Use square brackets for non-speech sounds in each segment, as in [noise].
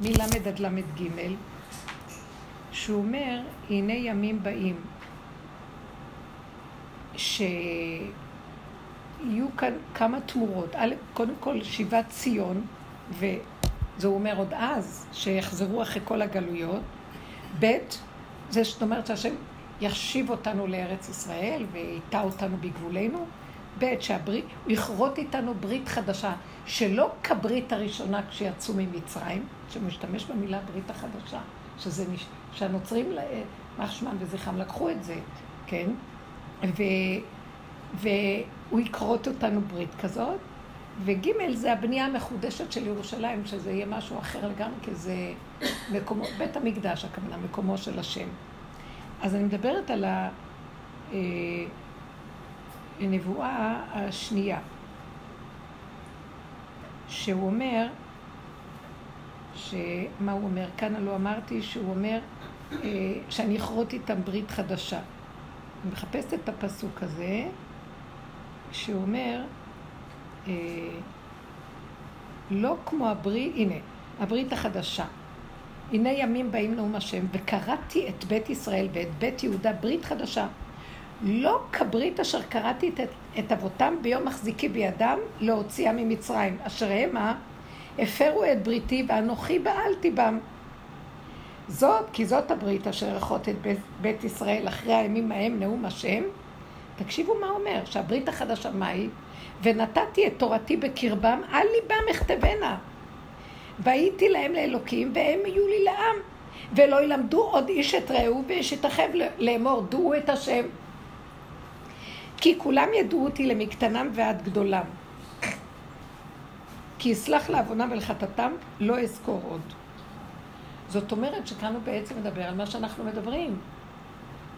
מלמד עד ל"ג, שהוא אומר, הנה ימים באים, שיהיו כאן כמה תמורות. קודם כל שיבת ציון, וזה אומר עוד אז, שיחזרו אחרי כל הגלויות. ב', זה זאת אומרת שהשם יחשיב אותנו לארץ ישראל ויטע אותנו בגבולנו. ב', שהברית, הוא יכרות איתנו ברית חדשה, שלא כברית הראשונה כשיצאו ממצרים, שמשתמש במילה ברית החדשה, שזה, שהנוצרים, מחשמן וזכרם לקחו את זה, כן? ו, והוא יכרות אותנו ברית כזאת, וג' זה הבנייה המחודשת של ירושלים, שזה יהיה משהו אחר לגמרי, כי זה מקומו, בית המקדש, הכוונה, מקומו של השם. אז אני מדברת על הנבואה השנייה, שהוא אומר, שמה הוא אומר? כאן הלא אמרתי שהוא אומר שאני אכרות איתם ברית חדשה. אני מחפשת את הפסוק הזה, שהוא אומר, לא כמו הברית, הנה, הברית החדשה. הנה ימים באים נאום השם, וקראתי את בית ישראל ואת בית יהודה ברית חדשה. לא כברית אשר קראתי את, את אבותם ביום מחזיקי בידם להוציאם ממצרים, אשר המה הפרו את בריתי ואנוכי בעלתי בם. זאת, כי זאת הברית אשר אחות את בית, בית ישראל אחרי הימים ההם נאום השם. תקשיבו מה אומר, שהברית החדשה מהי? ונתתי את תורתי בקרבם, על ליבם אכתבנה. והייתי להם לאלוקים, והם יהיו לי לעם. ולא ילמדו עוד איש את רעהו, ואיש יתאחב לאמור, דעו את השם. כי כולם ידעו אותי למקטנם ועד גדולם. כי אסלח לעוונם ולחטאתם, לא אזכור עוד. זאת אומרת שכאן הוא בעצם מדבר על מה שאנחנו מדברים.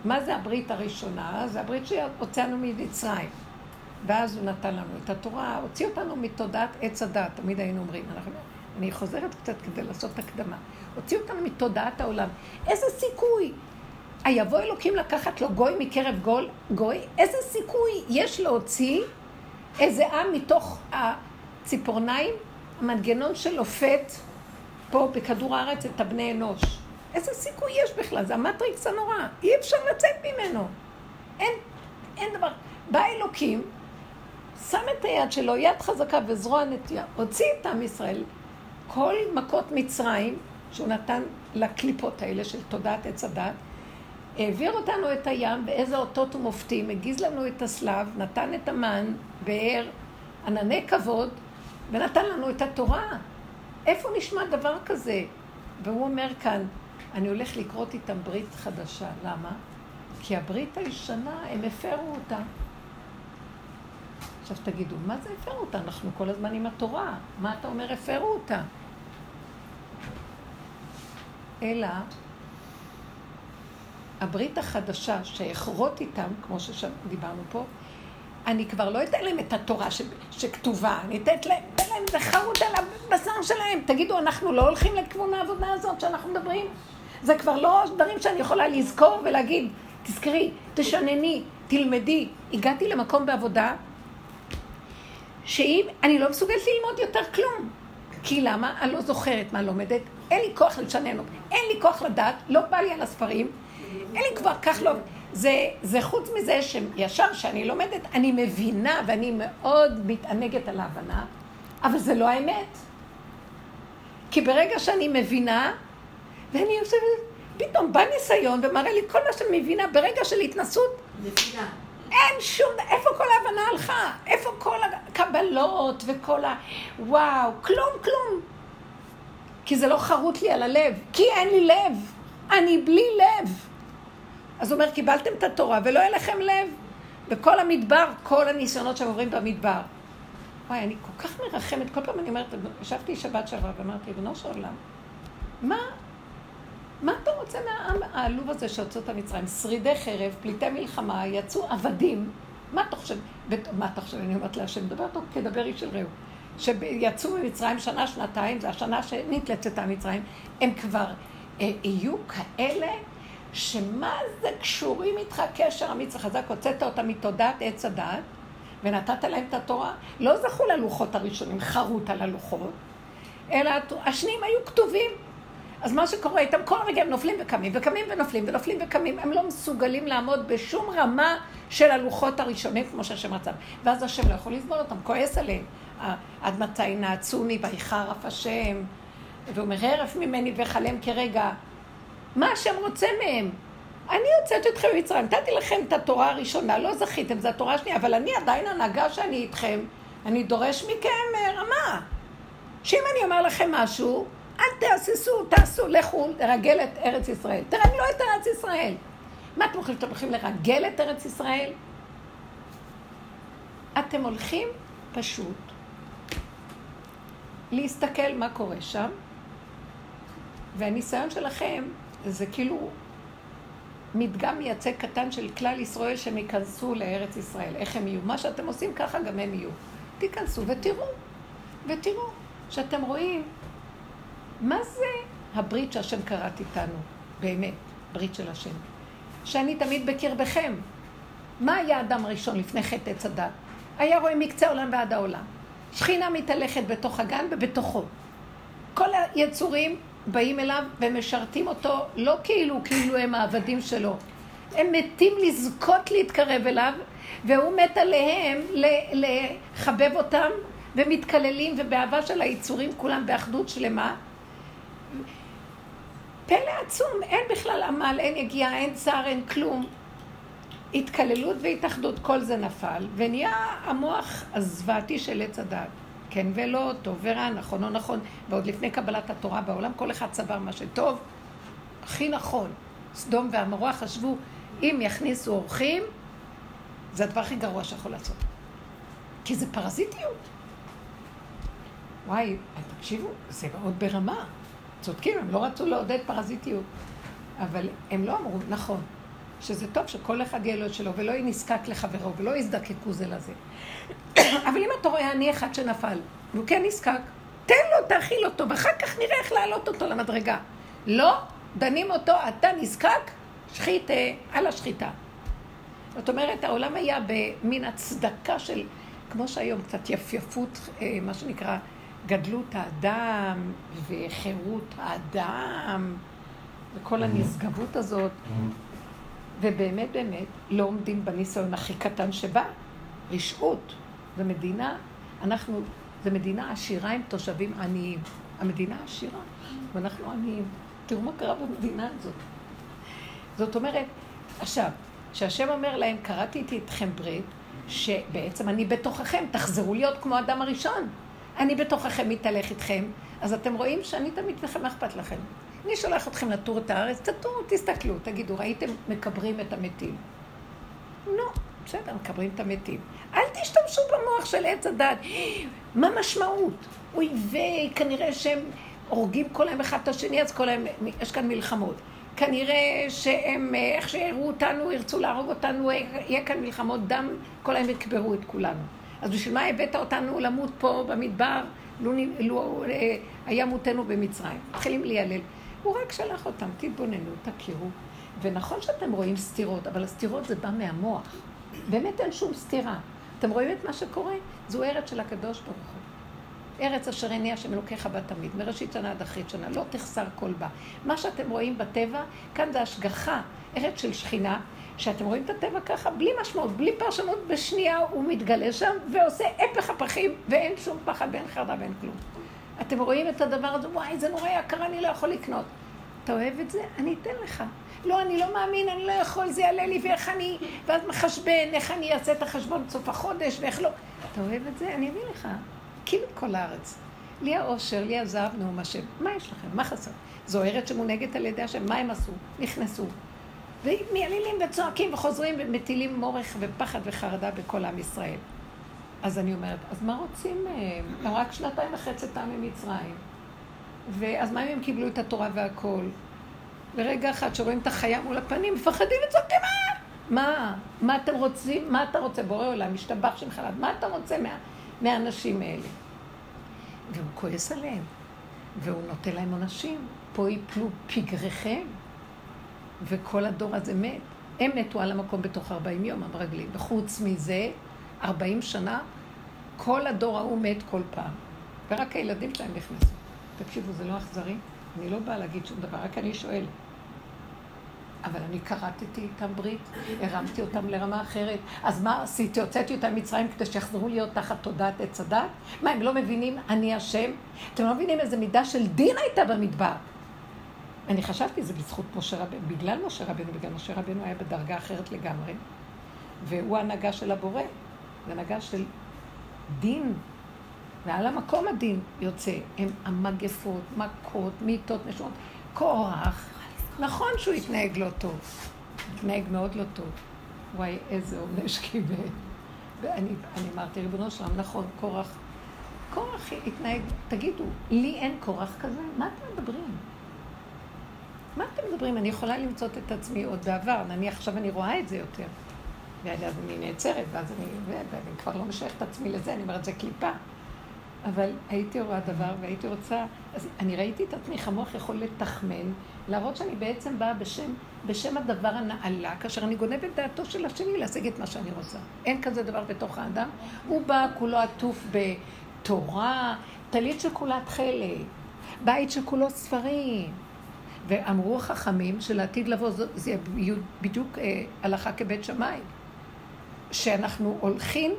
מה זה הברית הראשונה? זה הברית שהוצאנו ממצרים. ואז הוא נתן לנו את התורה, הוציא אותנו מתודעת עץ הדת, תמיד היינו אומרים. אנחנו, אני חוזרת קצת כדי לעשות הקדמה. הוציא אותנו מתודעת העולם. איזה סיכוי? היבוא אלוקים לקחת לו גוי מקרב גול, גוי? איזה סיכוי יש להוציא איזה עם מתוך הציפורניים, המנגנון של לופת פה בכדור הארץ את הבני אנוש? איזה סיכוי יש בכלל? זה המטריקס הנורא. אי אפשר לצאת ממנו. אין, אין דבר. בא אלוקים, שם את היד שלו, יד חזקה וזרוע נטייה, הוציא את עם ישראל, כל מכות מצרים שהוא נתן לקליפות האלה של תודעת עץ הדת, העביר אותנו את הים, באיזה אותות ומופתים, הגיז לנו את הסלב, נתן את המן, באר, ענני כבוד, ונתן לנו את התורה. איפה נשמע דבר כזה? והוא אומר כאן, אני הולך לקרות איתם ברית חדשה. למה? כי הברית הישנה, הם הפרו אותה. עכשיו תגידו, מה זה הפרו אותה? אנחנו כל הזמן עם התורה. מה אתה אומר הפרו אותה? אלא הברית החדשה שאכרות איתם, כמו שדיברנו פה, אני כבר לא אתן להם את התורה ש... שכתובה, אני אתן להם, אתן להם זה חרוט על הבשר שלהם. תגידו, אנחנו לא הולכים לכיוון העבודה הזאת שאנחנו מדברים? זה כבר לא דברים שאני יכולה לזכור ולהגיד, תזכרי, תשנני, תלמדי. הגעתי למקום בעבודה שאם אני לא מסוגלת ללמוד יותר כלום. כי למה? אני לא זוכרת מה לומדת, אין לי כוח לשנן, אין לי כוח לדעת, לא בא לי על הספרים, אין לי כבר כך לא... זה, זה חוץ מזה שישר שאני לומדת, אני מבינה ואני מאוד מתענגת על ההבנה, אבל זה לא האמת. כי ברגע שאני מבינה, ואני חושבת, פתאום בא ניסיון ומראה לי כל מה שאני מבינה ברגע של התנסות. נפילה. אין שום, איפה כל ההבנה הלכה? איפה כל הקבלות וכל ה... וואו, כלום, כלום. כי זה לא חרוט לי על הלב, כי אין לי לב. אני בלי לב. אז הוא אומר, קיבלתם את התורה ולא יהיה לכם לב. וכל המדבר, כל הניסיונות שהם עוברים במדבר. וואי, אני כל כך מרחמת, כל פעם אני אומרת, ישבתי שבת שעברה ואמרתי, בנו של עולם, מה, מה אתה רוצה מהעם העלוב הזה שהוצאו את המצרים? שרידי חרב, פליטי מלחמה, יצאו עבדים. מה אתה חושב? מה אתה חושב? אני אומרת להשם, מדבר אותו כדבר איש של רעהו. שיצאו ממצרים שנה, שנתיים, זה השנה שנית לצאתה ממצרים, הם כבר אה, יהיו כאלה שמה זה קשורים איתך קשר אמיץ וחזק, הוצאת אותם מתודעת עץ הדעת, ונתת להם את התורה, לא זכו ללוחות הראשונים, חרוט על הלוחות, אלא השניים היו כתובים. אז מה שקורה איתם, כל רגע הם נופלים וקמים, וקמים ונופלים, ונופלים וקמים, הם לא מסוגלים לעמוד בשום רמה של הלוחות הראשונים, כמו שהשם רצה. ואז השם לא יכול לסבול אותם, כועס עליהם. עד מתי נעצוני ויחרף השם, והוא אומר, הרף ממני וכלם כרגע. מה השם רוצה מהם? אני הוצאתי אתכם ממצרים, נתתי לכם את התורה הראשונה, לא זכיתם, זו התורה השנייה, אבל אני עדיין הנהגה שאני איתכם, אני דורש מכם אה, רמה. שאם אני אומר לכם משהו, אל תהססו, תעשו, לכו לרגל את ארץ ישראל. תרגלו את ארץ ישראל. מה אתם חושבים שאתם הולכים לרגל את ארץ ישראל? אתם הולכים פשוט להסתכל מה קורה שם, והניסיון שלכם זה כאילו מדגם מייצג קטן של כלל ישראל שהם ייכנסו לארץ ישראל. איך הם יהיו? מה שאתם עושים ככה גם הם יהיו. תיכנסו ותראו, ותראו, שאתם רואים מה זה הברית שהשם קראת איתנו, באמת, ברית של השם. שאני תמיד בקרבכם. מה היה אדם הראשון לפני חטא עץ הדת? היה רואה מקצה העולם ועד העולם. שכינה מתהלכת בתוך הגן ובתוכו. כל היצורים באים אליו ומשרתים אותו לא כאילו, כאילו הם העבדים שלו. הם מתים לזכות להתקרב אליו, והוא מת עליהם לחבב אותם, ומתקללים, ובאהבה של היצורים כולם באחדות שלמה. פלא עצום, אין בכלל עמל, אין יגיעה, אין צער, אין כלום. התקללות והתאחדות, כל זה נפל, ונהיה המוח הזוועתי של עץ הדת. כן ולא, טוב ורע, נכון או נכון. ועוד לפני קבלת התורה בעולם, כל אחד סבר מה שטוב, הכי נכון. סדום ועמורה חשבו, אם יכניסו אורחים, זה הדבר הכי גרוע שיכול לעשות. כי זה פרזיטיות. וואי, תקשיבו, זה מאוד ברמה. צודקים, הם לא רצו לעודד פרזיטיות. אבל הם לא אמרו, נכון, שזה טוב שכל אחד יהיה לו את שלו, ולא יהיה נזקק לחברו, ולא יזדקקו זה לזה. [coughs] אבל אם אתה רואה עני אחד שנפל, והוא כן נזקק, תן לו, תאכיל אותו, ואחר כך נראה איך להעלות אותו למדרגה. לא, דנים אותו, אתה נזקק, שחית על השחיטה. זאת אומרת, העולם היה במין הצדקה של, כמו שהיום, קצת יפייפות, אה, מה שנקרא, גדלות האדם וחירות האדם וכל הנשגבות הזאת. ובאמת באמת לא עומדים בניסיון הכי קטן שבא, רשעות. זו מדינה, אנחנו, זו מדינה עשירה עם תושבים עניים. המדינה עשירה, ואנחנו עניים. תראו מה קרה במדינה הזאת. זאת אומרת, עכשיו, כשהשם אומר להם, קראתי איתי אתכם ברית, שבעצם אני בתוככם, תחזרו להיות כמו האדם הראשון. אני בתוככם מתהלך איתכם, אז אתם רואים שאני תמיד לכם, מה אכפת לכם? אני שולח אתכם לטור את הארץ, תטורו, תסתכלו, תגידו, ראיתם מקברים את המתים? לא, בסדר, מקברים את המתים. אל תשתמשו במוח של עץ הדת. מה משמעות? אויבי, כנראה שהם הורגים כל היום אחד את השני, אז כל היום, יש כאן מלחמות. כנראה שהם, איך שיראו אותנו, ירצו להרוג אותנו, יהיה כאן מלחמות דם, כל היום יקברו את כולנו. אז בשביל מה הבאת אותנו למות פה במדבר, לו, לו אה, היה מותנו במצרים? מתחילים להיעלל. הוא רק שלח אותם, תתבוננו, תכירו. ונכון שאתם רואים סתירות, אבל הסתירות זה בא מהמוח. באמת אין שום סתירה. אתם רואים את מה שקורה? זו ארץ של הקדוש ברוך הוא. ארץ אשר הניע השם אלוקיך בה תמיד, מראשית שנה עד אחרית שנה, לא תחסר כל בה. מה שאתם רואים בטבע, כאן זה השגחה, ארץ של שכינה, שאתם רואים את הטבע ככה, בלי משמעות, בלי פרשנות, בשנייה הוא מתגלה שם ועושה הפך הפכים, ואין שום פחד ואין חרדה ואין כלום. אתם רואים את הדבר הזה, וואי, זה נורא יקר, אני לא יכול לקנות. אתה אוהב את זה? אני אתן לך. לא, אני לא מאמין, אני לא יכול, זה יעלה לי, ואיך אני, ואז מחשבן, איך אני אעשה את החשבון בסוף החודש, ואיך לא. אתה אוהב את זה? אני אביא לך. כאילו כל הארץ. לי האושר, לי הזהב, נאום השם. מה יש לכם? מה חסר? זו ארץ שמונהגת על ידי השם. מה הם עשו? נכנסו. ומיילילים וצועקים וחוזרים ומטילים מורך ופחד וחרדה בכל עם ישראל. אז אני אומרת, אז מה רוצים מהם? הם רק שנתיים אחרי צאתם ממצרים. ואז מה אם הם קיבלו את התורה והכל? ברגע אחד שרואים את החיה מול הפנים, מפחדים וצועקים, מה? מה? מה אתם רוצים? מה אתה רוצה? בורא עולם, משתבח שמך לעד. מה אתה רוצה מה, מהאנשים האלה? והוא כועס עליהם, והוא נותן להם עונשים. פה יפלו פגריכם, וכל הדור הזה מת. הם מתו על המקום בתוך 40 יום, המרגלים. וחוץ מזה, 40 שנה, כל הדור ההוא מת כל פעם. ורק הילדים שלהם נכנסו. תקשיבו, זה לא אכזרי? אני לא באה להגיד שום דבר, רק אני שואלת. אבל אני כרתתי איתם ברית, הרמתי אותם לרמה אחרת. אז מה עשיתי? הוצאתי אותם ממצרים כדי שיחזרו להיות תחת תודעת עץ הדת? מה, הם לא מבינים אני אשם? אתם לא מבינים איזה מידה של דין הייתה במדבר. אני חשבתי, זה בזכות משה רבנו, בגלל משה רבנו, בגלל משה רבנו היה בדרגה אחרת לגמרי, והוא הנהגה של הבורא, זה הנהגה של דין, ועל המקום הדין יוצא, הם המגפות, מכות, מיטות, נשואות, כוח, נכון שהוא התנהג לא טוב, התנהג מאוד לא טוב. וואי, איזה עונש קיבל. ואני אמרתי, ריבונו שלם, נכון, קורח, קורח התנהג, תגידו, לי אין קורח כזה? מה אתם מדברים? מה אתם מדברים? אני יכולה למצוא את עצמי עוד בעבר, נניח עכשיו אני רואה את זה יותר. ואז אני נעצרת, ואז אני, ואני כבר לא משייך את עצמי לזה, אני אומרת, זה קליפה. אבל הייתי רואה דבר והייתי רוצה, אז אני ראיתי את עצמי איך המוח יכול לתחמן, להראות שאני בעצם באה בשם, בשם הדבר הנעלה, כאשר אני גונבת דעתו של השני להשיג את מה שאני רוצה. אין כזה דבר בתוך האדם. הוא בא כולו עטוף בתורה, טלית שכולה תכלת, בית שכולו ספרים. ואמרו החכמים שלעתיד לבוא זה בדיוק אה, הלכה כבית שמאי. שאנחנו הולכים,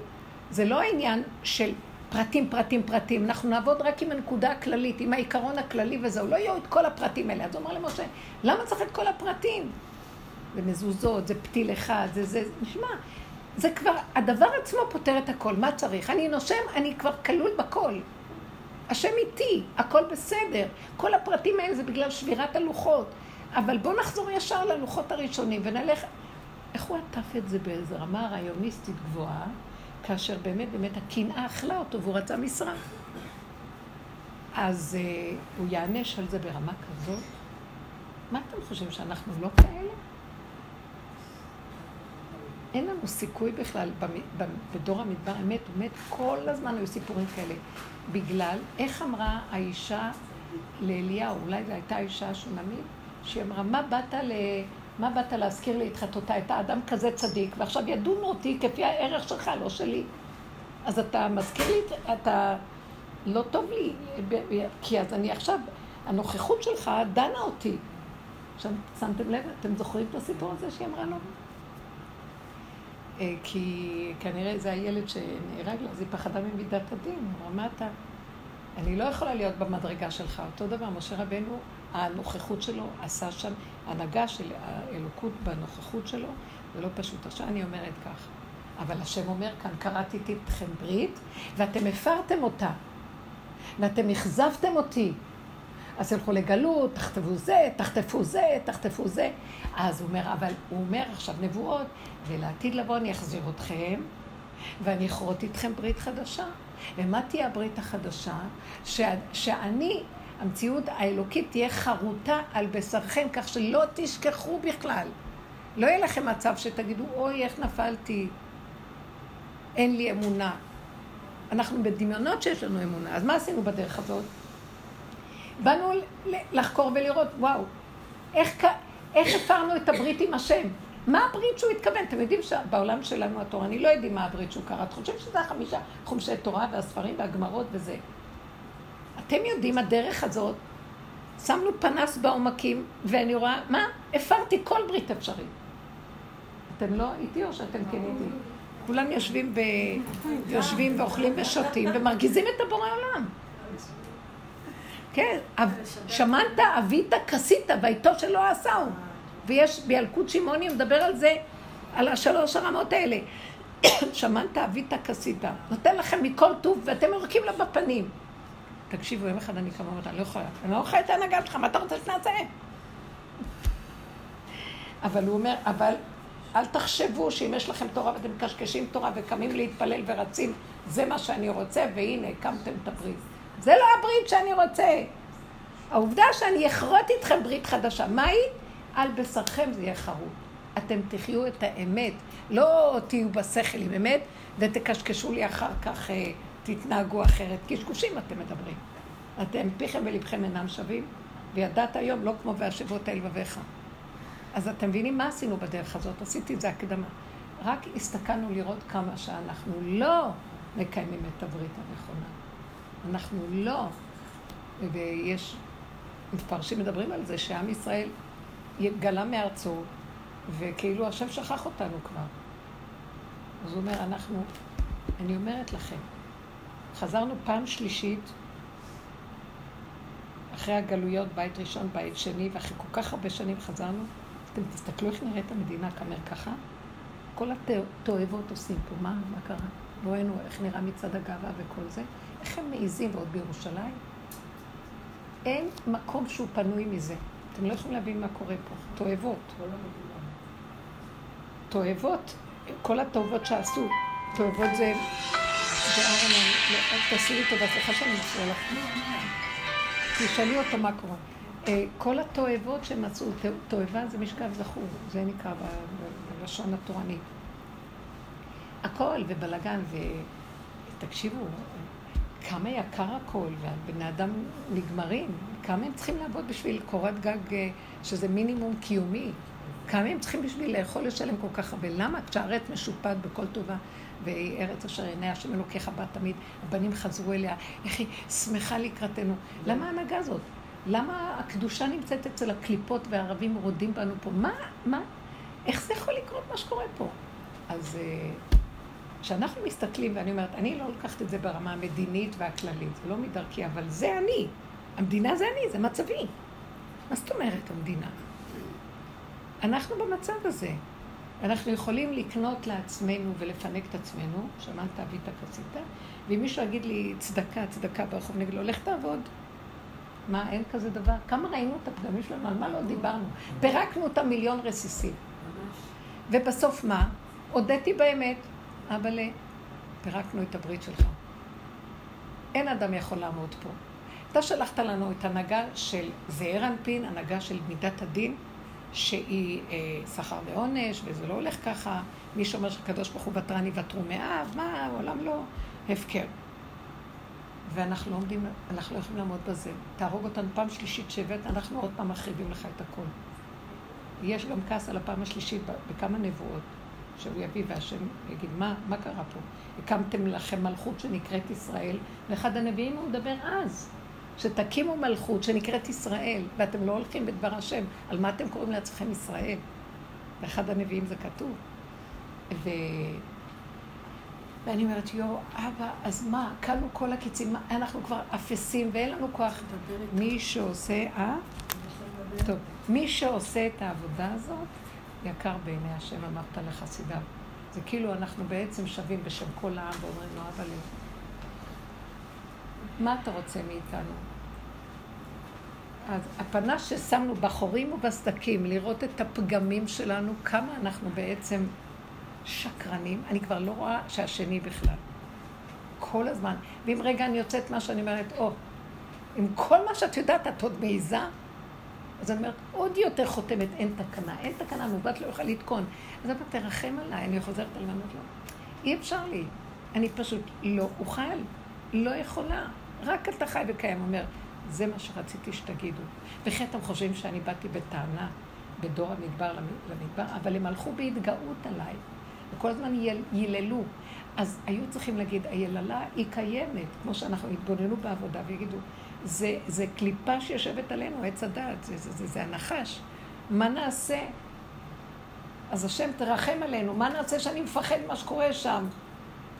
זה לא העניין של פרטים, פרטים, פרטים. אנחנו נעבוד רק עם הנקודה הכללית, עם העיקרון הכללי וזהו. לא יהיו את כל הפרטים האלה. אז הוא אמר למשה, למה צריך את כל הפרטים? זה מזוזות, זה פתיל אחד, זה זה, נשמע. זה כבר, הדבר עצמו פותר את הכל. מה צריך? אני נושם, אני כבר כלול בכל. השם איתי, הכל בסדר. כל הפרטים האלה זה בגלל שבירת הלוחות. אבל בואו נחזור ישר ללוחות הראשונים ונלך... איך הוא עטף את זה באיזו רמה רעיוניסטית גבוהה? כאשר באמת באמת הקנאה אכלה אותו והוא רצה משרה. אז uh, הוא יענש על זה ברמה כזאת. מה אתם חושבים, שאנחנו לא כאלה? אין לנו סיכוי בכלל, בדור המדבר אמת, באמת, כל הזמן היו סיפורים כאלה. בגלל, איך אמרה האישה לאליהו, אולי זו הייתה אישה שונמית, שהיא אמרה, מה באת ל... מה באת להזכיר לי את חטאותיי? אתה אדם כזה צדיק, ועכשיו ידונו אותי כפי הערך שלך, לא שלי. אז אתה מזכיר לי, אתה לא טוב לי, כי אז אני עכשיו, הנוכחות שלך דנה אותי. עכשיו, שמתם לב, אתם זוכרים את הסיפור הזה שהיא אמרה לו? אה, כי כנראה זה הילד שנהרג לה, אז היא פחדה ממידת הדין. הוא אמר, מה אתה? אני לא יכולה להיות במדרגה שלך. אותו דבר, משה רבנו הנוכחות שלו עשה שם, הנהגה של האלוקות בנוכחות שלו, זה לא פשוט. עכשיו אני אומרת כך, אבל השם אומר כאן, קראתי איתכם ברית, ואתם הפרתם אותה, ואתם אכזבתם אותי. אז תלכו לגלות, תכתבו זה, תחטפו זה, תחטפו זה. אז הוא אומר, אבל הוא אומר עכשיו נבואות, ולעתיד לבוא אני אחזיר אתכם, ואני אכרות איתכם ברית חדשה. ומה תהיה הברית החדשה? ש... שאני המציאות האלוקית תהיה חרוטה על בשרכם, כך שלא תשכחו בכלל. לא יהיה לכם מצב שתגידו, אוי, איך נפלתי, אין לי אמונה. אנחנו בדמיונות שיש לנו אמונה. אז מה עשינו בדרך הזאת? באנו לחקור ולראות, וואו, איך, איך הפרנו את הברית עם השם? מה הברית שהוא התכוון? אתם יודעים שבעולם שלנו התורני לא יודעים מה הברית שהוא קרא. אתם חושבים שזה החמישה חומשי תורה והספרים והגמרות וזה. אתם יודעים, הדרך הזאת, שמנו פנס בעומקים, ואני רואה, מה? הפרתי כל ברית אפשרית. אתם לא איתי או שאתם כן איתי? כולם יושבים, ב... יושבים ואוכלים ושותים ומרגיזים את הבורא עולם. כן, שמנת, אבית, כסית, ואיתו שלא עשהו. ויש בילקוט שמעוני, הוא מדבר על זה, על השלוש הרמות האלה. [coughs] שמנת, אבית, כסית. נותן לכם מכל טוב, ואתם יורקים לו בפנים. תקשיבו, יום אחד אני קמה אני לא יכולה, אני לא יכולה את ההנהגה שלך, מה אתה רוצה שנעשה? אבל הוא אומר, אבל אל תחשבו שאם יש לכם תורה ואתם מקשקשים תורה וקמים להתפלל ורצים, זה מה שאני רוצה, והנה, הקמתם את הברית. זה לא הברית שאני רוצה. העובדה שאני אכרות איתכם ברית חדשה, מה היא? על בשרכם זה יהיה חרוט. אתם תחיו את האמת, לא תהיו בשכל עם אמת, ותקשקשו לי אחר כך. תתנהגו אחרת. קשקושים אתם מדברים. אתם פיכם ולבכם אינם שווים, וידעת היום לא כמו והשבות אל לבביך. אז אתם מבינים מה עשינו בדרך הזאת? עשיתי את זה הקדמה. רק הסתכלנו לראות כמה שאנחנו לא מקיימים את הברית הנכונה. אנחנו לא. ויש, מפרשים מדברים על זה שעם ישראל גלה מארצו, וכאילו השם שכח אותנו כבר. אז הוא אומר, אנחנו, אני אומרת לכם, חזרנו פעם שלישית, אחרי הגלויות, בית ראשון, בית שני, ואחרי כל כך הרבה שנים חזרנו, אתם תסתכלו איך נראית המדינה כמר ככה. כל התועבות עושים פה, מה, מה קרה? ראינו איך נראה מצעד הגאווה וכל זה. איך הם מעיזים, ועוד בירושלים? אין מקום שהוא פנוי מזה. אתם לא יכולים להבין מה קורה פה. תועבות. תועבות, כל התועבות שעשו, תועבות זה... אהרון, תעשי לי טובה, סליחה שאני מפריע לך. תשאלי אותו מה קורה. אה, כל התועבות שהם מצאו, תועבה זה משכב זכור, זה נקרא בלשון התורנית. הכל, ובלאגן, ותקשיבו, כמה יקר הכל, והבני אדם נגמרים, כמה הם צריכים לעבוד בשביל קורת גג אה, שזה מינימום קיומי, כמה הם צריכים בשביל לאכול לשלם כל כך הרבה. למה? כשהארץ משופעת בכל טובה, והיא ארץ אשר עיני השם אלוקיך בה תמיד, הבנים חזרו אליה, איך היא שמחה לקראתנו. למה ההנהגה הזאת? למה הקדושה נמצאת אצל הקליפות והערבים רודים בנו פה? מה, מה, איך זה יכול לקרות מה שקורה פה? אז אה, כשאנחנו מסתכלים, ואני אומרת, אני לא לוקחת את זה ברמה המדינית והכללית, זה לא מדרכי, אבל זה אני. המדינה זה אני, זה מצבי. מה זאת אומרת המדינה? אנחנו במצב הזה. אנחנו יכולים לקנות לעצמנו ולפנק את עצמנו, שמעת אבית כסית, ואם מישהו יגיד לי צדקה, צדקה ברחוב, נגיד לו, לך תעבוד. מה, אין כזה דבר? כמה ראינו את הפגמים שלנו, על מה לא דיברנו? פירקנו אותם מיליון רסיסים. ובסוף מה? הודיתי באמת, אבל פירקנו את הברית שלך. אין אדם יכול לעמוד פה. אתה שלחת לנו את הנהגה של זעיר אנפין, הנהגה של מידת הדין, שהיא אה, שכר ועונש, וזה לא הולך ככה. מי שאומר שהקדוש ברוך הוא ותרן יוותרו מאב, מה, העולם לא הפקר. ואנחנו לא עומדים, אנחנו לא יכולים לעמוד בזה. תהרוג אותנו פעם שלישית שהבאת, אנחנו עוד פעם מחריבים לך את הכל. יש גם כעס על הפעם השלישית בכמה נבואות, שהוא יביא והשם יגיד, מה, מה קרה פה? הקמתם לכם מלכות שנקראת ישראל, ואחד הנביאים הוא מדבר אז. שתקימו מלכות שנקראת ישראל, ואתם לא הולכים בדבר השם, על מה אתם קוראים לעצמכם ישראל? באחד הנביאים זה כתוב. ו... ואני אומרת, יואו, אבא, אז מה, כלו כל הקיצים, אנחנו כבר אפסים ואין לנו כוח. מי שעושה, אה? טוב, מי שעושה את העבודה הזאת, יקר בעיני השם, אמרת לחסידיו. זה כאילו אנחנו בעצם שווים בשם כל העם ואומרים לו, אבא לב. מה אתה רוצה מאיתנו? אז הפנס ששמנו בחורים ובסדקים, לראות את הפגמים שלנו, כמה אנחנו בעצם שקרנים, אני כבר לא רואה שהשני בכלל. כל הזמן. ואם רגע אני יוצאת מה שאני אומרת, או, עם כל מה שאת יודעת, את עוד מעיזה, אז אני אומרת, עוד יותר חותמת, אין תקנה, אין תקנה, מעוות לא יוכל לתקון. אז אתה תרחם עליי, אני חוזרת על לענות לו. אי אפשר לי, אני פשוט לא אוכל, לא יכולה. רק אתה חי וקיים, אומר, זה מה שרציתי שתגידו. וכי אתם חושבים שאני באתי בטענה בדור המדבר למדבר, אבל הם הלכו בהתגאות עליי, וכל הזמן יל, ייללו. אז היו צריכים להגיד, היללה היא קיימת, כמו שאנחנו התבוננו בעבודה, ויגידו, זה, זה קליפה שיושבת עלינו, עץ הדעת, זה, זה, זה, זה הנחש. מה נעשה? אז השם תרחם עלינו, מה נעשה שאני מפחד מה שקורה שם?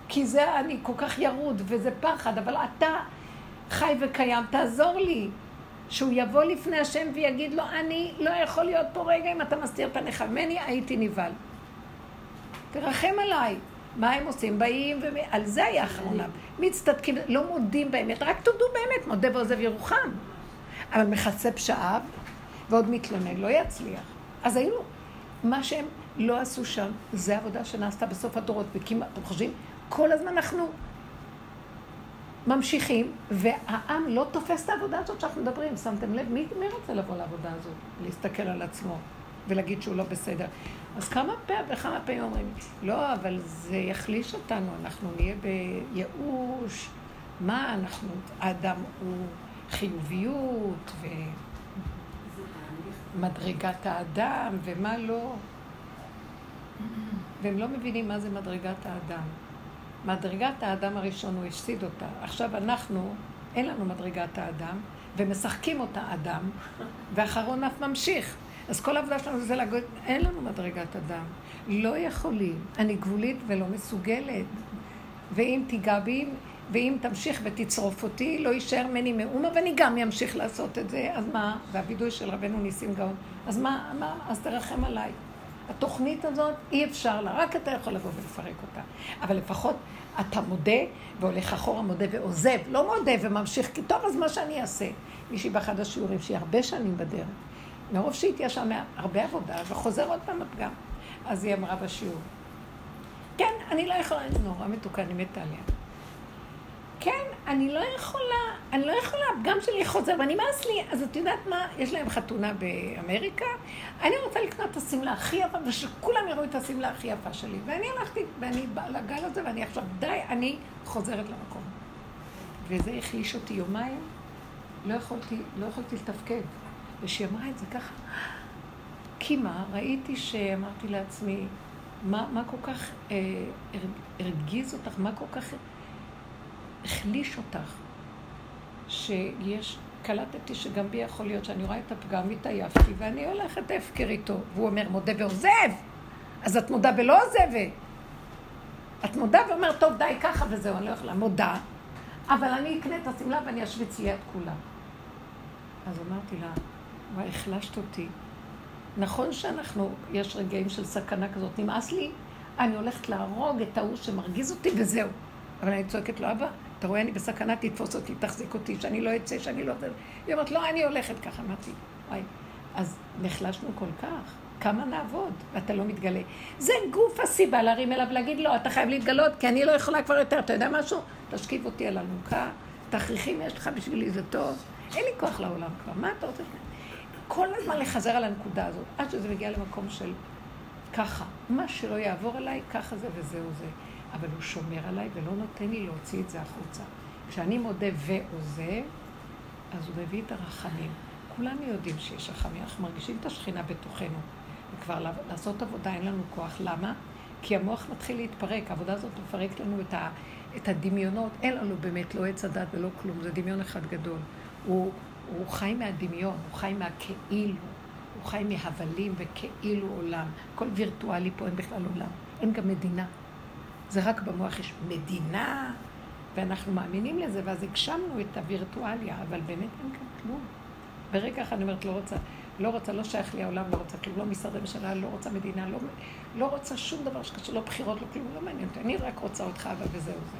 כי זה אני כל כך ירוד, וזה פחד, אבל אתה חי וקיים, תעזור לי. שהוא יבוא לפני השם ויגיד לו, אני לא יכול להיות פה רגע אם אתה מסתיר פניך ממני, הייתי נבהל. תרחם עליי. מה הם עושים? באים ועל זה היה אחרונם. מצטדקים, לא מודים באמת, רק תודו באמת, מודה ועוזב ירוחם. אבל מכסה פשעיו ועוד מתלונן, לא יצליח. אז היינו, מה שהם לא עשו שם, זה עבודה שנעשתה בסוף הדורות, וכמעט, אתם חושבים, כל הזמן אנחנו ממשיכים, והעם לא תופס את העבודה הזאת שאנחנו מדברים. שמתם לב? מי, מי רוצה לבוא לעבודה הזאת? להסתכל על עצמו ולהגיד שהוא לא בסדר. אז כמה פעמים וכמה פעמים אומרים, לא, אבל זה יחליש אותנו, אנחנו נהיה בייאוש. מה אנחנו, האדם הוא חיוביות ומדרגת האדם, ומה לא. והם לא מבינים מה זה מדרגת האדם. מדרגת האדם הראשון, הוא הפסיד אותה. עכשיו אנחנו, אין לנו מדרגת האדם, ומשחקים אותה אדם, ואחרון אף ממשיך. אז כל העבודה שלנו זה להגיד, אין לנו מדרגת אדם. לא יכולים. אני גבולית ולא מסוגלת. ואם תיגע בי, ואם תמשיך ותצרוף אותי, לא יישאר ממני מאומה, ואני גם אמשיך לעשות את זה. אז מה? והווידוי של רבנו ניסים גאון. אז מה, מה? אז תרחם עליי. התוכנית הזאת, אי אפשר לה, רק אתה יכול לבוא ולפרק אותה. אבל לפחות אתה מודה והולך אחורה, מודה ועוזב. לא מודה וממשיך, כי טוב, אז מה שאני אעשה? מישהי באחד השיעורים שהיא הרבה שנים בדרך. מרוב שהתיישרה מהרבה עבודה, וחוזר עוד פעם הפגם. אז היא אמרה בשיעור, כן, אני לא יכולה, נורא מתוקה, אני מתה עליה. כן, אני לא יכולה, אני לא יכולה, הפגם שלי חוזר, ואני מאס לי. אז את יודעת מה? יש להם חתונה באמריקה, אני רוצה לקנות את השמלה הכי יפה, ושכולם יראו את השמלה הכי יפה שלי. ואני הלכתי, ואני באה לגל הזה, ואני עכשיו, די, אני חוזרת למקום. וזה החליש אותי יומיים, לא יכולתי, לא יכולתי לתפקד. וכשהיא אמרה את זה ככה, כי מה, ראיתי שאמרתי לעצמי, מה, מה כל כך אה, הרגיז אותך, מה כל כך החליש אותך, שיש, קלטתי שגם בי יכול להיות שאני רואה את הפגם, התעייפתי, ואני הולכת הפקר איתו. והוא אומר, מודה ועוזב! אז את מודה ולא עוזבת. את מודה ואומרת, טוב, די ככה וזהו, אני לא יכולה. מודה, אבל אני אקנה את השמלה ואני אשוויץ ליד כולם. אז אמרתי לה, וואי, החלשת אותי. נכון שאנחנו, יש רגעים של סכנה כזאת, נמאס לי, אני הולכת להרוג את ההוא שמרגיז אותי וזהו. אבל אני צועקת לו, אבא, אתה רואה, אני בסכנה, תתפוס אותי, תחזיק אותי, שאני לא אצא, שאני לא... היא אומרת, לא, אני הולכת ככה, אמרתי, וואי. אז נחלשנו כל כך, כמה נעבוד, ואתה לא מתגלה. זה גוף הסיבה להרים אליו ולהגיד, לא, אתה חייב להתגלות, כי אני לא יכולה כבר יותר. אתה יודע משהו? תשכיב אותי על אלונקה, תכריכים יש לך בשבילי, זה טוב. אין לי כוח לעולם כבר, מה אתה רוצה? כל הזמן לחזר על הנקודה הזאת, עד שזה מגיע למקום של ככה. מה שלא יעבור עליי, ככה זה וזהו זה. אבל הוא שומר עליי ולא נותן לי להוציא את זה החוצה. כשאני מודה ועוזב, אז הוא מביא את הרחמים. כולנו יודעים שיש רחמים, אנחנו מרגישים את השכינה בתוכנו. וכבר לעשות עבודה אין לנו כוח. למה? כי המוח מתחיל להתפרק, העבודה הזאת מפרקת לנו את, ה, את הדמיונות. אין לנו באמת לא עץ הדת ולא כלום, זה דמיון אחד גדול. הוא, הוא חי מהדמיון, הוא חי מהכאילו, הוא חי מהבלים וכאילו עולם. הכל וירטואלי פה, אין בכלל עולם. אין גם מדינה. זה רק במוח יש מדינה, ואנחנו מאמינים לזה, ואז הגשמנו את הווירטואליה, אבל באמת אין כאן כלום. ברגע אחד אני אומרת, לא רוצה, לא רוצה, לא שייך לי העולם, לא רוצה כלום, לא משרדי ממשלה, לא רוצה מדינה, לא, לא רוצה שום דבר שקשור, לא בחירות, לא כלום, לא מעניין אותי, אני רק רוצה אותך, אבל וזהו זה.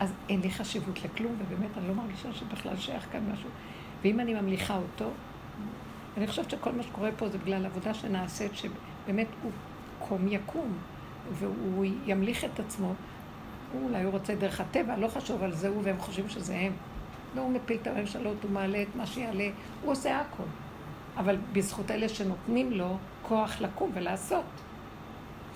אז אין לי חשיבות לכלום, ובאמת אני לא מרגישה שבכלל שייך כאן משהו. ואם אני ממליכה אותו, אני חושבת שכל מה שקורה פה זה בגלל עבודה שנעשית, שבאמת הוא קום יקום. והוא ימליך את עצמו. הוא אולי הוא רוצה דרך הטבע, לא חשוב על זה הוא, והם חושבים שזה הם. לא, הוא מפיל את הממשלות, הוא מעלה את מה שיעלה, הוא עושה הכל. אבל בזכות אלה שנותנים לו כוח לקום ולעשות.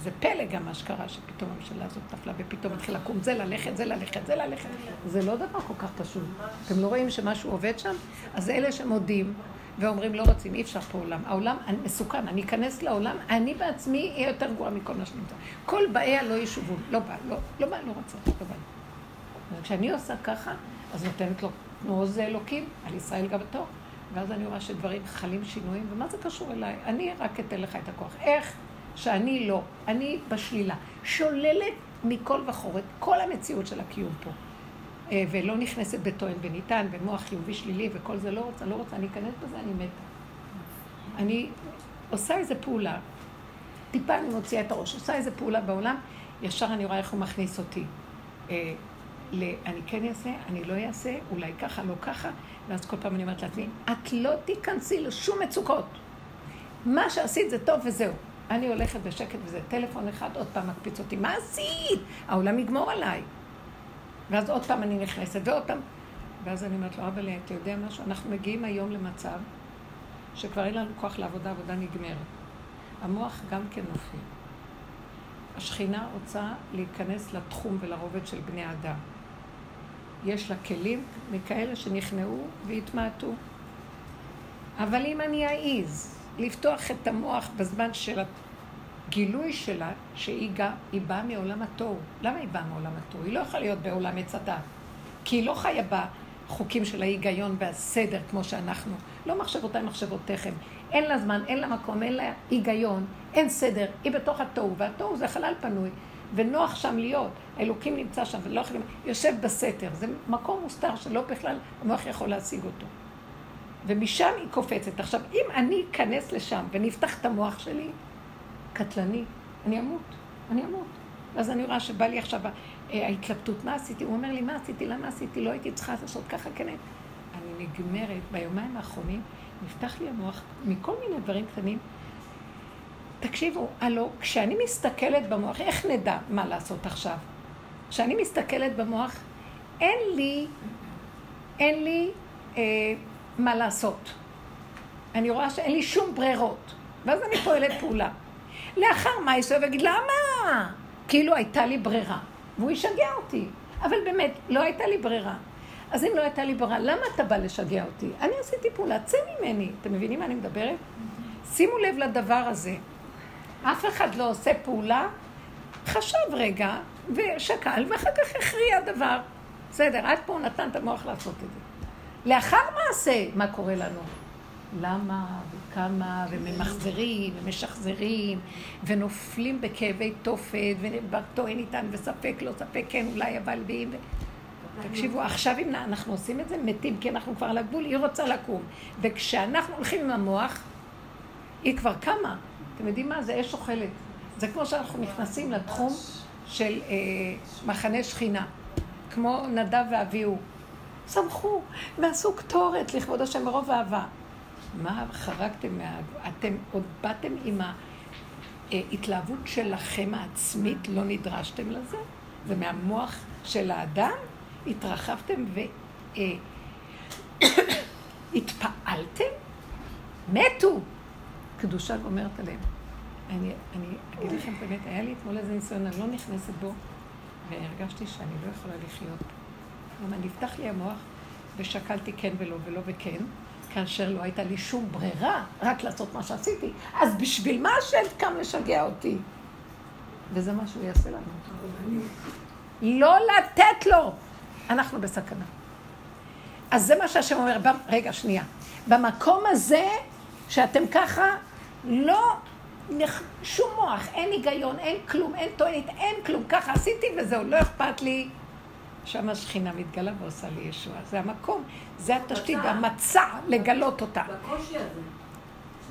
זה פלא גם מה שקרה, שפתאום הממשלה הזאת נפלה ופתאום התחיל לקום, זה ללכת, זה ללכת, זה ללכת. זה לא דבר כל כך פשוט. אתם לא רואים שמשהו עובד שם? אז אלה שמודים, ואומרים לא רוצים, אי אפשר פה עולם. העולם מסוכן, אני אכנס לעולם, אני בעצמי אהיה יותר גרועה מכל מה שנמצא. כל באיה לא ישובו, לא בא, לא, לא בא, לא רוצה, לא בא. כשאני עושה ככה, אז נותנת לו, תנו זה אלוקים, על ישראל גבתו. ואז אני רואה שדברים חלים שינויים, ומה זה קשור אליי? אני רק אתן לך את הכוח. איך שאני לא, אני בשלילה, שוללת מכל וכור את כל המציאות של הקיום פה. אה, ולא נכנסת בטוען וניתן, במוח חיובי שלילי וכל זה, לא רוצה, לא רוצה, אני אכנס בזה, אני מתה. אני עושה איזה פעולה, טיפה אני מוציאה את הראש, עושה איזה פעולה בעולם, ישר אני רואה איך הוא מכניס אותי. אה, אני כן אעשה, אני לא אעשה, אולי ככה, לא ככה, ואז כל פעם אני אומרת לעצמי, את לא תיכנסי לשום מצוקות. מה שעשית זה טוב וזהו. אני הולכת בשקט וזה טלפון אחד, עוד פעם מקפיץ אותי, מה עשית? העולם יגמור עליי. ואז עוד פעם אני נכנסת, ועוד פעם. ואז אני אומרת לו, אבא, אתה יודע משהו? אנחנו מגיעים היום למצב שכבר אין לנו כוח לעבודה, עבודה נגמרת. המוח גם כן נופל. השכינה רוצה להיכנס לתחום ולרובד של בני אדם. יש לה כלים מכאלה שנכנעו והתמעטו. אבל אם אני אעז לפתוח את המוח בזמן של גילוי שלה שהיא גם, באה מעולם התוהו. למה היא באה מעולם התוהו? היא לא יכולה להיות בעולם עץ הדת. כי היא לא חיה בחוקים של ההיגיון והסדר כמו שאנחנו. לא מחשבותיי מחשבותיכם. אין לה זמן, אין לה מקום, אין לה היגיון, אין סדר. היא בתוך התוהו, והתוהו זה חלל פנוי. ונוח שם להיות. האלוקים נמצא שם ולא יכולים... יושב בסתר. זה מקום מוסתר שלא בכלל המוח יכול להשיג אותו. ומשם היא קופצת. עכשיו, אם אני אכנס לשם ונפתח את המוח שלי, קטלני, אני אמות, אני אמות. ואז אני רואה שבא לי עכשיו אה, ההתלבטות, מה עשיתי? הוא אומר לי, מה עשיתי? למה עשיתי? לא הייתי צריכה לעשות ככה, כן. אני נגמרת. ביומיים האחרונים נפתח לי המוח מכל מיני דברים קטנים. תקשיבו, הלו, כשאני מסתכלת במוח, איך נדע מה לעשות עכשיו? כשאני מסתכלת במוח, אין לי, אין לי אה, מה לעשות. אני רואה שאין לי שום ברירות. ואז אני פועלת פעולה. לאחר מה יסוי ויגיד, למה? כאילו הייתה לי ברירה. והוא ישגע אותי. אבל באמת, לא הייתה לי ברירה. אז אם לא הייתה לי ברירה, למה אתה בא לשגע אותי? אני עשיתי פעולה, צא ממני. אתם מבינים מה אני מדברת? שימו לב לדבר הזה. אף אחד לא עושה פעולה, חשב רגע, ושקל, ואחר כך הכריע דבר. בסדר, עד פה נתן את המוח לעשות את זה. לאחר מעשה, מה קורה לנו? למה וכמה, וממחזרים ומשחזרים, ונופלים בכאבי תופת, וטוען איתן, וספק לא ספק כן, אולי אבל ואם... תקשיבו, עכשיו אם אנחנו עושים את זה, מתים, כי אנחנו כבר על הגבול, היא רוצה לקום. וכשאנחנו הולכים עם המוח, היא כבר קמה. אתם יודעים מה? זה אש אוכלת. זה כמו שאנחנו נכנסים לתחום של אה, מחנה שכינה, כמו נדב ואביהו. שמחו ועשו קטורת לכבוד השם מרוב אהבה. מה חרגתם מה... אתם עוד באתם עם ההתלהבות שלכם העצמית, לא נדרשתם לזה? זה מהמוח של האדם? התרחבתם והתפעלתם? [coughs] מתו! קדושה גומרת עליהם. אני, אני אגיד לכם את האמת, היה לי אתמול איזה ניסיון, אני לא נכנסת בו, והרגשתי שאני לא יכולה לחיות. למה נפתח לי המוח, ושקלתי כן ולא ולא וכן, כאשר לא הייתה לי שום ברירה רק לעשות מה שעשיתי. אז בשביל מה השם קם לשגע אותי? וזה מה שהוא יעשה לנו. לא לתת לו. אנחנו בסכנה. אז זה מה שהשם אומר, רגע, שנייה. במקום הזה, שאתם ככה, לא, שום מוח, אין היגיון, אין כלום, אין טוענת, אין כלום, ככה עשיתי וזהו, לא אכפת לי. שם השכינה מתגלה ועושה לי ישועה. זה המקום, זה התשתית, המצע לגלות אותה. בקושי הזה.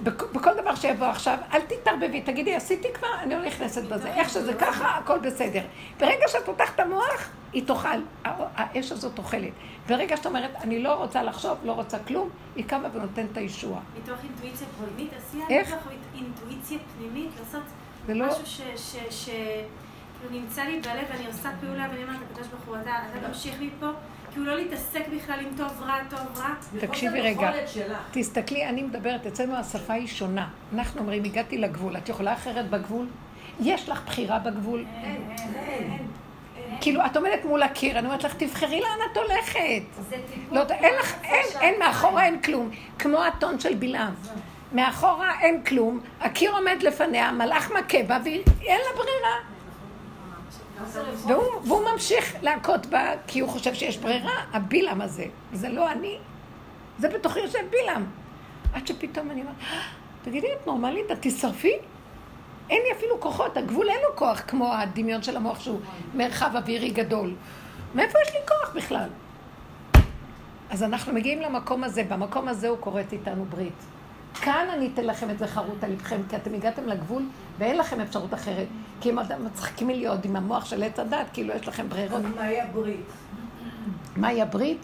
בכל דבר שיבוא עכשיו, אל תתערבבי, תגידי, עשיתי כבר, אני לא נכנסת בזה. איך שזה ככה, הכל בסדר. ברגע שאת פותחת את המוח, היא תאכל, האש הזאת אוכלת. ברגע שאת אומרת, אני לא רוצה לחשוב, לא רוצה כלום, היא קמה ונותנת את הישועה. מתוך אינטואיציה פנימית, עשייה? מתוך אינטואיציה פנימית, לעשות לא- משהו ש... כאילו נמצא לי בלב, ואני עושה פעולה, ואני אומרת, הקדוש ברוך הוא, אתה תמשיך מפה. כאילו לא להתעסק בכלל עם טוב רע, טוב רע. תקשיבי רגע, תסתכלי, אני מדברת, אצלנו השפה היא שונה. אנחנו אומרים, הגעתי לגבול, את יכולה אחרת בגבול? יש לך בחירה בגבול? אין, אין, אין. כאילו, את עומדת מול הקיר, אני אומרת לך, תבחרי לאן את הולכת. לא, אין לך, אין, אין, מאחורה אין כלום. כמו הטון של בלעם. מאחורה אין כלום, הקיר עומד לפניה, מלאך מכה בה, ואין לה ברירה. והוא, והוא ממשיך להכות בה, כי הוא חושב שיש ברירה, הבילעם הזה. זה לא אני, זה בתוכי יושב בילעם. עד שפתאום אני אומרת, אה, תגידי, את נורמלית, את תשרפי? אין לי אפילו כוחות, הגבול אין לו כוח כמו הדמיון של המוח שהוא מרחב אווירי גדול. מאיפה יש לי כוח בכלל? אז אנחנו מגיעים למקום הזה, במקום הזה הוא כורת איתנו ברית. כאן אני אתן לכם את זה חרוט על לבכם, כי אתם הגעתם לגבול ואין לכם אפשרות אחרת. כי אם אתם מצחיקים לי עוד עם המוח של עץ הדת, כאילו יש לכם ברירות. אז מהי הברית? מהי הברית?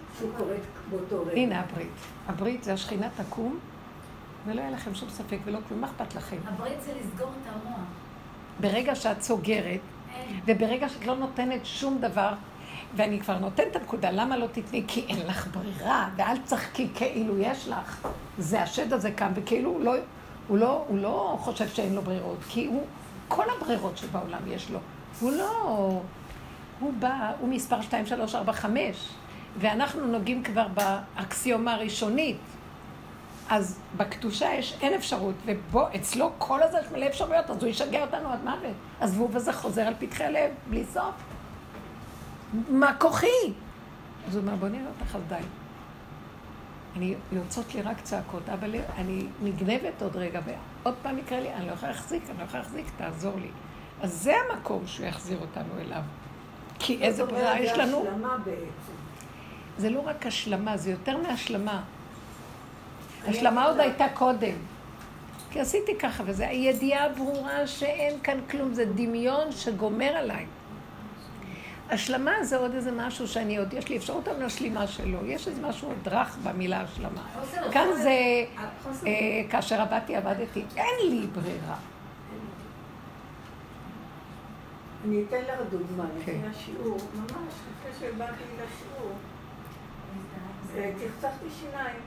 באותו רגע. הנה הברית. הברית זה השכינה תקום, ולא יהיה לכם שום ספק ולא כלום, מה אכפת לכם? הברית זה לסגור את המוח. ברגע שאת סוגרת, וברגע שאת לא נותנת שום דבר, ואני כבר נותנת את הנקודה, למה לא תתני? כי אין לך ברירה, ואל תצחקי כאילו יש לך. זה השד הזה קם, וכאילו הוא לא, הוא לא, הוא לא חושב שאין לו ברירות, כי הוא, כל הברירות שבעולם יש לו. הוא לא, הוא בא, הוא מספר 2, 3, 4, 5, ואנחנו נוגעים כבר באקסיומה הראשונית. אז בקדושה יש, אין אפשרות, ובו, אצלו כל הזה יש מלא אפשרויות, אז הוא ישגע אותנו עד מוות. הזבוב הזה חוזר על פתחי הלב, בלי סוף. מה כוחי? אז הוא אומר, בוא נראה אותך, אז די. אני, יוצאות לי רק צעקות, אבל אני נגנבת עוד רגע, ועוד פעם יקרה לי, אני לא יכולה להחזיק, אני לא יכולה להחזיק, תעזור לי. אז זה המקום שהוא יחזיר אותנו אליו. כי איזה ברירה יש לנו? זה לא רק השלמה, זה יותר מהשלמה. השלמה עוד הייתה קודם. כי עשיתי ככה, וזו הידיעה ברורה שאין כאן כלום, זה דמיון שגומר עליי. השלמה זה עוד איזה משהו שאני עוד, יש לי אפשרות אבל להשלימה שלו. יש איזה משהו עוד רך במילה השלמה. כאן זה, אה, כאשר עבדתי, עבדתי, אין לי ברירה. אני אתן לך דוגמה, כן. לפני השיעור, ממש לפני שבאתי לשיעור, אה, תחצחתי שיניים,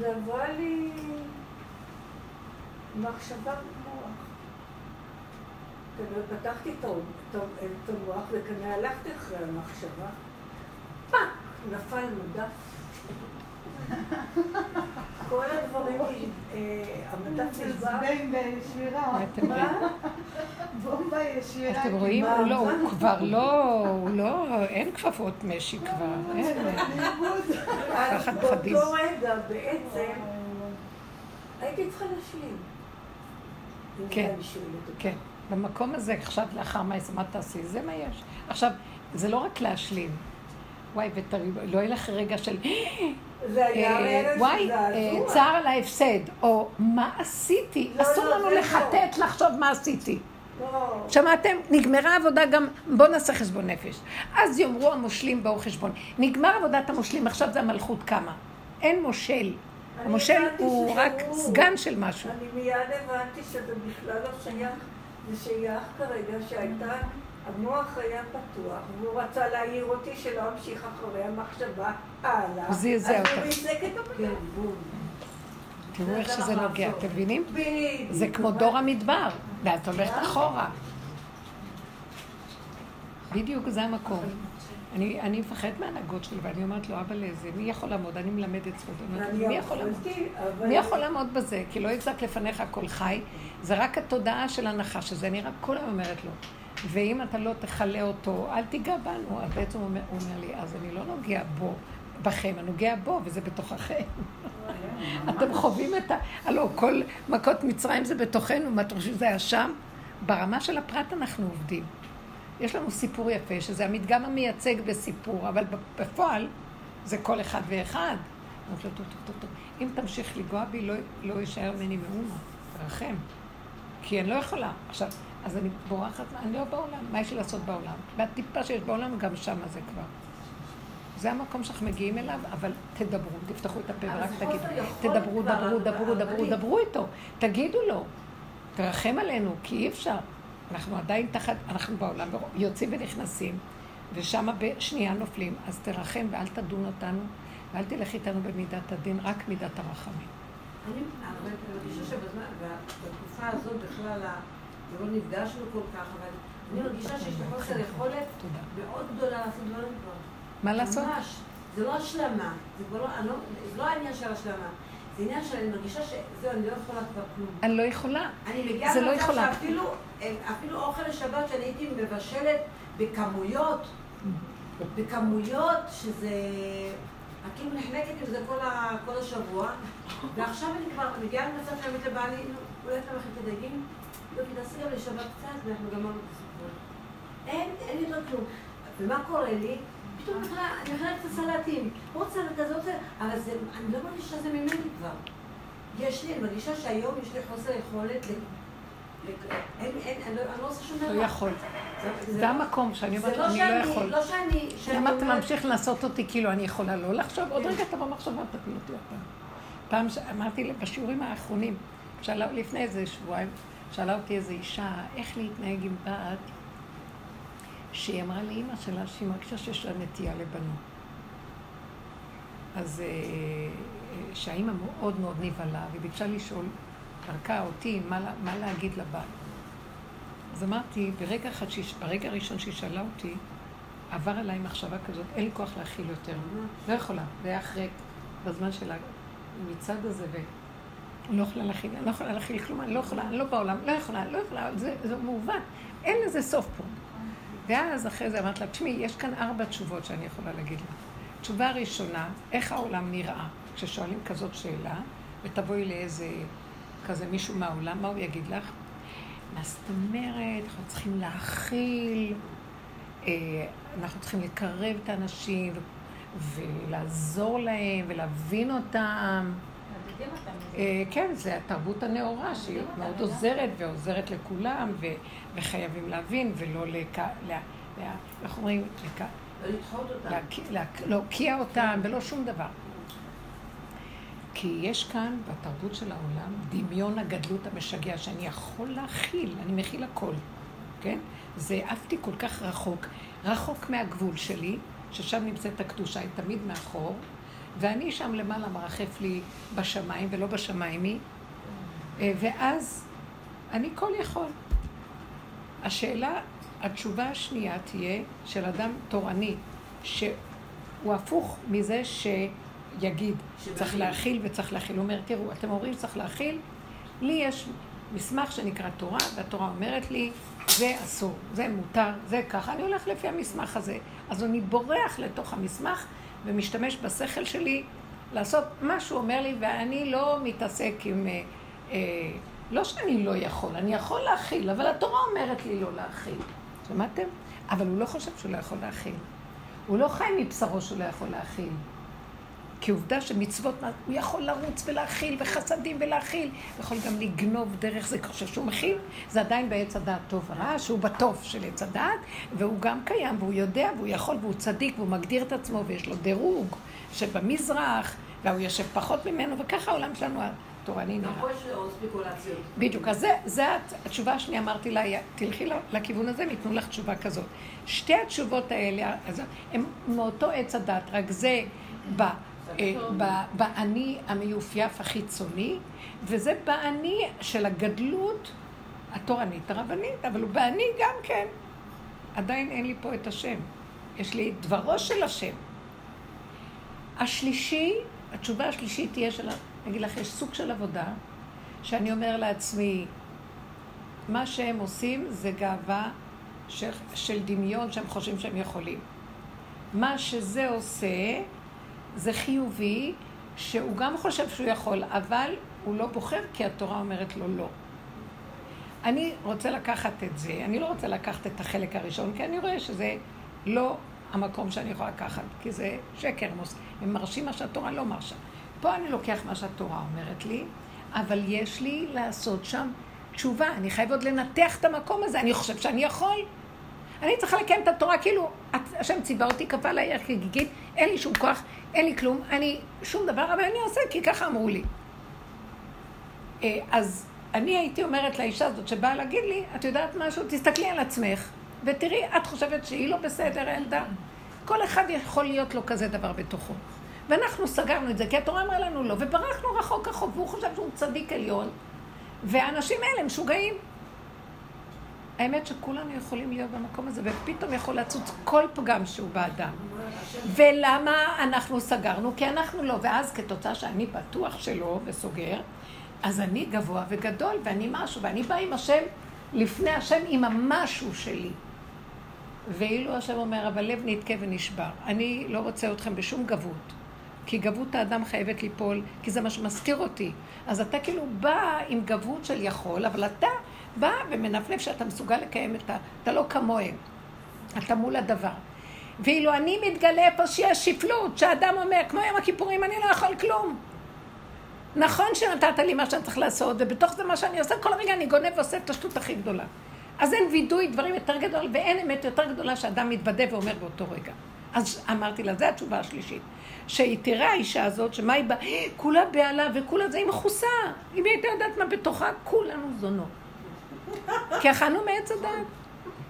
ועברה לי מחשבה במוח. כנראה פתחתי את המוח וכנראה הלכתי אחרי המחשבה, פאק, נפל מדף. כל הדברים, אה, המדף נשבר. זבנג בישירה. מה אתם רואים? מה? בומבה ישירה. אתם רואים? הוא לא, הוא כבר לא, הוא לא, אין כפפות משי כבר, אין. אז פחד חדיש. באותו רגע בעצם הייתי צריכה להשלים. כן. כן. במקום הזה, עכשיו לאחר מה מה תעשי? זה מה יש. עכשיו, זה לא רק להשלים. וואי, ותראי, לא יהיה לך רגע של, זה היה אה, רגע וואי, אה. צער על ההפסד, או מה עשיתי? לא, אסור לא, לנו לא. לחטט לחשוב מה עשיתי. לא. שמעתם? נגמרה עבודה גם, בואו נעשה חשבון נפש. אז יאמרו המושלים באו חשבון. נגמר עבודת המושלים, עכשיו זה המלכות קמה. אין מושל. המושל הוא רק. סגן של משהו. אני מיד הבנתי שזה בכלל לא שייך. זה שייך כרגע שהייתה, המוח היה פתוח, והוא רצה להעיר אותי שלא אמשיך אחרי המחשבה הלאה. הוא זעזע אז אותך. הוא ריסק את המדע. תראו איך שזה נוגע, אתם מבינים? זה כמו דור המדבר, ואת הולכת אחורה. בדיוק זה המקום. אני, אני מפחד מהנהגות שלי, ואני אומרת לו, אבל איזה, מי יכול לעמוד? אני מלמדת זכות. אני אומרת, מי יכול לעמוד? מי יכול לעמוד בזה? כי לא יצעק לפניך הכל חי. זה רק התודעה של הנחש הזה, אני רק כל היום אומרת לו. ואם אתה לא תכלה אותו, אל תיגע בנו. אז בעצם הוא אומר, הוא אומר לי, אז אני לא נוגע בו, בכם, אני נוגע בו, וזה בתוככם. אתם חווים את ה... הלוא כל מכות מצרים זה בתוכנו, מה אתם חושבים שזה היה שם? ברמה של הפרט אנחנו עובדים. יש לנו סיפור יפה, שזה המדגם המייצג בסיפור, אבל בפועל זה כל אחד ואחד. אומרת לו, טוב, טוב, טוב, טוב. אם תמשיך לגוע בי, לא, לא יישאר ממני מאומה. תרחם. כי אני לא יכולה. עכשיו, אז אני בורחת, אני לא בעולם. מה יש לי לעשות בעולם? והטיפה שיש בעולם, גם שמה זה כבר. זה המקום שאנחנו מגיעים אליו, אבל תדברו, תפתחו את הפה ורק תגידו. תדברו, דברו, דברו, דברו. דברו איתו. תגידו לו. תרחם עלינו, כי אי אפשר. אנחנו עדיין תחת, אנחנו בעולם, יוצאים ונכנסים, ושם בשנייה נופלים. אז תרחם ואל תדון אותנו, ואל תלך איתנו במידת הדין, רק מידת הרחמים. אני מרגישה שבזמן, בתקופה הזאת בכלל, לא נפגשנו כל כך, אבל אני מרגישה שיש לי חוסר יכולת. מאוד גדולה לעשות דברים כבר. מה לעשות? ממש. זה לא השלמה, זה לא, לא, זה לא העניין של השלמה. זה עניין שאני מרגישה שזהו, אני לא יכולה כבר כלום. אני לא יכולה. אני מגיעה לא למצב. שאפילו אפילו אוכל לשבת שאני הייתי מבשלת בכמויות, בכמויות שזה... את כאילו נחנקת עם זה כל, ה, כל השבוע, ועכשיו אני כבר מגיעה למצב שאני אומרת לבעלי, "נו, אולי אתה מכין את הדגים? לא, כי תעשי גם לשבת קצת, ואנחנו גמרנו את הסיפור. אין, אין לי יותר כלום. ומה קורה לי? פתאום אני מכינה- אני מכינה קצת סלטים. עוד סלט כזה, עוד סלט, אבל זה, אני לא מרגישה שזה ממני כבר. יש לי, אני מרגישה שהיום יש לי חוסר יכולת ל... אני לא אני לא עושה שום דבר. לא יכול. זה- זה המקום שאני זה אומרת, לא אני לא יכול. לא שאני, שאני למה אתה ממשיך לעשות אותי כאילו אני יכולה לא לחשוב? עוד רגע תבוא מחשבה, תפיל אותי עוד פעם. פעם ש- אמרתי לה, בשיעורים האחרונים, לפני איזה שבועיים, שאלה אותי איזו אישה, איך להתנהג עם בת, שהיא אמרה לאימא שלה שהיא מרגישה שיש לה נטייה לבנות. אז אה, אה, שהאימא מאוד מאוד נבהלה, והיא ביקשה לשאול דרכה אותי מה, מה להגיד לבעל. אז אמרתי, ברגע, אחד שיש, ברגע הראשון שהיא שאלה אותי, עבר עליי מחשבה כזאת, אין לי כוח להכיל יותר. לא יכולה. זה היה אחרי, בזמן שלה, מצד הזה, ואני לא יכולה להכיל, לא יכולה להכיל כלום, אני לא יכולה, אני לא בעולם, לא יכולה, לא יכולה, זה, זה מעוות, אין לזה סוף פה. ואז אחרי זה אמרת לה, תשמעי, יש כאן ארבע תשובות שאני יכולה להגיד לך. תשובה ראשונה, איך העולם נראה? כששואלים כזאת שאלה, ותבואי לאיזה, כזה מישהו מהעולם, מה הוא יגיד לך? מה זאת אומרת? אנחנו צריכים להכיל, אה, אנחנו צריכים לקרב את האנשים ולעזור להם ולהבין אותם. אה, כן, זה התרבות הנאורה שהיא מאוד עוזרת ועוזרת לכולם וחייבים להבין ולא לק... איך אומרים? לא לדחות אותם. להוקיע אותם ולא שום דבר. כי יש כאן, בתרבות של העולם, דמיון הגדלות המשגע, שאני יכול להכיל, אני מכיל הכל, כן? זה עפתי כל כך רחוק, רחוק מהגבול שלי, ששם נמצאת הקדושה, היא תמיד מאחור, ואני שם למעלה מרחף לי בשמיים, ולא בשמיים היא, אה, ואז אני כל יכול. השאלה, התשובה השנייה תהיה של אדם תורני, שהוא הפוך מזה ש... יגיד, צריך להכיל וצריך להכיל. הוא אומר, תראו, אתם אומרים שצריך להכיל? לי יש מסמך שנקרא תורה, והתורה אומרת לי, זה אסור, זה מותר, זה ככה. אני הולך לפי המסמך הזה. אז אני בורח לתוך המסמך ומשתמש בשכל שלי לעשות מה שהוא אומר לי, ואני לא מתעסק עם... אה, אה, לא שאני לא יכול, אני יכול להכיל, אבל התורה אומרת לי לא להכיל. שמעתם? אבל הוא לא חושב שהוא לא יכול להכיל. הוא לא חי מבשרו שהוא לא יכול להכיל. כי עובדה שמצוות, הוא יכול לרוץ ולהכיל, וחסדים ולהכיל, הוא יכול גם לגנוב דרך זה, חושב שהוא מכיל, זה עדיין בעץ הדעת טוב ורע, שהוא בטוב של עץ הדעת, והוא גם קיים, והוא יודע, והוא יכול, והוא צדיק, והוא מגדיר את עצמו, ויש לו דירוג שבמזרח, והוא יושב פחות ממנו, וככה העולם שלנו התורני נראה. נכון שעוד ספקולציות. בדיוק, אז זה התשובה השנייה, אמרתי לה, תלכי לכיוון הזה, ייתנו לך תשובה כזאת. שתי התשובות האלה, הן מאותו עץ הדת, רק זה. אה, באני המיופייף החיצוני, וזה באני של הגדלות התורנית הרבנית, אבל הוא באני גם כן. עדיין אין לי פה את השם. יש לי את דברו של השם. השלישי, התשובה השלישית תהיה של, אגיד לך, יש סוג של עבודה, שאני אומר לעצמי, מה שהם עושים זה גאווה של, של דמיון שהם חושבים שהם יכולים. מה שזה עושה, זה חיובי, שהוא גם חושב שהוא יכול, אבל הוא לא בוחר כי התורה אומרת לו לא. אני רוצה לקחת את זה, אני לא רוצה לקחת את החלק הראשון, כי אני רואה שזה לא המקום שאני יכולה לקחת, כי זה שקר. הם מרשים מה שהתורה לא מרשה. פה אני לוקח מה שהתורה אומרת לי, אבל יש לי לעשות שם תשובה, אני חייב עוד לנתח את המקום הזה, אני חושב שאני יכול. אני צריכה לקיים את התורה כאילו, השם ציווה אותי, כפה עליי כגיגית, אין לי שום כוח, אין לי כלום, אני שום דבר, אבל אני עושה כי ככה אמרו לי. אה, אז אני הייתי אומרת לאישה הזאת שבאה להגיד לי, את יודעת משהו? תסתכלי על עצמך, ותראי, את חושבת שהיא לא בסדר, ילדה? כל אחד יכול להיות לו כזה דבר בתוכו. ואנחנו סגרנו את זה, כי התורה אמרה לנו לא, וברחנו רחוק רחוק, והוא חושב שהוא צדיק עליון, והאנשים האלה משוגעים. האמת שכולנו יכולים להיות במקום הזה, ופתאום יכול לצוץ כל פגם שהוא באדם. ולמה אנחנו סגרנו? כי אנחנו לא, ואז כתוצאה שאני בטוח שלא וסוגר, אז אני גבוה וגדול, ואני משהו, ואני באה עם השם לפני השם עם המשהו שלי. ואילו השם אומר, אבל לב נתקה ונשבר. אני לא רוצה אתכם בשום גבות. כי גבות האדם חייבת ליפול, כי זה מה שמזכיר אותי. אז אתה כאילו בא עם גבות של יכול, אבל אתה בא ומנפנף שאתה מסוגל לקיים את ה... אתה לא כמוהם. אתה מול הדבר. ואילו אני מתגלה איפה שיש שפלות, שהאדם אומר, כמו יום הכיפורים, אני לא יכול כלום. נכון שנתת לי מה שאני צריך לעשות, ובתוך זה מה שאני עושה, כל רגע אני גונב ועושה את השטות הכי גדולה. אז אין וידוי דברים יותר גדול, ואין אמת יותר גדולה שאדם מתוודה ואומר באותו רגע. אז אמרתי לה, זו התשובה השלישית. שהיא תראה האישה הזאת, שמה היא באה, כולה בהלה וכולה זה, היא מכוסה. אם היא הייתה יודעת מה בתוכה, כולנו זונות. כי אכלנו מעץ הדת.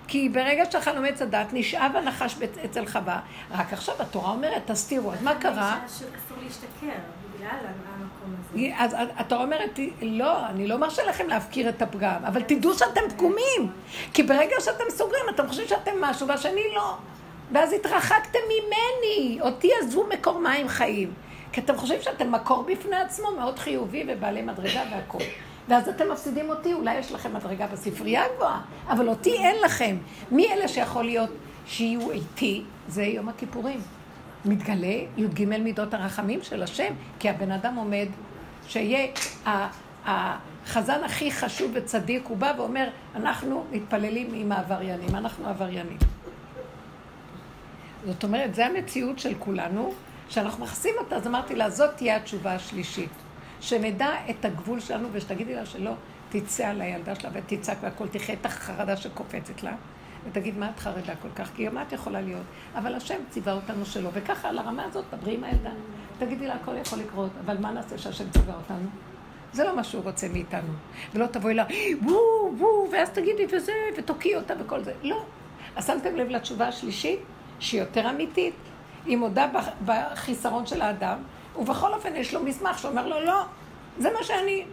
כי ברגע שאכלנו מעץ הדת, נשאב הנחש אצל חווה. רק עכשיו התורה אומרת, תסתירו. אז מה קרה? אסור להשתכר, בגלל המקום הזה. אז התורה אומרת, לא, אני לא מרשה לכם להפקיר את הפגם, אבל תדעו שאתם פגומים. כי ברגע שאתם סוגרים, אתם חושבים שאתם משהו, והשני לא. ואז התרחקתם ממני, אותי עזבו מקור מים חיים. כי אתם חושבים שאתם מקור בפני עצמו מאוד חיובי ובעלי מדרגה והכול. ואז אתם מפסידים אותי, אולי יש לכם מדרגה בספרייה הגבוהה, אבל אותי אין לכם. מי אלה שיכול להיות שיהיו איתי? זה יום הכיפורים. מתגלה י"ג מידות הרחמים של השם, כי הבן אדם עומד שיהיה החזן הכי חשוב וצדיק, הוא בא ואומר, אנחנו מתפללים עם העבריינים, אנחנו עבריינים. זאת אומרת, זו המציאות של כולנו, שאנחנו מכסים אותה, אז אמרתי לה, זאת תהיה התשובה השלישית. שנדע את הגבול שלנו, ושתגידי לה שלא תצא על הילדה שלה ותצעק והכל, תחיה את החרדה שקופצת לה, ותגיד, מה את חרדה כל כך? כי גם את יכולה להיות. אבל השם ציווה אותנו שלא, וככה על הרמה הזאת דברי עם הילדה. תגידי לה, הכל יכול לקרות, אבל מה נעשה שהשם ציווה אותנו? זה לא מה שהוא רוצה מאיתנו. ולא תבואי לה, וואו, וואו, ואז תגידי וזה, ותוקיעי אותה וכל זה. לא. אז שמתם לב לתשובה השלישית, שהיא יותר אמיתית. היא מודה בחיסרון של האדם, ובכל אופן יש לו מסמך שאומר לו, לא, זה מה שאני,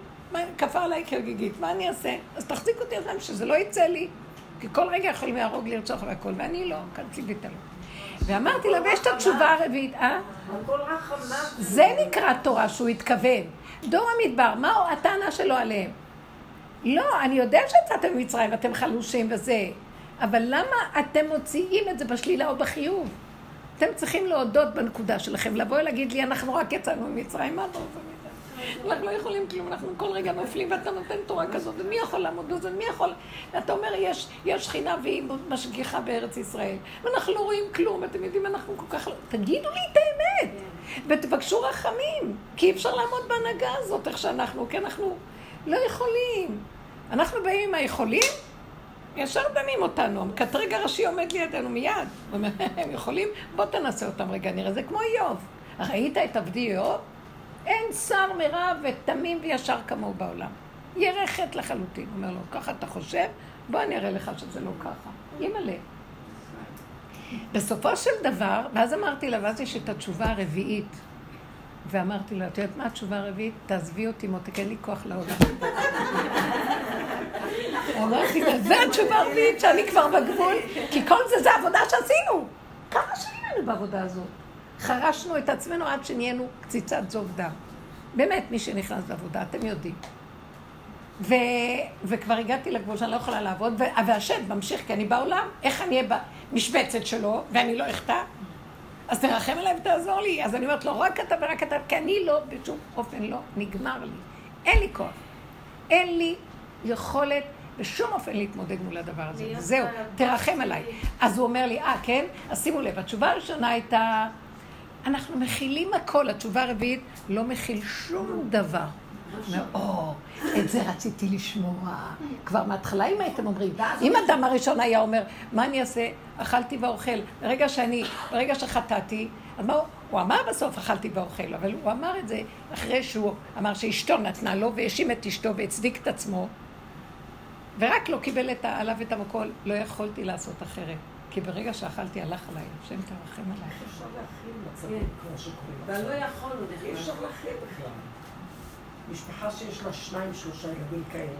כפה עליי כגיגית, מה אני אעשה? אז תחזיק אותי זה, שזה לא יצא לי. כי כל רגע יכולים להרוג, לרצוח והכל, ואני לא, כאן ציווית לו. ואמרתי לה, ויש את התשובה הרביעית, אה? זה נקרא תורה שהוא התכוון. דור המדבר, מה הטענה שלו עליהם? לא, אני יודע שיצאתם ממצרים ואתם חלושים וזה, אבל למה אתם מוציאים את זה בשלילה או בחיוב? אתם צריכים להודות בנקודה שלכם, לבוא ולהגיד לי, אנחנו רק יצאנו ממצרים, מה אתה רוצה מאיתנו? אנחנו לא יכולים כלום, אנחנו כל רגע נופלים, ואתה נותן תורה כזאת, ומי יכול לעמוד בזה? מי יכול... ואתה אומר, יש, יש שכינה והיא משגיחה בארץ ישראל, ואנחנו לא רואים כלום, אתם יודעים, אנחנו כל כך... לא- תגידו לי את האמת, ותבקשו רחמים, כי אי אפשר לעמוד בהנהגה הזאת, איך שאנחנו, כי אנחנו לא יכולים. אנחנו באים עם היכולים, ישר דנים אותנו, המקטרג הראשי עומד לידינו מיד. הוא אומר, הם יכולים? בוא תנסה אותם רגע, נראה. זה כמו איוב. ראית את עבדי איוב? אין שר מרע ותמים וישר כמוהו בעולם. ירחת לחלוטין. הוא אומר לו, ככה אתה חושב? בוא אני אראה לך שזה לא ככה. אימא'לה. בסופו של דבר, ואז אמרתי לה, ואז יש את התשובה הרביעית. ואמרתי לה, את יודעת מה התשובה הרביעית? תעזבי אותי מותק, אין לי כוח לעולם. אמרתי לה, זה התשובה הרביעית שאני כבר בגבול, כי כל זה זה עבודה שעשינו. כמה שנים היינו בעבודה הזאת? חרשנו את עצמנו עד שנהיינו קציצת זוב דם. באמת, מי שנכנס לעבודה, אתם יודעים. ו... וכבר הגעתי לגבול שאני לא יכולה לעבוד, ו... והשד ממשיך, כי אני בעולם, איך אני אהיה במשבצת שלו, ואני לא אחטא? אז תרחם עליי ותעזור לי. אז אני אומרת לו, רק אתה ורק אתה, כי אני לא, בשום אופן לא, נגמר לי. אין לי כוח. אין לי יכולת בשום אופן להתמודד מול הדבר הזה. זהו, תרחם עליי. אז הוא אומר לי, אה, כן? אז שימו לב, התשובה הראשונה הייתה, אנחנו מכילים הכל. התשובה הרביעית, לא מכיל שום דבר. או, את זה רציתי לשמוע. כבר מההתחלה, אם הייתם אומרים, אם אדם הראשון היה אומר, מה אני אעשה? אכלתי ואוכל. ברגע שאני, ברגע שחטאתי, אז מה הוא? הוא אמר בסוף, אכלתי ואוכל, אבל הוא אמר את זה אחרי שהוא אמר שאשתו נתנה לו, והאשים את אשתו והצדיק את עצמו, ורק לא קיבל את, עליו את המקול, לא יכולתי לעשות אחרת. כי ברגע שאכלתי, הלך עליי, השם תרחם עליי. אפשר להכיל מצבים כמו שקוראים. ולא יכולנו אי אפשר להכיל בכלל. משפחה שיש לה שניים, שלושה ילדים כאלה.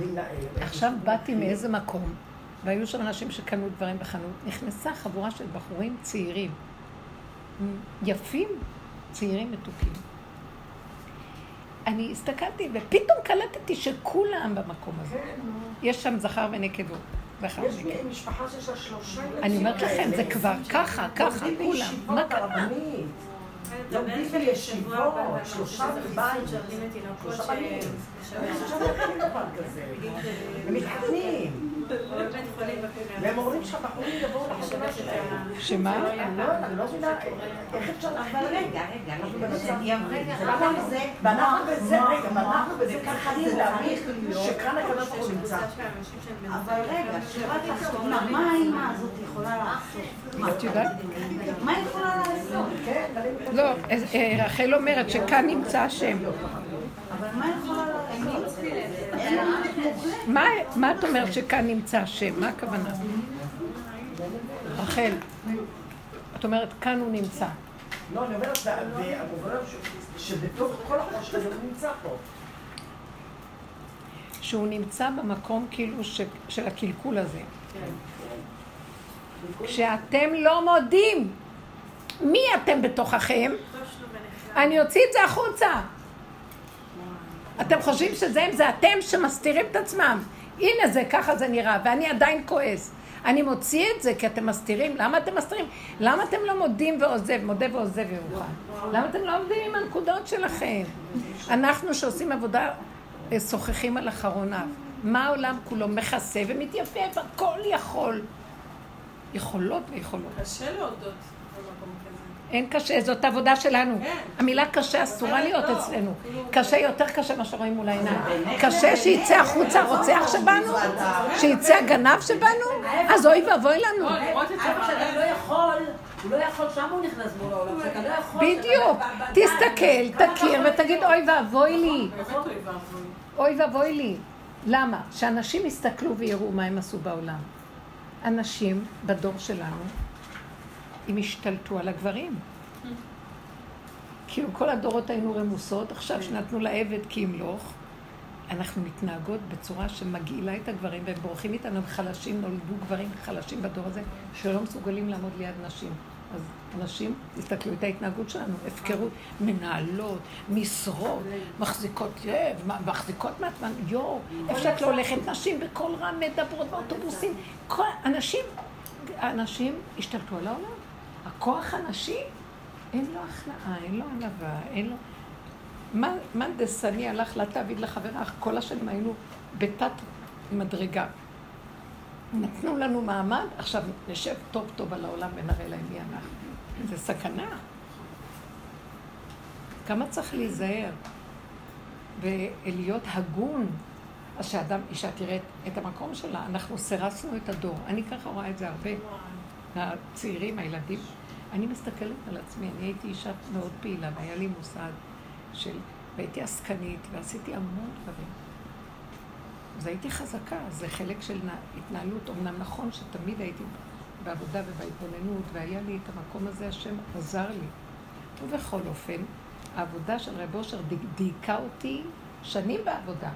ל... עכשיו באתי מאיזה מקום, והיו שם אנשים שקנו דברים בחנות, נכנסה חבורה של בחורים צעירים, יפים, צעירים מתוקים. אני הסתכלתי, ופתאום קלטתי שכולם במקום הזה. כן, יש שם זכר ונקבות. זכר יש ונקבות. משפחה שיש לה שלושה ילדים. אני אומרת לכם, זה כבר ככה, ככה, כולם. מה קרה? לומדים בישיבות, שלושה בבית, שלושה בנים. להכין דבר כזה. הם מתחתנים. והם אומרים שהבחורים יבואו לחתונה שלהם. שמה? אני לא- אני לא מבינה איך אפשר. אבל רגע, רגע, אנחנו רגע, במצב- רגע, ואנחנו רגע, בזה, רגע, ואנחנו בזה ככה זה להעריך שכאן הקדוש ברוך הוא נמצא. אבל רגע, שורה תחתונה, מה האימא הזאת יכולה לעשות? את יודעת? מה היא יכולה לעשות? כן, לא, אה, רחל אומרת שכאן נמצא השם. אבל מה היא יכולה לעשות? מה, מה את אומרת שכאן נמצא השם? מה הכוונה? רחל, את אומרת כאן הוא נמצא. לא, אני אומרת, והמובן ש- שבתוך כל החושך הזה הוא נמצא פה. שהוא נמצא במקום כאילו ש, של הקלקול הזה. כשאתם לא מודים, מי אתם בתוככם? אני אוציא את זה החוצה. אתם חושבים שזה הם, זה אתם שמסתירים את עצמם. הנה זה, ככה זה נראה, ואני עדיין כועס. אני מוציא את זה כי אתם מסתירים. למה אתם מסתירים? למה אתם לא מודים ועוזב, מודה ועוזב ומוכן? למה אתם לא עובדים עם הנקודות שלכם? אנחנו שעושים עבודה, אה, שוחחים על אחרונה. מה העולם כולו מכסה ומתייפף, הכל יכול. יכולות ויכולות. קשה להודות. אין קשה, זאת עבודה שלנו. כן. המילה קשה אסורה להיות לא, אצלנו. קשה, יותר קשה מה שרואים מול העיניים. קשה שיצא החוצה הרוצח שבנו? שיצא הגנב שבנו? אז אוי ואבוי לנו. לא. לא יכול, הוא לא יכול, שם הוא נכנס מול העולם. כשאתה לא יכול... בדיוק. תסתכל, תכיר ותגיד אוי ואבוי לי. אוי ואבוי לי. למה? שאנשים יסתכלו ויראו מה הם עשו בעולם. אנשים בדור שלנו, הם השתלטו על הגברים. כאילו כל הדורות היינו רמוסות, עכשיו שנתנו לעבד כי ימלוך, אנחנו מתנהגות בצורה שמגעילה את הגברים והם בורחים איתנו, הם חלשים, נולדו גברים חלשים בדור הזה, שלא מסוגלים לעמוד ליד נשים. אז נשים, תסתכלו את ההתנהגות שלנו, הפקרות, מנהלות, משרות, מחזיקות יב, מחזיקות מעצמן, יואו, איפה שאת לא הולכת, נשים בקול רם מדברות באוטובוסים, כל אנשים, אנשים השתלטו על העולם. הכוח הנשי, אין לו הכנעה, אין לו ענווה, אין לו... מאן דסני הלך לה תעביד לחברה, כל השנים היינו בתת מדרגה. נתנו לנו מעמד, עכשיו נשב טוב טוב על העולם ונראה להם מי אנחנו. זה סכנה. כמה צריך להיזהר ולהיות הגון. אז שאדם, אישה תראה את המקום שלה, אנחנו סירסנו את הדור. אני ככה רואה את זה הרבה. הצעירים, הילדים. אני מסתכלת על עצמי, אני הייתי אישה מאוד פעילה, והיה לי מוסד של... והייתי עסקנית, ועשיתי המון דברים. אז הייתי חזקה, זה חלק של התנהלות. אמנם נכון שתמיד הייתי בעבודה ובהתבוננות, והיה לי את המקום הזה, השם עזר לי. ובכל אופן, העבודה של רב אושר דייקה אותי שנים בעבודה.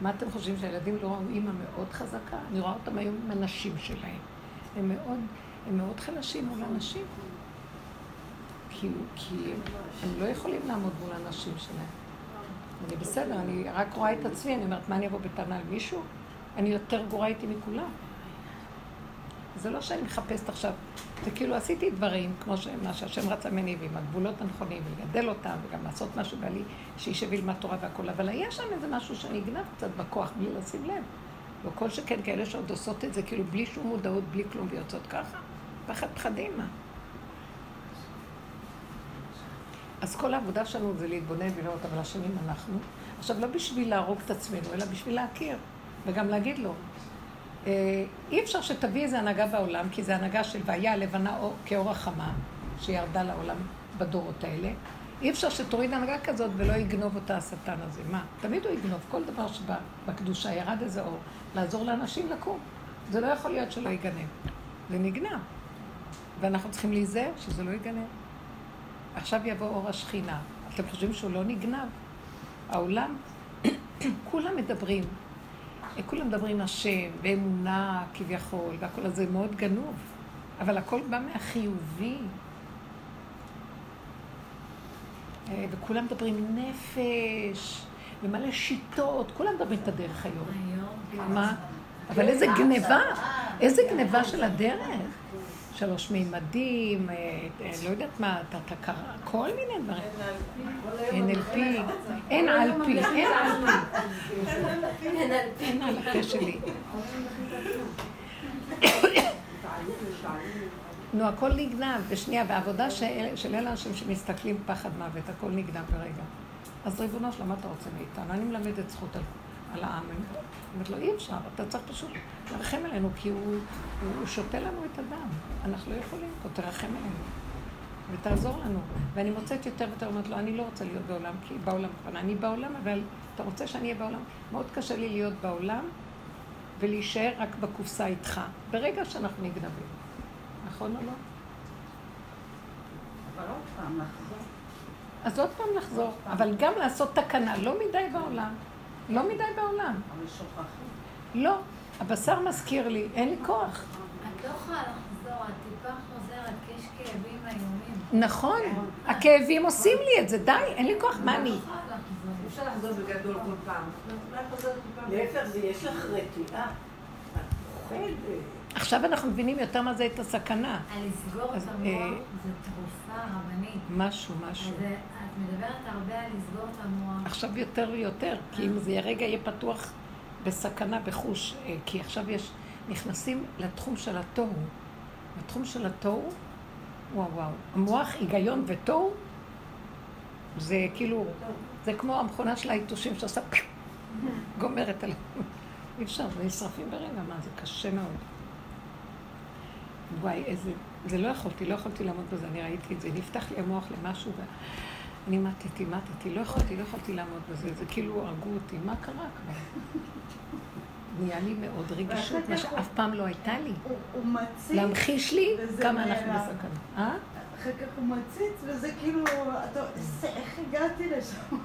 מה אתם חושבים, שהילדים לא ראו אימא מאוד חזקה? אני רואה אותם היום עם הנשים שלהם. הם מאוד, הם מאוד חלשים מול הנשים. כי, כי הם לא יכולים לעמוד מול הנשים שלהם. אני בסדר, אני רק רואה את עצמי, אני אומרת, מה אני אבוא בטענה על מישהו? אני יותר גרועה איתי מכולם. זה לא שאני מחפשת עכשיו, זה כאילו עשיתי דברים, כמו מה שהשם רצה ממני, ועם הגבולות הנכונים, ולגדל אותם, וגם לעשות משהו בעלי, שישב ילמד תורה והכול, אבל היה שם איזה משהו שאני אגנב קצת בכוח בלי לשים לב. לא כל שכן כאלה שעוד עושות את זה, כאילו בלי שום מודעות, בלי כלום, ויוצאות ככה. פחד פחדים? אז כל העבודה שלנו זה להתבונן ולראות, אבל אשמים אנחנו. עכשיו, לא בשביל להרוג את עצמנו, אלא בשביל להכיר, וגם להגיד לו. אה, אי אפשר שתביא איזו הנהגה בעולם, כי זו הנהגה של והיה הלבנה אור- כאור החמה, שירדה לעולם בדורות האלה. אי אפשר שתוריד הנהגה כזאת ולא יגנוב אותה השטן הזה. מה? תמיד הוא יגנוב. כל דבר שבקדושה ירד איזה אור, לעזור לאנשים לקום. זה לא יכול להיות שלא יגנב. זה נגנב. ואנחנו צריכים להיזהר שזה לא יגנב. עכשיו יבוא אור השכינה. אתם חושבים שהוא לא נגנב? העולם, [coughs] כולם מדברים. כולם מדברים השם, ואמונה כביכול, והכל הזה מאוד גנוב. אבל הכל בא מהחיובי. אה, וכולם מדברים נפש, ומלא שיטות, כולם מדברים את הדרך היום. מה? אבל איזה גניבה, איזה גניבה של הדרך. שלוש מימדים, אה, אה, לא יודעת מה, אתה קרא, כל מיני דברים. NLP, אין על פי, אין על פי. אין על הפה שלי. נו, הכל נגנב בשנייה, והעבודה של אלה אנשים שמסתכלים פחד מוות, הכל נגנב ברגע. אז ריבונו שלמה, מה אתה רוצה מאיתנו? אני מלמדת זכות על, על העם. אומרת לו, אי אפשר, אתה צריך פשוט לרחם עלינו, כי הוא, הוא שותה לנו את הדם. אנחנו לא יכולים, פה תרחם עלינו. ותעזור לנו. ואני מוצאת יותר ויותר, אומרת לו, אני לא רוצה להיות בעולם, כי בעולם כבר, אני בעולם, אבל אתה רוצה שאני אהיה בעולם? מאוד קשה לי להיות בעולם ולהישאר רק בקופסה איתך, ברגע שאנחנו נגנבים. נכון או לא? אבל עוד פעם לחזור. אז עוד פעם לחזור, אבל גם לעשות תקנה, לא מדי בעולם. לא מדי בעולם. אבל שוכחים. לא, הבשר מזכיר לי, אין לי כוח. את לא יכולה לחזור, את טיפה חוזרת, כי יש כאבים איומים. נכון, הכאבים עושים לי את זה, די, אין לי כוח, מה אני? אפשר לחזור בגדול כל פעם. להפך, זה יש לך רתיעה. עכשיו אנחנו מבינים יותר מה זה את הסכנה. על לסגור אז, את אה, המוח זה תרופה רבנית. משהו, משהו. אה, את מדברת הרבה על לסגור את המוח. עכשיו יותר ויותר, כי אם זה רגע יהיה פתוח בסכנה, בחוש, אה, כי עכשיו יש, נכנסים לתחום של התוהו. התחום של התוהו, וואו וואו, המוח, היגיון ותוהו, זה כאילו, זה כמו המכונה של היתושים שעושה פיו, [laughs] גומרת עליהם. אי אפשר, זה נשרפים ברגע, מה, זה קשה מאוד. וואי, איזה, זה לא יכולתי, לא יכולתי לעמוד בזה, אני ראיתי את זה, נפתח לי המוח למשהו, ואני מתתי, מתתי, לא יכולתי, לא יכולתי לעמוד בזה, זה כאילו הרגו אותי, מה קרה כבר? נהיה לי מאוד רגישות, מה שאף פעם לא הייתה לי. הוא- מציץ, להמחיש לי כמה אנחנו. בסכנה. אה? אחר כך הוא מציץ, וזה כאילו, אתה, "איזה- איך הגעתי לשם?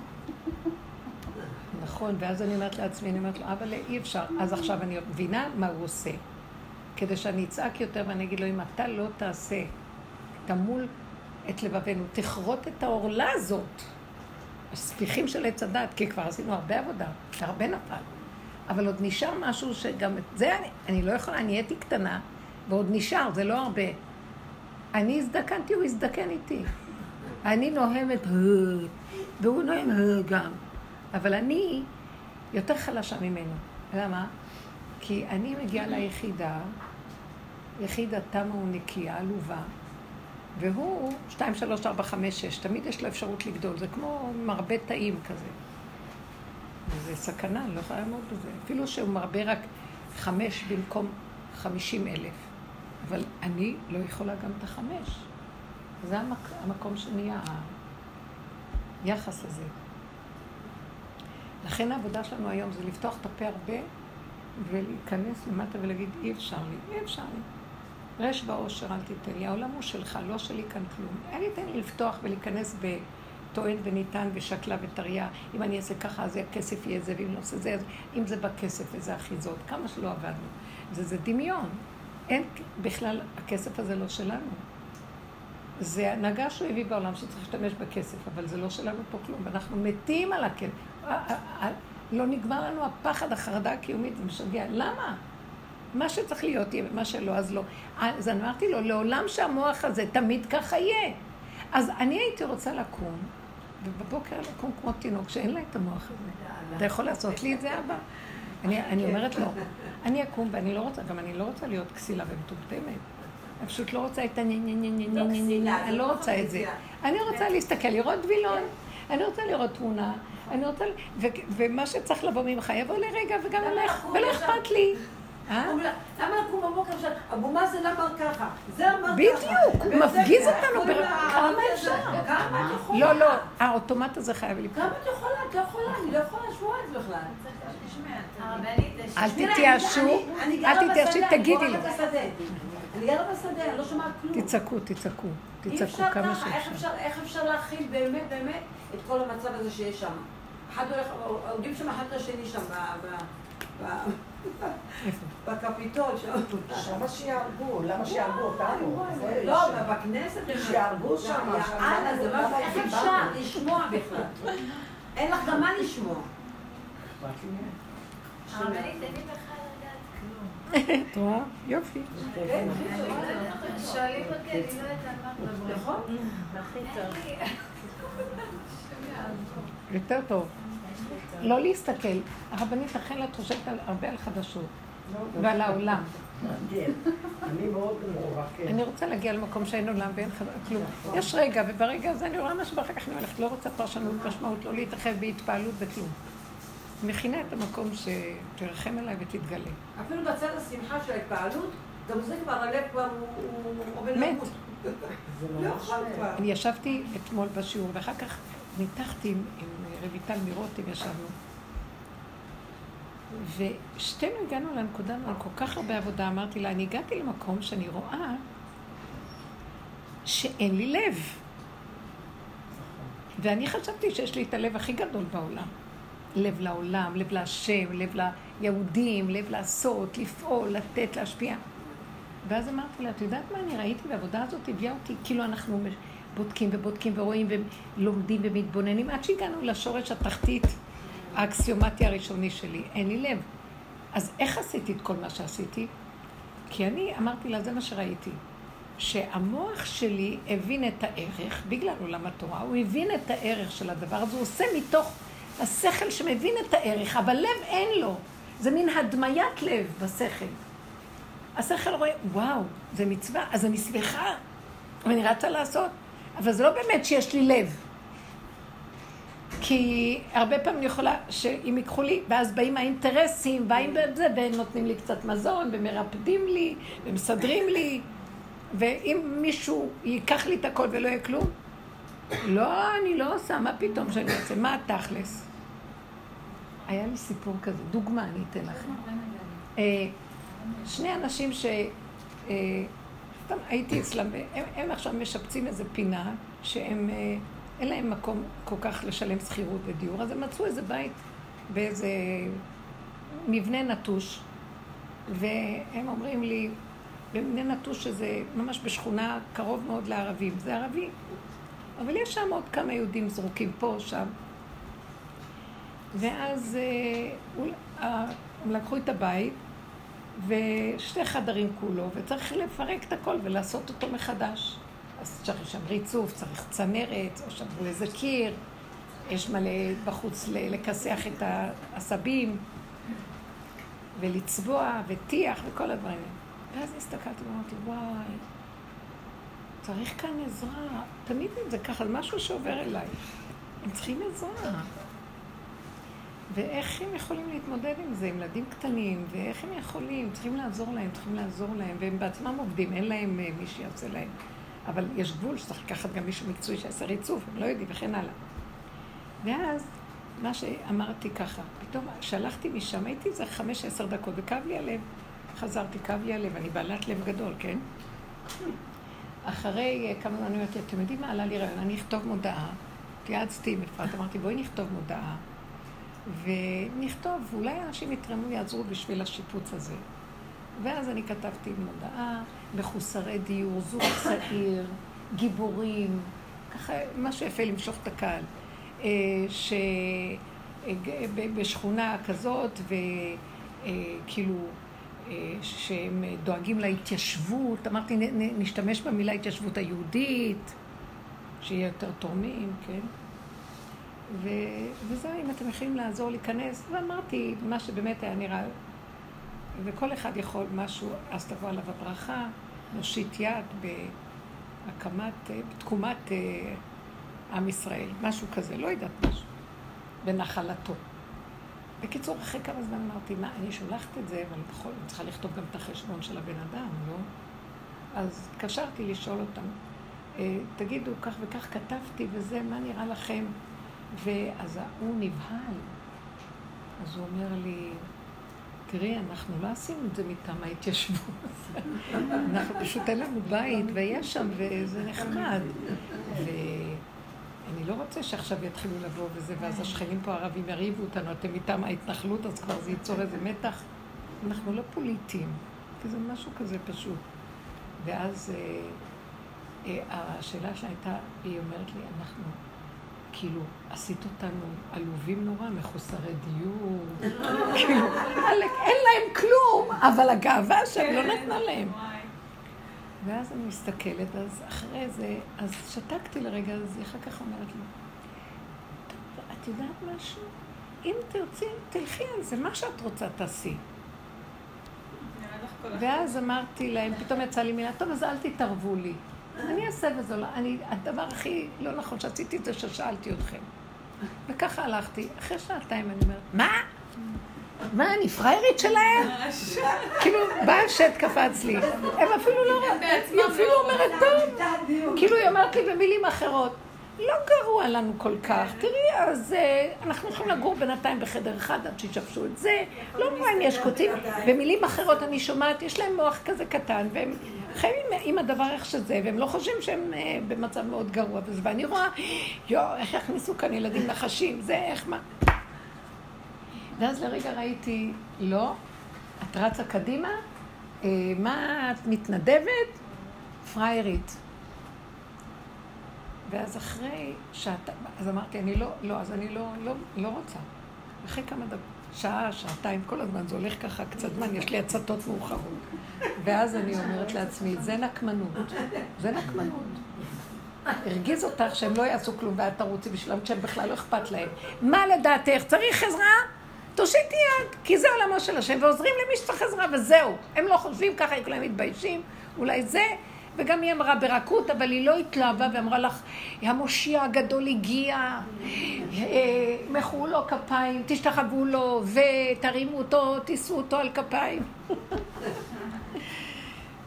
נכון, ואז אני אומרת לעצמי, אני אומרת לו, אבל אי אפשר. אז עכשיו אני מבינה מה הוא עושה. כדי שאני אצעק יותר ואני אגיד לו, אם אתה לא תעשה, תמול את לבבינו, תכרות את העורלה הזאת, הספיחים של עץ הדת, כי כבר עשינו הרבה עבודה, הרבה נפל. אבל עוד נשאר משהו שגם את זה אני, אני לא יכולה, נהייתי קטנה, ועוד נשאר, זה לא הרבה. אני הזדקנתי, הוא הזדקן איתי. אני נוהמת, "אה", והוא נוהם "אה" גם. אבל אני יותר חלשה ממנו. למה? כי אני מגיעה ליחידה, יחידה תמה ונקייה, עלובה, והוא, שתיים, שלוש, ארבע, חמש, שש, תמיד יש לו אפשרות לגדול, זה כמו מרבה תאים כזה. זה סכנה, אני לא יכולה לעמוד בזה. אפילו שהוא מרבה רק חמש במקום חמישים אלף. אבל אני לא יכולה גם את החמש. זה המק... המקום שנהיה היחס הזה. לכן העבודה שלנו היום זה לפתוח את הפה הרבה ולהיכנס למטה ולהגיד, אי אפשר לי, אי אפשר לי. רש ועושר אל תיתן לי, העולם הוא שלך, לא שלי כאן כלום. אל תיתן לי לפתוח ולהיכנס בטוען וניתן ושקלה וטריה. אם אני אעשה ככה, אז הכסף יהיה זה, ואם לא עושה זה, אם זה בכסף וזה אחיזות, כמה שלא עבדנו. זה, זה דמיון. אין בכלל, הכסף הזה לא שלנו. זה הנהגה שהוא הביא בעולם שצריך להשתמש בכסף, אבל זה לא שלנו פה כלום, ואנחנו מתים על הכסף. לא נגמר לנו הפחד, החרדה הקיומית, זה משגע. למה? מה שצריך להיות יהיה, ומה שלא, אז לא. אז אמרתי לו, לעולם שהמוח הזה תמיד ככה יהיה. אז אני הייתי רוצה לקום, ובבוקר לקום כמו תינוק שאין לה את המוח הזה. אתה יכול לעשות לי את זה, אבא? אני, אני אומרת לו, אני אקום ואני לא רוצה, גם אני לא רוצה להיות כסילה ומטומטמת. אני פשוט לא רוצה את נה, אני לא רוצה את זה. אני רוצה להסתכל, לראות וילון, אני רוצה לראות תמונה, אני רוצה, ומה שצריך לבוא ממך יבוא לרגע וגם אלך, ולא אכפת לי. אה? למה לקום בבוקר עכשיו, אבו מאזן אמר ככה, זה אמר ככה. בדיוק, הוא מפגיז אותנו, כמה. אפשר? כמה את יכולה? לא, לא, האוטומט הזה חייב ליפול. כמה את יכולה? את לא יכולה, אני לא יכולה לשמוע את זה בכלל. אל תתייאשו, אל תתייאשי, תגידי לי. אני גרה בשדה, אני לא שומעת כלום. תצעקו, תצעקו, תצעקו אפשר כמה שאפשר. אפשר- איך אפשר להכיל באמת באמת את כל המצב הזה שיש שם? אחד הולך, עומדים שם אחד לשני שם? בקפיטול שם. למה שיהרגו? למה שיהרגו אותנו? לא, בכנסת. שיהרגו שם, יאללה, זה לא, למה איך? אפשר לשמוע בכלל? אין לך גם מה לשמוע. [laughs] את רואה? יופי. כן, שואלים אותי, אני לא יודעת על מה. נכון? יותר טוב. לא להסתכל. הרבנית, לכן את חושבת על- הרבה על חדשות ועל העולם. כן. אני מאוד מעורב. אני רוצה להגיע למקום שאין עולם ואין כלום. יש רגע, וברגע הזה אני רואה משהו, ואחר כך אני הולכת, לא רוצה פרשנות, משמעות, לא להתאחד בהתפעלות וכלום. מכינה את המקום שתרחם עליי ותתגלה. אפילו בצד השמחה של ההתפעלות, גם זה כבר, הלב כבר הוא- עומד מת. למות. לא יכול כבר. אני ישבתי אתמול בשיעור, ואחר כך ניתחתי עם רויטל מרותם, ישבנו. ושתינו הגענו לנקודה, על כל כך הרבה עבודה, אמרתי לה, אני הגעתי למקום שאני רואה שאין לי לב. ואני חשבתי שיש לי את הלב הכי גדול בעולם. לב לעולם, לב להשם, לב ליהודים, לב לעשות, לפעול, לתת, להשפיע. ואז אמרתי לה, את יודעת מה אני ראיתי בעבודה הזאת? הביאה אותי, כאילו אנחנו בודקים ובודקים ורואים ולומדים ומתבוננים, עד שהגענו לשורש התחתית האקסיומטי הראשוני שלי, אין לי לב. אז איך עשיתי את כל מה שעשיתי? כי אני אמרתי לה, זה מה שראיתי. שהמוח שלי הבין את הערך, בגלל עולם התורה, הוא הבין את הערך של הדבר הזה, הוא עושה מתוך השכל שמבין את הערך, אבל לב אין לו. זה מין הדמיית לב בשכל. השכל רואה, וואו, זה מצווה, אז אני שמחה, ואני רצה לעשות. אבל זה לא באמת שיש לי לב. כי הרבה פעמים אני יכולה, שאם ייקחו לי, ואז באים האינטרסים, באים בזה, ונותנים לי קצת מזון, ומרפדים לי, ומסדרים לי, ואם מישהו ייקח לי את הכל ולא יהיה כלום, לא, אני לא עושה, מה פתאום שאני אעשה? מה התכלס? היה לי סיפור כזה, דוגמה אני אתן לכם. אה, שני אנשים ש... אה, סתם הייתי אצלם, הם, הם עכשיו משפצים איזה פינה שהם, אה, אין להם מקום כל כך לשלם שכירות ודיור, אז הם מצאו איזה בית באיזה מבנה נטוש, והם אומרים לי, במבנה נטוש שזה ממש בשכונה קרוב מאוד לערבים, זה ערבי, אבל יש שם עוד כמה יהודים זרוקים פה, שם. ואז אה, הם לקחו את הבית, ושתי חדרים כולו, וצריך לפרק את הכל ולעשות אותו מחדש. אז צריך שם ריצוף, צריך צנרת, או שברו איזה קיר, יש מלא בחוץ לכסח את העשבים, ולצבוע, וטיח, וכל הדברים. ואז הסתכלתי ואמרתי, וואי, צריך כאן עזרה. תמיד זה ככה, זה משהו שעובר אליי. הם צריכים עזרה. ואיך הם יכולים להתמודד עם זה, עם ילדים קטנים, ואיך הם יכולים, צריכים לעזור להם, צריכים לעזור להם, והם בעצמם עובדים, אין להם אה, מי שיעשה להם. אבל יש גבול שצריך לקחת גם מישהו מקצועי שיעשה ריצוף, הם לא יודעים, וכן הלאה. ואז, מה שאמרתי ככה, פתאום שלחתי משם, הייתי איזה חמש, עשר דקות, וכאב לי הלב. חזרתי, כאב לי הלב, אני בעלת לב גדול, כן? אחרי אה, כמה זמן אתם יודעים מה עלה לי רעיון? אני אכתוב מודעה. התייעצתי עם אפרת, אמרתי, בואי נכתוב מודעה. ונכתוב, אולי אנשים יתרמו, יעזרו בשביל השיפוץ הזה. ואז אני כתבתי מודעה, מחוסרי דיור, זוג [coughs] צעיר, גיבורים, ככה משהו יפה למשוך את הקהל. אה, שבשכונה כזאת, וכאילו, אה, שהם דואגים להתיישבות, אמרתי, נשתמש במילה התיישבות היהודית, שיהיה יותר תורמים, כן? ו... וזהו, אם אתם יכולים לעזור להיכנס, ואמרתי מה שבאמת היה נראה, וכל אחד יכול משהו, אז תבוא עליו הברכה, נושיט יד בהקמת, בתקומת אה, עם ישראל, משהו כזה, לא יודעת משהו, בנחלתו. בקיצור, אחרי כמה זמן אמרתי, מה, אני שולחת את זה, אבל בכל זאת צריכה לכתוב גם את החשבון של הבן אדם, לא? אז התקשרתי לשאול אותם, אה, תגידו, כך וכך כתבתי וזה, מה נראה לכם? ואז הוא נבהל. אז הוא אומר לי, תראי, אנחנו לא עשינו את זה מטעם ההתיישבות. [laughs] אנחנו פשוט אין לנו בית, ויש שם, וזה נחמד. ואני לא רוצה שעכשיו יתחילו לבוא וזה, ואז השכנים פה הערבים יריבו אותנו, אתם מטעם ההתנחלות, אז כבר זה ייצור איזה מתח. אנחנו לא פוליטיים, כי זה משהו כזה פשוט. ואז אה, אה, השאלה שלה הייתה, היא אומרת לי, אנחנו... כאילו, עשית אותנו עלובים נורא, מחוסרי דיור, כאילו, אין להם כלום, אבל הגאווה שם לא נתנה להם. ואז אני מסתכלת, אז אחרי זה, אז שתקתי לרגע, אז היא אחר כך אומרת לי, טוב, את יודעת משהו? אם תרצי, תלכי על זה, מה שאת רוצה תעשי. ואז אמרתי להם, פתאום יצא לי מילה, טוב, אז אל תתערבו לי. אני אעשה וזה לא, אני, הדבר הכי לא נכון שעשיתי זה ששאלתי אתכם. וככה הלכתי. אחרי שעתיים אני אומרת, מה? מה, אני פריירית שלהם? כאילו, בא השד קפץ לי. הם אפילו לא... היא אפילו אומרת, טוב. כאילו, היא אומרת לי במילים אחרות. לא גרוע לנו כל כך. תראי, אז אה, אנחנו יכולים לגור בינתיים בחדר אחד עד שישפשו את זה. לא נורא אם יש קוצים. במילים אחרות אני שומעת, יש להם מוח כזה קטן, והם חיים עם הדבר איך שזה, והם לא חושבים שהם אה, במצב מאוד גרוע. ואני רואה, יואו, איך יכניסו כאן ילדים נחשים, זה איך מה. ואז לרגע ראיתי, לא, את רצה קדימה, אה, מה את מתנדבת? פריירית. ואז אחרי שעתה, אז אמרתי, אני לא, לא, אז אני לא, לא, לא רוצה. אחרי כמה דקות, שעה, שעתיים, כל הזמן זה הולך ככה קצת זמן, יש לי הצתות מאוחרות. ואז אני אומרת לעצמי, זה נקמנות, זה נקמנות. הרגיז אותך שהם לא יעשו כלום ואת תרוצי בשבילם כשהם בכלל לא אכפת להם. מה לדעתך? צריך עזרה? תושיטי יד, כי זה עולמו של השם, ועוזרים למי שצריך עזרה, וזהו. הם לא חושבים ככה, הם כולם מתביישים, אולי זה, וגם היא אמרה ברכות, אבל היא לא התלהבה ואמרה לך, המושיע הגדול הגיע, אה, מחאו לו כפיים, תשתחוו לו, ותרימו אותו, תישאו אותו על כפיים. [laughs]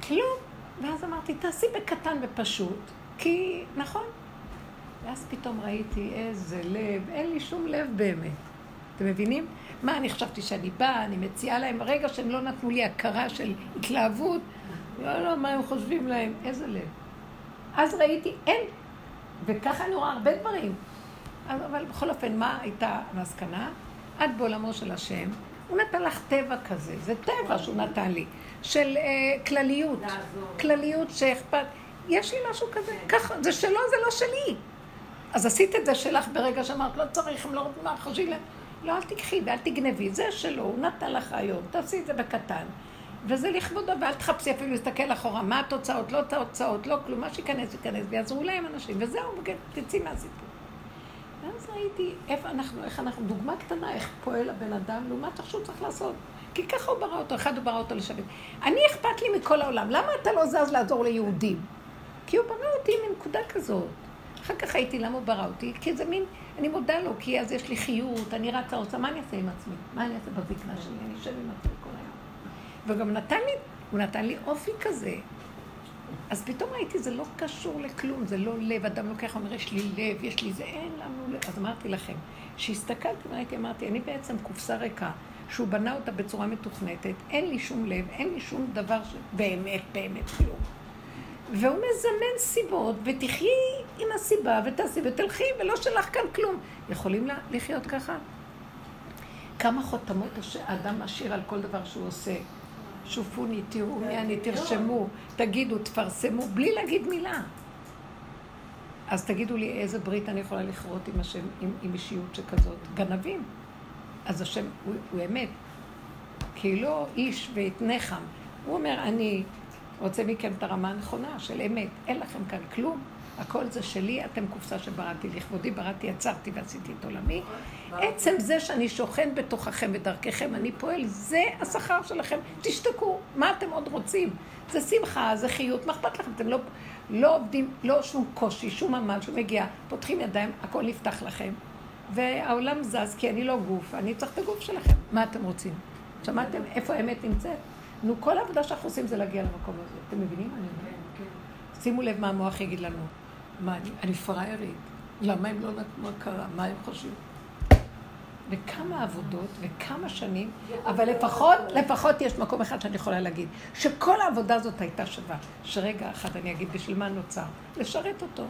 כלום. ואז אמרתי, תעשי בקטן ופשוט, כי, נכון. ואז פתאום ראיתי איזה לב, אין לי שום לב באמת. אתם מבינים? מה, אני חשבתי שאני באה, אני מציעה להם, ברגע שהם לא נתנו לי הכרה של התלהבות, לא, לא, מה הם חושבים להם? איזה לב. אז ראיתי, אין. וככה אני רואה הרבה דברים. אבל בכל אופן, מה הייתה המסקנה? את בעולמו של השם, הוא נתן לך טבע כזה, זה טבע שהוא נתן לי, של אה, כלליות, כלליות שאכפת, יש לי משהו כזה, ככה, זה שלו, זה לא שלי. אז עשית את זה שלך ברגע שאמרת, לא צריך, הם לא רוצים מה חושבים להם. לא, אל תקחי ואל תגנבי, זה שלו, הוא נתן לך היום, תעשי את זה בקטן. וזה לכבודו, ואל תחפשי אפילו להסתכל אחורה, מה התוצאות, לא תוצאות, לא כלום, מה שייכנס, ייכנס, ויעזרו להם אנשים, וזהו, תצאי מהסיפור. ואז ראיתי איפה אנחנו, איך אנחנו, דוגמה קטנה, איך פועל הבן אדם, לעומת איך שהוא צריך לעשות. כי ככה הוא ברא אותו, אחד הוא ברא אותו לשבת. אני אכפת לי מכל העולם, למה אתה לא זז לעזור ליהודים? כי הוא ברא אותי מנקודה כזאת. אחר כך הייתי, למה הוא ברא אותי? כי זה מין, אני מודה לו, כי אז יש לי חיות, אני רצה רוצה, מה אני אעשה עם עצמי? מה אני אעשה בזקנה שלי? אני אשב עם עצמי. וגם נתן לי, הוא נתן לי אופי כזה. אז פתאום ראיתי, זה לא קשור לכלום, זה לא לב, אדם לוקח, אומר, יש לי לב, יש לי זה, אין לנו לב. אז אמרתי לכם, כשהסתכלתי וראיתי, אמרתי, אני בעצם קופסה ריקה, שהוא בנה אותה בצורה מתוכנתת, אין לי שום לב, אין לי שום דבר שבאמת, באמת כלום. והוא מזמן סיבות, ותחי עם הסיבה, ותעשי ותלכי, ולא שלח כאן כלום. יכולים לחיות ככה? כמה חותמות האדם משאיר על כל דבר שהוא עושה. שופוני, תראו מי אני, תרשמו, תגידו, תפרסמו, בלי להגיד מילה. אז תגידו לי איזה ברית אני יכולה לכרות עם השם, עם, עם אישיות שכזאת. גנבים. אז השם הוא, הוא אמת. כי לא איש ויתנחם. הוא אומר, אני רוצה מכם את הרמה הנכונה של אמת. אין לכם כאן כלום. הכל זה שלי, אתם קופסה שבראתי לכבודי, בראתי, יצרתי ועשיתי את עולמי. עצם זה שאני שוכן בתוככם ודרככם, אני פועל, זה השכר שלכם. תשתקו, מה אתם עוד רוצים? זה שמחה, זה חיות, מה אכפת לכם? אתם לא, לא עובדים, לא שום קושי, שום עמל שמגיע, פותחים ידיים, הכל נפתח לכם. והעולם זז, כי אני לא גוף, אני צריך את הגוף שלכם. מה אתם רוצים? שמעתם איפה האמת נמצאת? נו, כל העבודה שאנחנו עושים זה להגיע למקום הזה. אתם מבינים מה אני אומרת? שימו לב מה המוח יגיד לנו. מה, אני, אני פראיירית? למה הם לא נתנו הכרה? מה הם חושבים? וכמה עבודות וכמה שנים, אבל לפחות, לפחות יש מקום אחד שאני יכולה להגיד, שכל העבודה הזאת הייתה שווה. שרגע אחד אני אגיד, בשביל מה נוצר? לשרת אותו,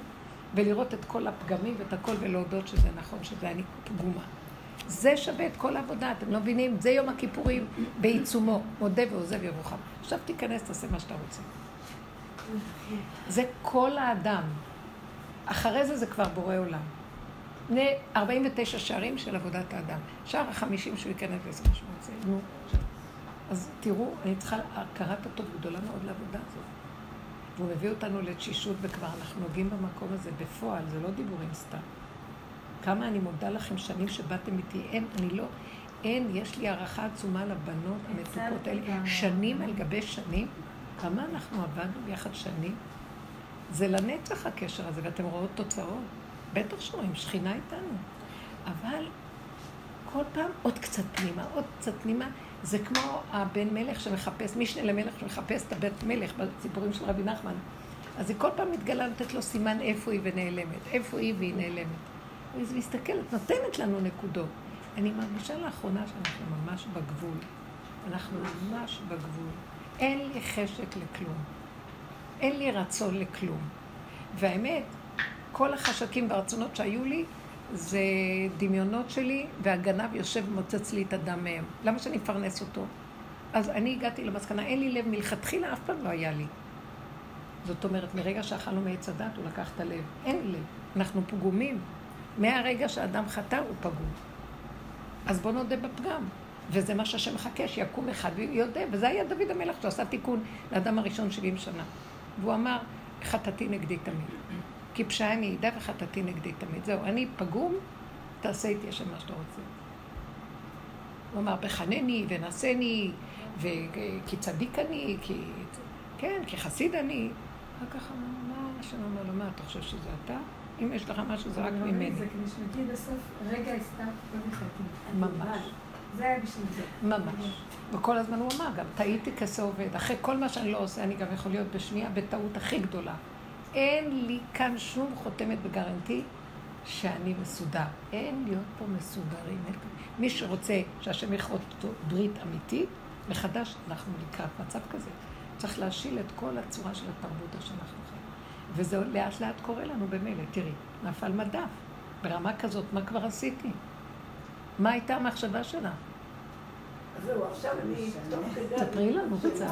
ולראות את כל הפגמים ואת הכל, ולהודות שזה נכון, שזה אני פגומה. זה שווה את כל העבודה, אתם לא מבינים? זה יום הכיפורים בעיצומו, מודה ועוזב ירוחם. עכשיו תיכנס, תעשה מה שאתה רוצה. זה כל האדם. אחרי זה זה כבר בורא עולם. בני 49 שערים של עבודת האדם. שער החמישים שהוא ייכנס לזה מה שהוא רוצה. נו. אז תראו, אני צריכה הכרת הטוב גדולה מאוד לעבודה הזאת. והוא מביא אותנו לתשישות, וכבר אנחנו נוגעים במקום הזה בפועל, זה לא דיבורים סתם. כמה אני מודה לכם שנים שבאתם איתי, אין, אני לא, אין, יש לי הערכה עצומה לבנות המתוקות האלה. שנים על גבי שנים, כמה אנחנו עבדנו ביחד שנים? זה לנצח הקשר הזה, ואתם רואות תוצאות. בטח שרואים, שכינה איתנו. אבל כל פעם עוד קצת פנימה, עוד קצת פנימה. זה כמו הבן מלך שמחפש, משנה למלך שמחפש את הבית מלך בסיפורים של רבי נחמן. אז היא כל פעם מתגלה לתת לו סימן איפה היא ונעלמת, איפה היא והיא נעלמת. אז היא מסתכלת, נותנת לנו נקודות. אני מרגישה לאחרונה שאנחנו ממש בגבול. אנחנו ממש בגבול. אין לי חשק לכלום. אין לי רצון לכלום. והאמת, כל החשקים והרצונות שהיו לי, זה דמיונות שלי, והגנב יושב ומוצץ לי את הדם מהם. למה שאני אפרנס אותו? אז אני הגעתי למסקנה, אין לי לב מלכתחילה, אף פעם לא היה לי. זאת אומרת, מרגע שאכלנו מעץ הדת, הוא לקח את הלב. אין לב. אנחנו פגומים. מהרגע שאדם חטא הוא פגום. אז בוא נודה בפגם. וזה מה שהשם מחכה, שיקום אחד ויודה. וזה היה דוד המלך שעשה תיקון לאדם הראשון 70 שנה. והוא אמר, חטאתי נגדי תמיד. כי פשעי מעידה וחטאתי נגדי תמיד. זהו, אני פגום, תעשה איתי השם מה שאתה רוצה. הוא אמר, בחנני ונשני, וכי צדיק אני, כי... כן, כי חסיד אני. אחר כך אמר, מה השם אומר לו, מה, אתה חושב שזה אתה? אם יש לך משהו, זה רק ממני. זה שנגיד בסוף, רגע הסתר לא מחטאתי. ממש. זה היה בשביל זה. ממש. וכל הזמן הוא אמר, גם טעיתי כזה עובד. אחרי כל מה שאני לא עושה, אני גם יכול להיות בשנייה בטעות הכי גדולה. אין לי כאן שום חותמת בגרנטי שאני מסודר. אין להיות פה מסודרים. מי שרוצה שהשם יכרות אותו ברית אמיתית, מחדש אנחנו לקראת מצב כזה. צריך להשיל את כל הצורה של התרבות שאנחנו חיים. וזה לאט לאט קורה לנו במילא. תראי, נפל מדף. ברמה כזאת, מה כבר עשיתי? מה הייתה המחשבה שלה? אז זהו, עכשיו אני תוך כדי... ספרי לנו קצת.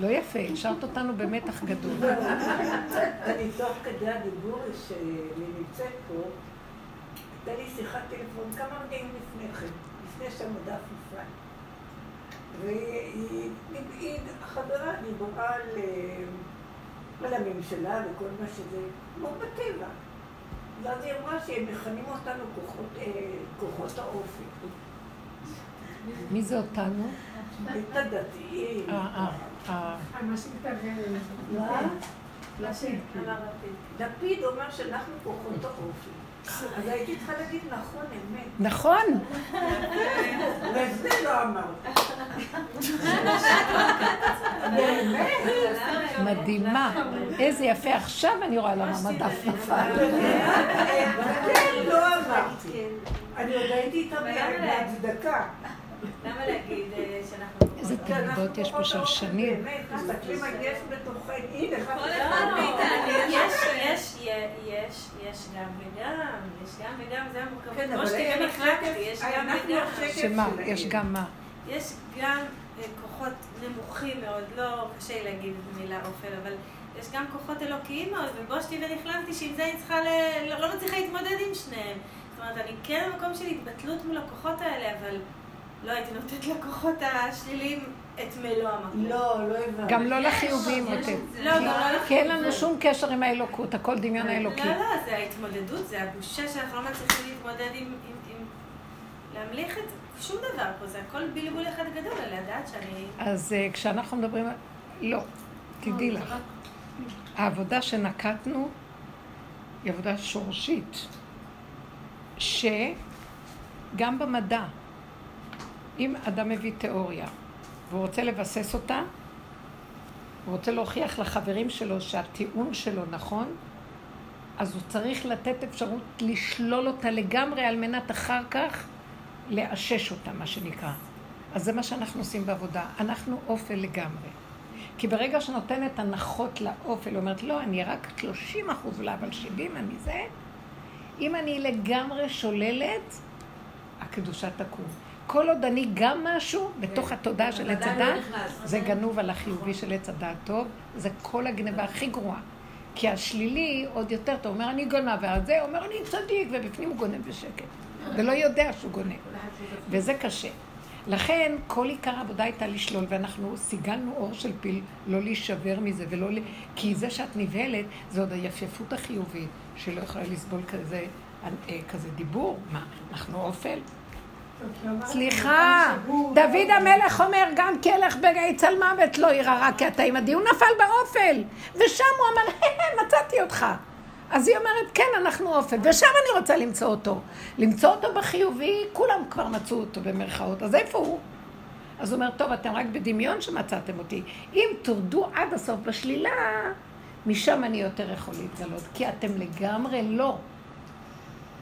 לא יפה, השארת אותנו במתח גדול. אני תוך כדי הדיבור שאני נמצאת פה, הייתה לי שיחת טלפון כמה רגעים לפני כן, לפני שהמדף נפל. והיא, היא- החברה דיברה על, אה, על הממשלה וכל מה שזה, כמו בטבע. ואז היא אמרה שהם מכנים אותנו כוחות, אה, כוחות האופי. מי זה אותנו? את הדתיים. אה, אה, אה. לפיד. אומר שאנחנו כוחות האופי. אז הייתי צריכה להגיד נכון, אמת. נכון, וזה לא אמרת. באמת? מדהימה. איזה יפה. עכשיו אני רואה למה המדף נפל. כן, לא אמרתי. אני עוד הייתי איתה בהצדקה. למה להגיד אה, שאנחנו... איזה אנחנו תלמידות יש פה של האופי, שנים. באמת, מסתכלים על יש בתוכנו. הנה, כל. אחד מאיתנו, יש, יש, יש, יש גם וגם, יש גם וגם, זה המורכבות. כן, כמו אין החלטתי, יש גם אנחנו וגם. שמה? יש גם מה? יש גם אה, כוחות נמוכים מאוד, לא קשה לי להגיד את המילה אופל, אבל יש גם כוחות אלוקיים מאוד, ובושתי ונכלמתי שעם זה אני צריכה, ל... לא, לא מצליחה להתמודד עם שניהם. זאת אומרת, אני כן במקום של התבטלות מול הכוחות האלה, אבל לא הייתי נותנת לכוחות השליליים את מלוא המקום. לא, לא הבנתי. גם לא לחיובים יש- יותר. לא, גם לא כי אין לנו לחיובים. שום קשר עם האלוקות, הכל דמיון האלוקי. לא, לא, זה ההתמודדות, זה הבושה שאנחנו לא מצליחים להתמודד עם... להמליך את שום דבר פה, זה הכל בלבול אחד גדול, על לדעת שאני... אז אה, כשאנחנו מדברים. לא, תדעי לך. העבודה שנקטנו היא עבודה שורשית, שגם במדע, אם אדם מביא תיאוריה והוא רוצה לבסס אותה, הוא רוצה להוכיח לחברים שלו שהטיעון שלו נכון, אז הוא צריך לתת אפשרות לשלול אותה לגמרי על מנת אחר כך לאשש אותה, מה שנקרא. אז זה מה שאנחנו עושים בעבודה. אנחנו אופל לגמרי. כי ברגע שנותנת הנחות לאופל, אומרת, לא, אני רק 30 אחוז, אולי, אבל 70 אני זה, אם אני לגמרי שוללת, הקדושה תקום. כל עוד אני גם משהו, בתוך התודעה של עץ לא הדת. זה גנוב על החיובי של עץ הדעת טוב, זה כל הגניבה הכי גרועה. כי השלילי עוד יותר טוב, אומר אני גונב, וזה אומר אני צדיק, ובפנים הוא גונב בשקט. ולא יודע שהוא גונב. וזה קשה. לכן, כל עיקר העבודה הייתה לשלול, ואנחנו סיגלנו אור של פיל, לא להישבר מזה, ולא ל... כי זה שאת נבהלת, זה עוד היפייפות החיובית, שלא יכולה לסבול כזה, אה, כזה דיבור. מה, אנחנו אופל? סליחה, דוד המלך אומר, גם כלך בגיא צל מוות לא ירא רע כי אתה עם הדיון נפל באופל. ושם הוא אמר, מצאתי אותך. אז היא אומרת, כן, אנחנו אופל, ושם אני רוצה למצוא אותו. למצוא אותו בחיובי, כולם כבר מצאו אותו במרכאות, אז איפה הוא? אז הוא אומר, טוב, אתם רק בדמיון שמצאתם אותי. אם תורדו עד הסוף בשלילה, משם אני יותר יכול להתגלות, כי אתם לגמרי לא.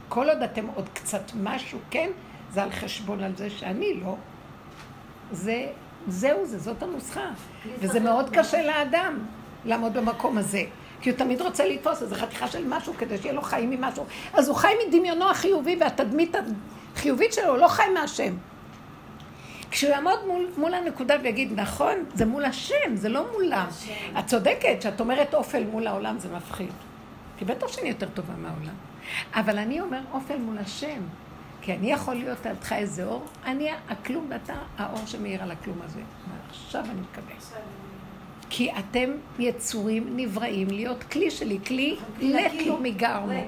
כל עוד אתם עוד קצת משהו, כן, זה על חשבון על זה שאני לא. זה, זהו זה, זאת הנוסחה. וזה מאוד קשה לאדם לעמוד במקום הזה. כי הוא תמיד רוצה לתפוס איזו חתיכה של משהו כדי שיהיה לו חיים ממשהו. אז הוא חי מדמיונו החיובי והתדמית החיובית שלו, הוא לא חי מהשם. כשהוא יעמוד מול, מול הנקודה ויגיד, נכון, זה מול השם, זה לא מולם. את צודקת, שאת אומרת אופל מול העולם, זה מפחיד. כי בטח שאני יותר טובה מהעולם. אבל אני אומר אופל מול השם. כי אני יכול להיות לידך איזה אור, אני הכלום ואתה האור שמאיר על הכלום הזה. ועכשיו אני מקבל. כי אתם יצורים נבראים להיות כלי שלי, כלי לא מגרמו.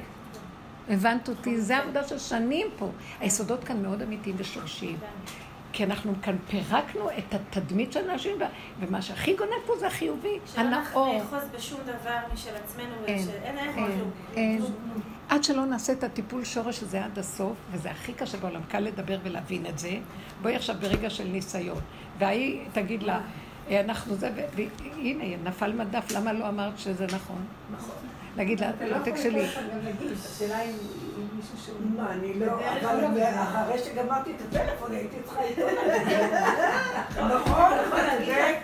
הבנת אותי? זה עבודה של שנים פה. היסודות כאן מאוד אמיתיים ושורשיים. כי אנחנו כאן פירקנו את התדמית של האנשים, ומה שהכי גונב פה זה החיובי, שלא הנאור. נאחוז בשום דבר משל עצמנו, אין, אין. אין. עד שלא נעשה את הטיפול שורש הזה עד הסוף, וזה הכי קשה בעולם, קל לדבר ולהבין את זה. בואי עכשיו ברגע של ניסיון. וההיא תגיד לה, "אה, אנחנו זה, והנה, נפל מדף, למה לא אמרת שזה נכון? נכון. להגיד לה, אתה לא העותק יכול להגיד, השאלה אם מישהו שהוא... מה, אני לא... אבל לא. אחרי שגמרתי את הטלפון הייתי צריכה איתו נכון, נכון, זה...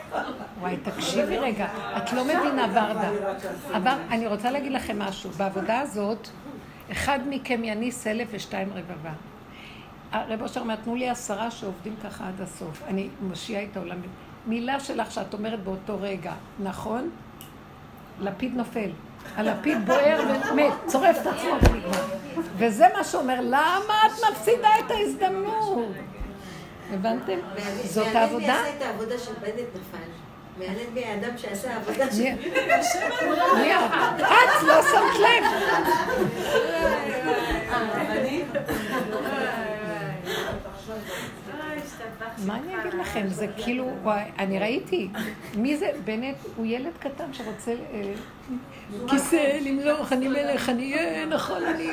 וואי, תקשיבי רגע, את לא מבינה ורדה. אבל אני רוצה להגיד לכם משהו, בעבודה הזאת, אחד מכם יניס אלף ושתיים רבבה. הרב אושר אומר, תנו לי עשרה שעובדים ככה עד הסוף. אני מושיעה את העולם. מילה שלך שאת אומרת באותו רגע, נכון? לפיד נופל. הלפיד בוער ומת, צורף את עצמו ונגמר. וזה מה שאומר, למה את מפסידה את ההזדמנות? הבנתם? זאת העבודה. מי עשה את העבודה של בנט נפל. מעניין מי האדם שעשה העבודה של... מי- את? לא שמת לב. מה אני אגיד לכם? זה כאילו, אני ראיתי, מי זה, בנט הוא ילד קטן שרוצה אה, כיסא, למלוך, אני מלך, אני אהיה, נכון, אני,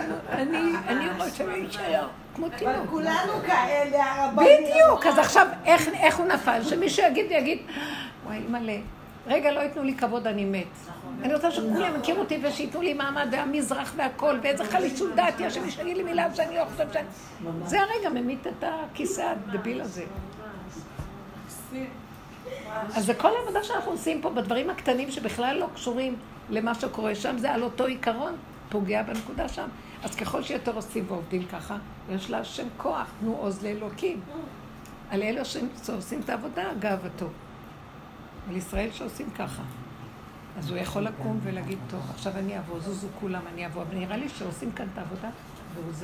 אני, ראש הממשלה, כמו אבל תינוק. כולנו כאלה, הרבנים. בדיוק, אז עכשיו, איך, איך הוא נפל? שמישהו יגיד ויגיד, וואי, אימא'לה, רגע, לא ייתנו לי כבוד, אני מת. אני רוצה שכולם יכירו אותי ושייתנו לי מעמד והמזרח והכל, ואיזה חלישות דעת יש, שמישהו יגיד לי מילה שאני לא חושב שאני... זה הרגע ממית את הכיסא הדביל הזה. אז זה כל העבודה שאנחנו עושים פה בדברים הקטנים שבכלל לא קשורים למה שקורה שם, זה על אותו עיקרון, פוגע בנקודה שם. אז ככל שיותר עושים ועובדים ככה, יש להשם כוח, תנו עוז לאלוקים. על אלה ש- שעושים את העבודה, גאוותו. על ישראל שעושים ככה. אז הוא יכול לקום ולהגיד, טוב, עכשיו אני אבוא, זוזו כולם, אני אבוא. אבל נראה לי שעושים כאן את העבודה, והוא זז.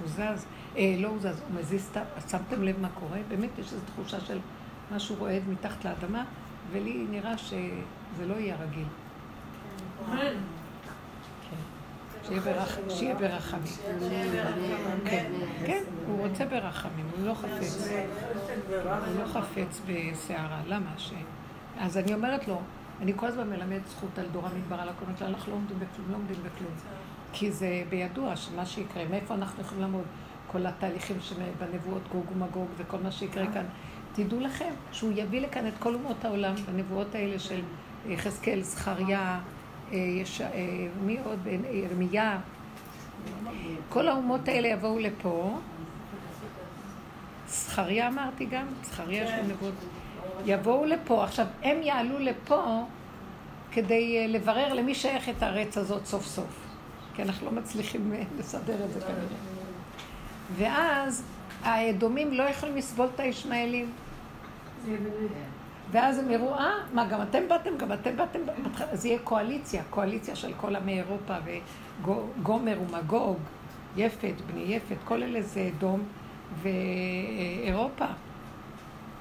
הוא זז. אה, לא הוא זז, הוא מזיז את. שמתם לב מה קורה? באמת יש איזו תחושה של משהו רועד מתחת לאדמה, ולי נראה שזה לא יהיה רגיל. כן. שיהיה ברח- שיהיה ברחמים. כן, כן, הוא רוצה ברחמים, הוא לא חפץ. הוא לא חפץ בסערה. למה? ש... אז אני אומרת לו, אני כל הזמן מלמד זכות על דור המדבר, על הקומות שלה, אנחנו לא עומדים בכלום, לא עומדים בכלום. כי זה בידוע שמה שיקרה, מאיפה אנחנו יכולים לעמוד? כל התהליכים שבנבואות גוג ומגוג וכל מה שיקרה כאן. תדעו לכם שהוא יביא לכאן את כל אומות העולם בנבואות האלה של יחזקאל, זכריה, אה, יש- אה, מי עוד? אה, ירמיה. כל האומות האלה יבואו לפה. זכריה אמרתי גם, זכריה של נבואות. יבואו לפה, עכשיו הם יעלו לפה כדי אה, לברר למי שייך את הארץ הזאת סוף סוף. כי אנחנו לא מצליחים אה, לסדר את זה כנראה. ואז האדומים לא יכולים לסבול את הישמעאלים. ואז הם יראו, אה, מה, גם אתם באתם, גם אתם באתם, אז יהיה קואליציה, קואליציה של כל עמי אירופה, וגומר ומגוג, יפת, בני יפת, כל אלה זה אדום ואירופה.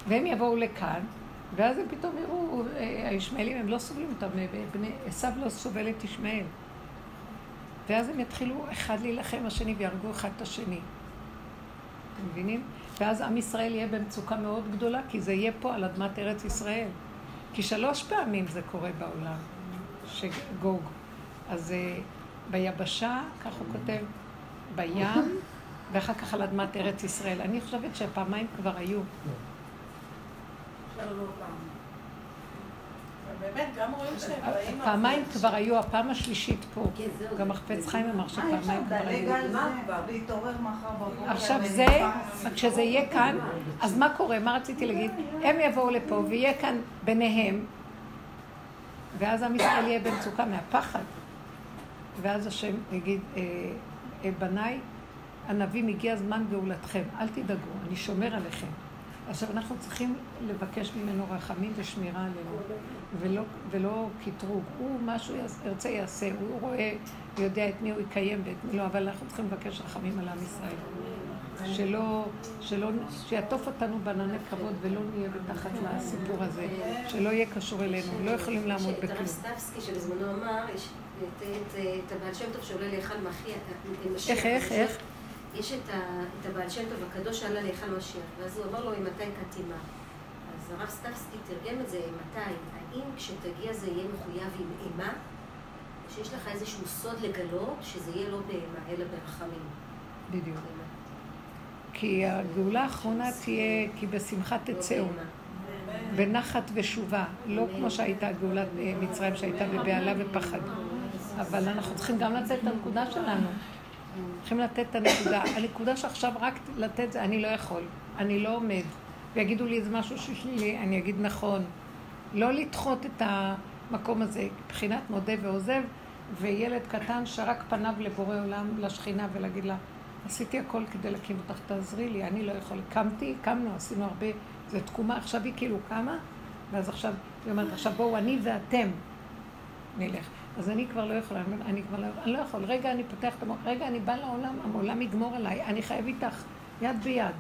והם יבואו לכאן, ואז הם פתאום יראו, אה, הישמעאלים, הם לא סובלים אותם, אה, עשיו לא סובל את ישמעאל. ואז הם יתחילו אחד להילחם השני ויהרגו אחד את השני. אתם מבינים? ואז עם ישראל יהיה במצוקה מאוד גדולה, כי זה יהיה פה על אדמת ארץ ישראל. כי שלוש פעמים זה קורה בעולם, שגוג. אז uh, ביבשה, כך הוא כותב, בים, ואחר כך על אדמת ארץ ישראל. אני חושבת שפעמיים כבר היו. באמת, גם רואים שהם באים... פעמיים כבר היו, הפעם השלישית פה. זהו. גם החפץ חיים אמר אה, שפעמיים כבר לדלג היו. עכשיו זה, כשזה יהיה כאן, אז מה קורה? מה רציתי להגיד? הם יבואו לפה ויהיה כאן ביניהם, ואז עם ישראל יהיה במצוקה מהפחד. ואז השם יגיד, אה, אה, בניי, ענבים, הגיע זמן גאולתכם, אל תדאגו, אני שומר עליכם. עכשיו, אנחנו צריכים לבקש ממנו רחמים ושמירה עלינו, ולא, ולא קטרוג. הוא, מה שהוא ירצה יעשה, הוא רואה, יודע את מי הוא יקיים ואת מי לא, אבל אנחנו צריכים לבקש רחמים על עם ישראל. שלא, שלא, שיעטוף אותנו בענני כבוד ולא נהיה בתחת לסיפור הזה, שלא יהיה קשור אלינו, לא יכולים לעמוד בכלום. סטבסקי שבזמנו אמר, יש את- הבעל שם טוב שעולה להיכל משיח. איך, איך, איך? יש את ה- את הבעל שם טוב הקדוש שעלה להיכל משיח, ואז הוא אמר לו, ממתי קטימה? אז הרב סטבסקי תרגם את זה, מתי? האם כשתגיע זה יהיה מחויב עם אימה? שיש לך איזשהו סוד לגלות שזה יהיה לא באימה, אלא ברחמים? בדיוק. כי הגאולה האחרונה תהיה, כי בשמחה לא תצאו, בנחת ושובה, לא כמו שהייתה גאולת אה, מצרים שהייתה בבהלה ופחד. אבל אנחנו צריכים גם לתת את הנקודה שלנו. צריכים לתת את הנקודה. [coughs] הנקודה שעכשיו רק לתת זה, אני לא יכול, אני לא עומד. ויגידו לי איזה משהו ששלילי, אני אגיד נכון. לא לדחות את המקום הזה, מבחינת מודה ועוזב, וילד קטן שרק פניו לבורא עולם, לשכינה, ולהגיד לה, עשיתי הכל כדי להקים אותך, תעזרי לי, אני לא יכול. קמתי, קמנו, עשינו הרבה, זו תקומה, עכשיו היא כאילו קמה, ואז עכשיו, היא אומרת, עכשיו בואו, אני ואתם נלך. אז אני כבר לא יכולה, אני כבר לא, אני לא יכול, רגע אני פותח את המוח, רגע אני באה לעולם, העולם יגמור עליי, אני חייב איתך, יד ביד.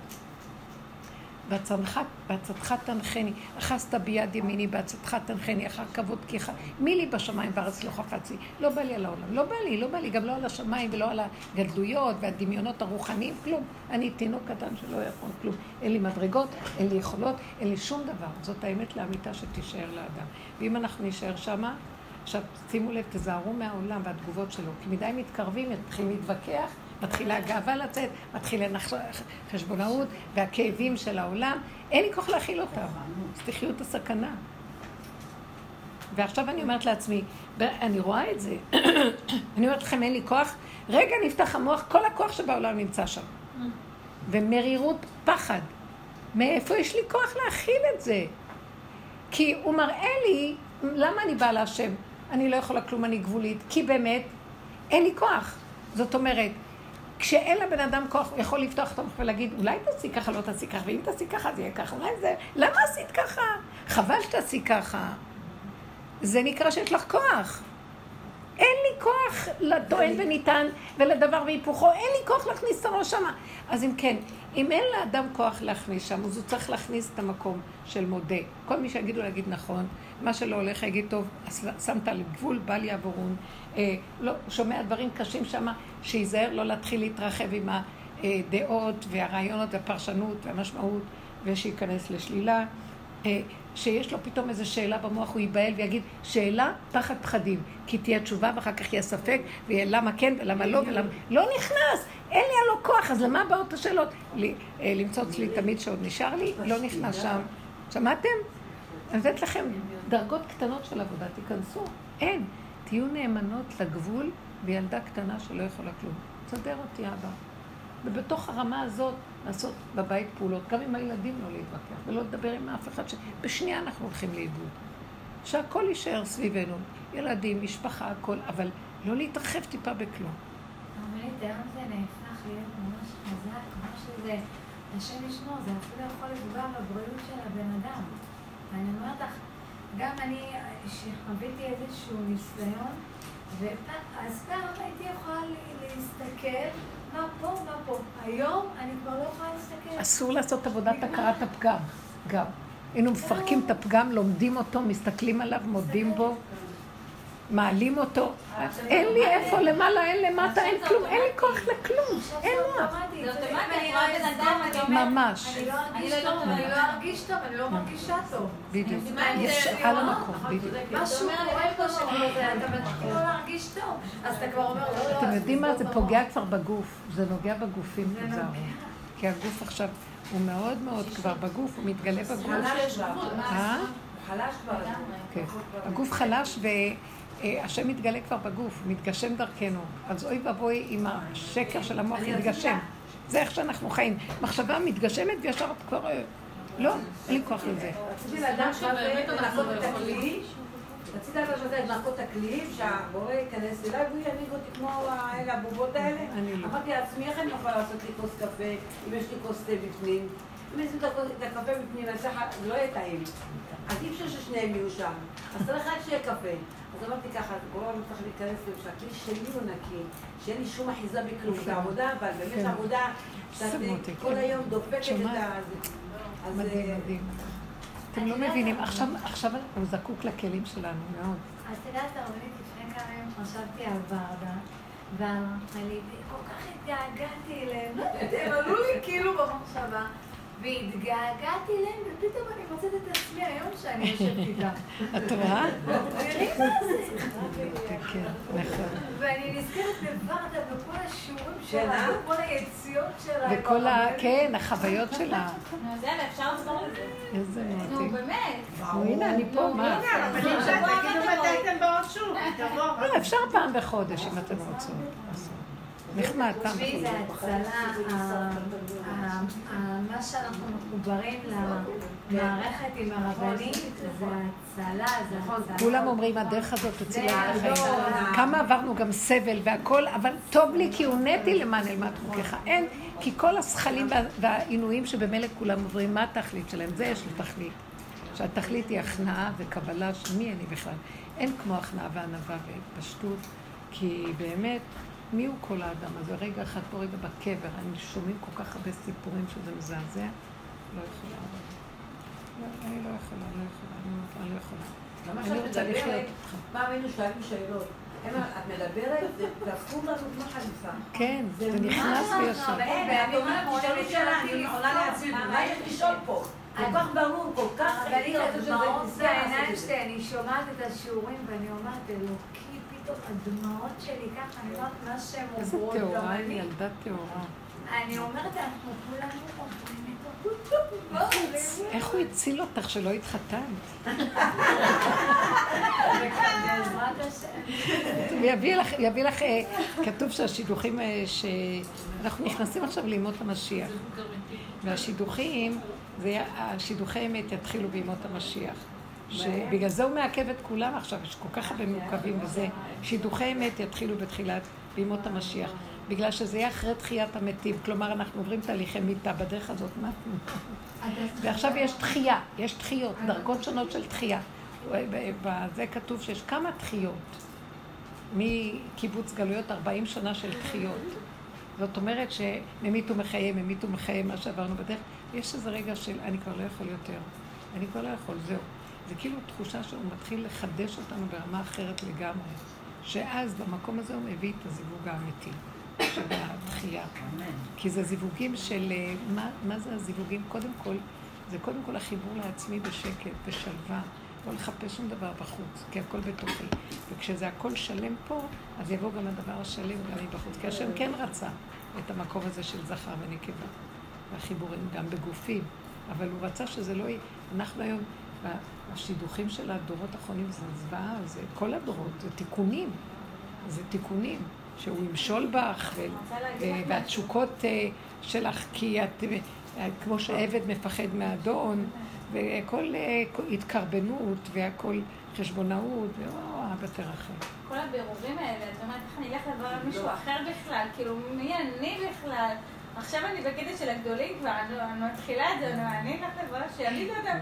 בעצתך, תנחני, אחזת ביד ימיני, בעצתך תנחני, אחר כבוד כי ח... מי לי בשמיים בארץ לא חפצי? לא בא לי על העולם, לא בא לי, לא בא לי, גם לא על השמיים ולא על הגדלויות והדמיונות הרוחניים, כלום. אני תינוק קטן שלא יכול כלום. אין לי מדרגות, אין לי יכולות, אין לי שום דבר. זאת האמת לאמיתה שתישאר לאדם. ואם אנחנו נישאר שמה, עכשיו שימו לב, תזהרו מהעולם והתגובות שלו, כי מדי מתקרבים, מתחילים להתווכח, מתחילה הגאווה לצאת, מתחיל חשבונאות והכאבים של העולם, אין לי כוח להכיל אותם, אז תחיו את הסכנה. ועכשיו אני אומרת לעצמי, אני רואה את זה, [coughs] אני אומרת לכם, אין לי כוח, רגע נפתח המוח, כל הכוח שבעולם נמצא שם. ומרירות פחד. מאיפה יש לי כוח להכיל את זה? כי הוא מראה לי, למה אני באה להשם? אני לא יכולה כלום, אני גבולית. כי באמת, אין לי כוח. זאת אומרת, כשאין לבן אדם כוח, הוא יכול לפתוח את המוח ולהגיד, אולי תעשי ככה, לא תעשי ככה, ואם תעשי ככה, זה יהיה ככה. אולי זה... למה עשית ככה? חבל שתעשי ככה. זה נקרא שיש לך כוח. אין לי כוח לטוען וניתן ולדבר והיפוכו, אין לי כוח להכניס את הראש שמה. אז אם כן, אם אין לאדם כוח להכניס שם, אז הוא צריך להכניס את המקום של מודה. כל מי שיגידו להגיד נכון, מה שלא הולך יגיד טוב, שמת על גבול, בל יעבורון. אה, לא, שומע דברים קשים שם, שייזהר לא להתחיל להתרחב עם הדעות והרעיונות והפרשנות והמשמעות, ושייכנס לשלילה. אה, שיש לו פתאום איזו שאלה במוח, הוא ייבהל ויגיד, שאלה פחד פחדים, כי תהיה תשובה ואחר כך יהיה ספק, ויהיה למה כן ולמה לא ולמה... לא נכנס, אין לי הלא כוח, אז למה באות השאלות? למצוץ לי תמיד שעוד נשאר לי, לא נכנס שם. שמעתם? אני נותנת לכם דרגות קטנות של עבודה, תיכנסו. אין. תהיו נאמנות לגבול וילדה קטנה שלא יכולה כלום. תסדר אותי אבא. ובתוך הרמה הזאת לעשות בבית פעולות, גם עם הילדים לא להתווכח ולא לדבר עם אף אחד, שבשנייה אנחנו הולכים לאיבוד. שהכל יישאר סביבנו, ילדים, משפחה, הכל, אבל לא להתרחב טיפה בכלום. הרבנית, היום זה נהפך להיות ממש חזק, מה שזה, השם ישמור, זה אפילו יכול לפגוע בבריאות של הבן אדם. ואני אומרת לך, גם אני, שחוויתי איזשהו ניסיון, ואז פעם הייתי יכולה להסתכל מה פה, מה פה. היום אני כבר לא יכולה להסתכל. אסור לעשות עבודת הכרת הפגם, גם. היינו מפרקים את הפגם, לומדים אותו, מסתכלים עליו, מודים בו, מעלים אותו. אין לי איפה, למעלה, אין למטה, אין כלום, אין לי כוח לכלום, אין מוח. ממש. אני לא ארגיש טוב, אני לא מרגישה טוב. בדיוק. יש על המקום, בדיוק. משהו קורה פה שאתה מתחיל לא להרגיש טוב, אז אתה כבר אומר, לא, לא. אתם יודעים מה? זה פוגע כבר בגוף. זה נוגע בגופים, תיזהרו. כי הגוף עכשיו הוא מאוד מאוד כבר בגוף, הוא מתגלה בגוף. אה? חלש כבר. הגוף חלש והשם מתגלה כבר בגוף, מתגשם דרכנו. אז אוי ואבוי אם השקר של המוח יתגשם. זה איך שאנחנו חיים. מחשבה מתגשמת וישר את כבר... לא, אין לי כוח לזה. רציתי לדעת זה לנקות את הכלי. רציתי לדעת זה לנקות את הכלים, שהבורא ייכנס אליי והוא ינהיג אותי כמו האלה, הבובות האלה. אני לא. אמרתי לעצמי, איך אני יכולה לעשות לי כוס קפה אם יש לי כוס תה בפנים? אם נשים את הקפה בפנים, אז לא יהיה טעים. אז אי אפשר ששניהם יהיו שם. אז צריך רק שיהיה קפה. אז אמרתי ככה, גורם לא צריך להיכנס לזה, שהכלי שלי הוא נקי, שאין לי שום אחיזה בכלום. זה עבודה, אבל באמת כן. עבודה שאת כל כן. היום דופקת את? ה... אז מדהים, אה, מדהים. אתם לא מבינים, עכשיו עכשיו הוא זקוק לכלים שלנו מאוד. את יודעת, הרבנית, לפני כמה ימים חשבתי על ורדה, ואמרתי לי, כל כך התגעגעתי אליהם, לא יודעת, הם עלו לי כאילו במחשבה, והתגעגעתי אליהם, ופתאום אני מוצאת את עצמי היום שאני [laughs] יושבת איתם. את רואה? תראי מה זה. כן, נכון. ואני נזכרת בוורדה וכל השיעורים שלה? וכל היציאות שלה. וכל ה... כן, החוויות שלה. נו, אז יאללה, אפשר לחזור לזה. איזה נו, מותק. באמת. נו, הנה, אני פה, מה? אבל אם תגידו מתי אתם באות שוב. לא, אפשר פעם בחודש, אם אתם רוצות. נחמד, פעם תשמעי, זה. הצלה, מה שאנחנו מחוברים למערכת עם הרבנית, זה הצלה, זה הצלה. כולם אומרים, הדרך הזאת הצילה את זה החיים. לא- כמה עברנו גם סבל והכל, אבל טוב לי כי הונאתי למען אלמד חוקיך. אין, כי כל הזכלים וה- והעינויים שבמילא כולם עוברים, מה התכלית שלהם? זה יש לי תכלית. שהתכלית היא הכנעה וקבלה של מי אני בכלל. אין כמו הכנעה וענווה ופשטות, כי באמת, מי הוא כל האדם הזה? רגע אחד פה, רגע בקבר, אני שומעים כל כך הרבה סיפורים שזה מזעזע. לא יכולה. לא, אני לא יכולה, לא יכולה, אני אומרת, אני לא יכולה. אני רוצה לחיות איתך. פעם היינו שואלים שאלות. את מדברת, זה תהפכו לנו כמו חליפה. כן, זה נכנס ויושב. הרבנית, את בימים אומרת, תשאלו שאלה, אני עולה לעצמי, לבחור. מה יש לשאול פה? כל כך ברור, כל כך... שזה הדמעות ניסה בעיניים זה. שלי, אני שומעת את השיעורים ואני אומרת, אלוקי, פתאום הדמעות שלי ככה, אני אומרת, מה שהן איזה עוברות, גם טהורה, היא אני. ילדה טהורה. אני אומרת, אנחנו כולנו עוברים את. איך הוא הציל אותך שלא התחתנת? יביא לך, יביא לך, אה, כתוב שהשידוכים, אה, שאנחנו נכנסים עכשיו לימות המשיח. והשידוכים, השידוכי אמת יתחילו בימות המשיח. שבגלל זה הוא מעכב את כולם עכשיו, יש כל כך הרבה מעוכבים וזה. שידוכי אמת יתחילו בתחילת בימות המשיח. בגלל שזה יהיה אחרי תחיית המתים. כלומר, אנחנו עוברים תהליכי מיתה בדרך הזאת, מה? ועכשיו יש תחייה, יש תחיות, דרגות שונות של תחייה. בזה כתוב שיש כמה תחיות. מקיבוץ גלויות 40 שנה של תחיות. זאת אומרת שממית ומחיה, ממית ומחיה, מה שעברנו בדרך. יש איזה רגע של אני כבר לא יכול יותר. אני כבר לא יכול, זהו. זה כאילו תחושה שהוא מתחיל לחדש אותנו ברמה אחרת לגמרי. שאז במקום הזה הוא מביא את הזיווג האמיתי. שבתחייה. כי זה זיווגים של... אה, מה, מה זה הזיווגים? קודם כל, זה קודם כל החיבור לעצמי בשקט, בשלווה. לא לחפש שום דבר בחוץ, כי הכל בתוכי. וכשזה הכל שלם פה, אז יבוא גם הדבר השלם גם מבחוץ. כי השם כן רצה את המקום הזה של זכר ונקבה, והחיבורים גם בגופים. אבל הוא רצה שזה לא יהיה... אנחנו היום, השידוכים של הדורות האחרונים זה זוועה, זה כל הדורות, זה תיקונים. זה תיקונים. שהוא ימשול בך, ו- ו- והתשוקות אה, שלך, כי את, אה, כמו שעבד מפחד מהאדון, וכל אה, התקרבנות והכל חשבונאות, ואו, אבא תרחם. כל הבירורים האלה, את אומרת, איך אני אלך לברר מישהו אחר בכלל? כאילו, מי אני בכלל? עכשיו אני בקטע של הגדולים כבר, אני אני מתחילה את זה, אני אלך לברר, שיגידו אותם.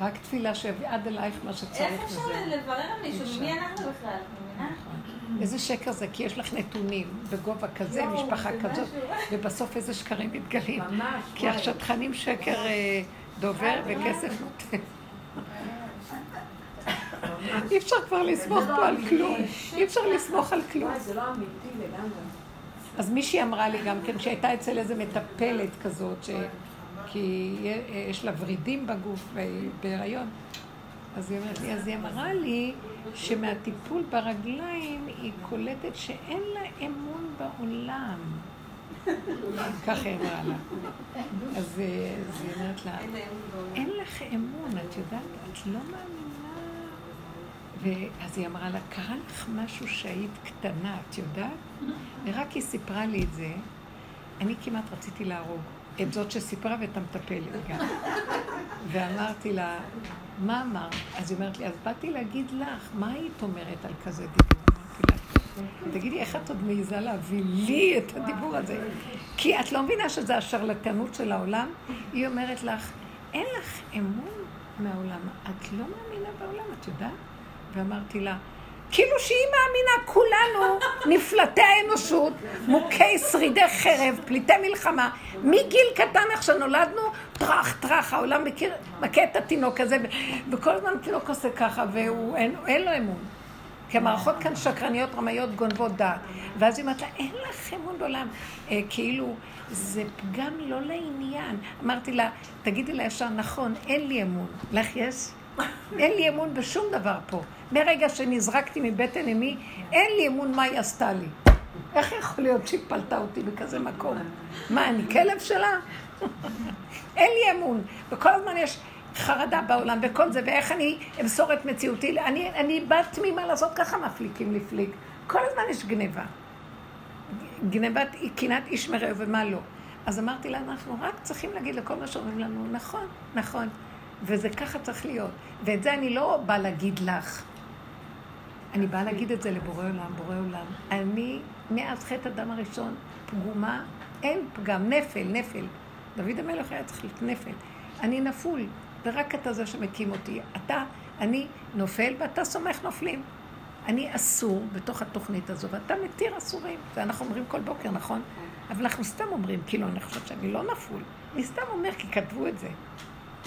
רק תפילה שיביא עד אלייך מה איך שצריך אפשר וזה. לברר על מישהו? מי אנחנו בכלל? מבינה? איזה שקר זה, כי יש לך נתונים בגובה כזה, משפחה זה כזאת. ובסוף איזה שקרים מתגלים. ממש. כי. השטחנים שקר אה, דובר וכסף נותן. אי אפר כבר לסמוך פה על כלום. אי אפשר לסמוך על כלום. זה לא אמיתי לגמרי. אז מישהי אמרה לי גם כן, שהייתה אצל איזה מטפלת כזאת, ש... כי יש לה ורידים בגוף והיא בהיריון. אז היא אומרת לי, אז היא אמרה לי שמהטיפול ברגליים היא קולטת שאין לה אמון בעולם. כך היא אמרה לה. אז אה, אז היא אומרת לה, אין לך אמון, את יודעת, את לא מאמינה. ואז היא אמרה לה, קרה לך משהו שהיית קטנה, את יודעת? ורק היא סיפרה לי את זה, אני כמעט רציתי להרוג. את זאת שסיפרה ואת המטפלת גם. ואמרתי לה, מה אמרת? אז היא אומרת לי, אז באתי להגיד לך, מה היית אומרת על כזה דיבור? אמרתי לה, תגידי, איך את עוד מעיזה להביא לי את הדיבור הזה? כי את לא מבינה שזה השרלטנות של העולם? היא אומרת לך, אין לך אמון מהעולם. את לא מאמינה בעולם, את יודעת? ואמרתי לה, כאילו שהיא מאמינה, כולנו [laughs] נפלטי האנושות, מוכי שרידי חרב, פליטי מלחמה. מגיל קטן איך שנולדנו, טראח, טראח, העולם מכיר, מכה את התינוק הזה, וכל הזמן תינוק עושה ככה, ואין לו אמון. כי המערכות כאן שקרניות, רמאיות, גונבות דעת. ואז היא אומרת לה, אין לך אמון בעולם. אה, כאילו, זה פגם לא לעניין. אמרתי לה, תגידי לה ישר, נכון, אין לי אמון. לך יש? אין לי אמון בשום דבר פה. מרגע שנזרקתי מבטן אמי, אין לי אמון מה היא עשתה לי. איך יכול להיות שהיא פלטה אותי בכזה מקום? מה, אני כלב שלה? אין לי אמון. וכל הזמן יש חרדה בעולם וכל זה, ואיך אני אמסור את מציאותי. אני, אני בת תמימה לעשות ככה מפליקים לפליק. כל הזמן יש גניבה. גנבת קינת איש מרעהו ומה לא. אז אמרתי לה, אנחנו רק צריכים להגיד לכל מה שאומרים לנו, נכון, נכון. וזה ככה צריך להיות. ואת זה אני לא באה להגיד לך. אני באה להגיד את זה לבורא עולם, בורא עולם. אני, מאז חטא הדם הראשון, פגומה, אין פגם, נפל, נפל. דוד המלך היה צריך להיות נפל. אני נפול, ורק אתה זה שמקים אותי. אתה, אני נופל ואתה סומך נופלים. אני אסור בתוך התוכנית הזו, ואתה מתיר אסורים. זה אנחנו אומרים כל בוקר, נכון? אבל אנחנו סתם אומרים, כאילו, אני חושבת שאני לא נפול. אני סתם אומר, כי כתבו את זה.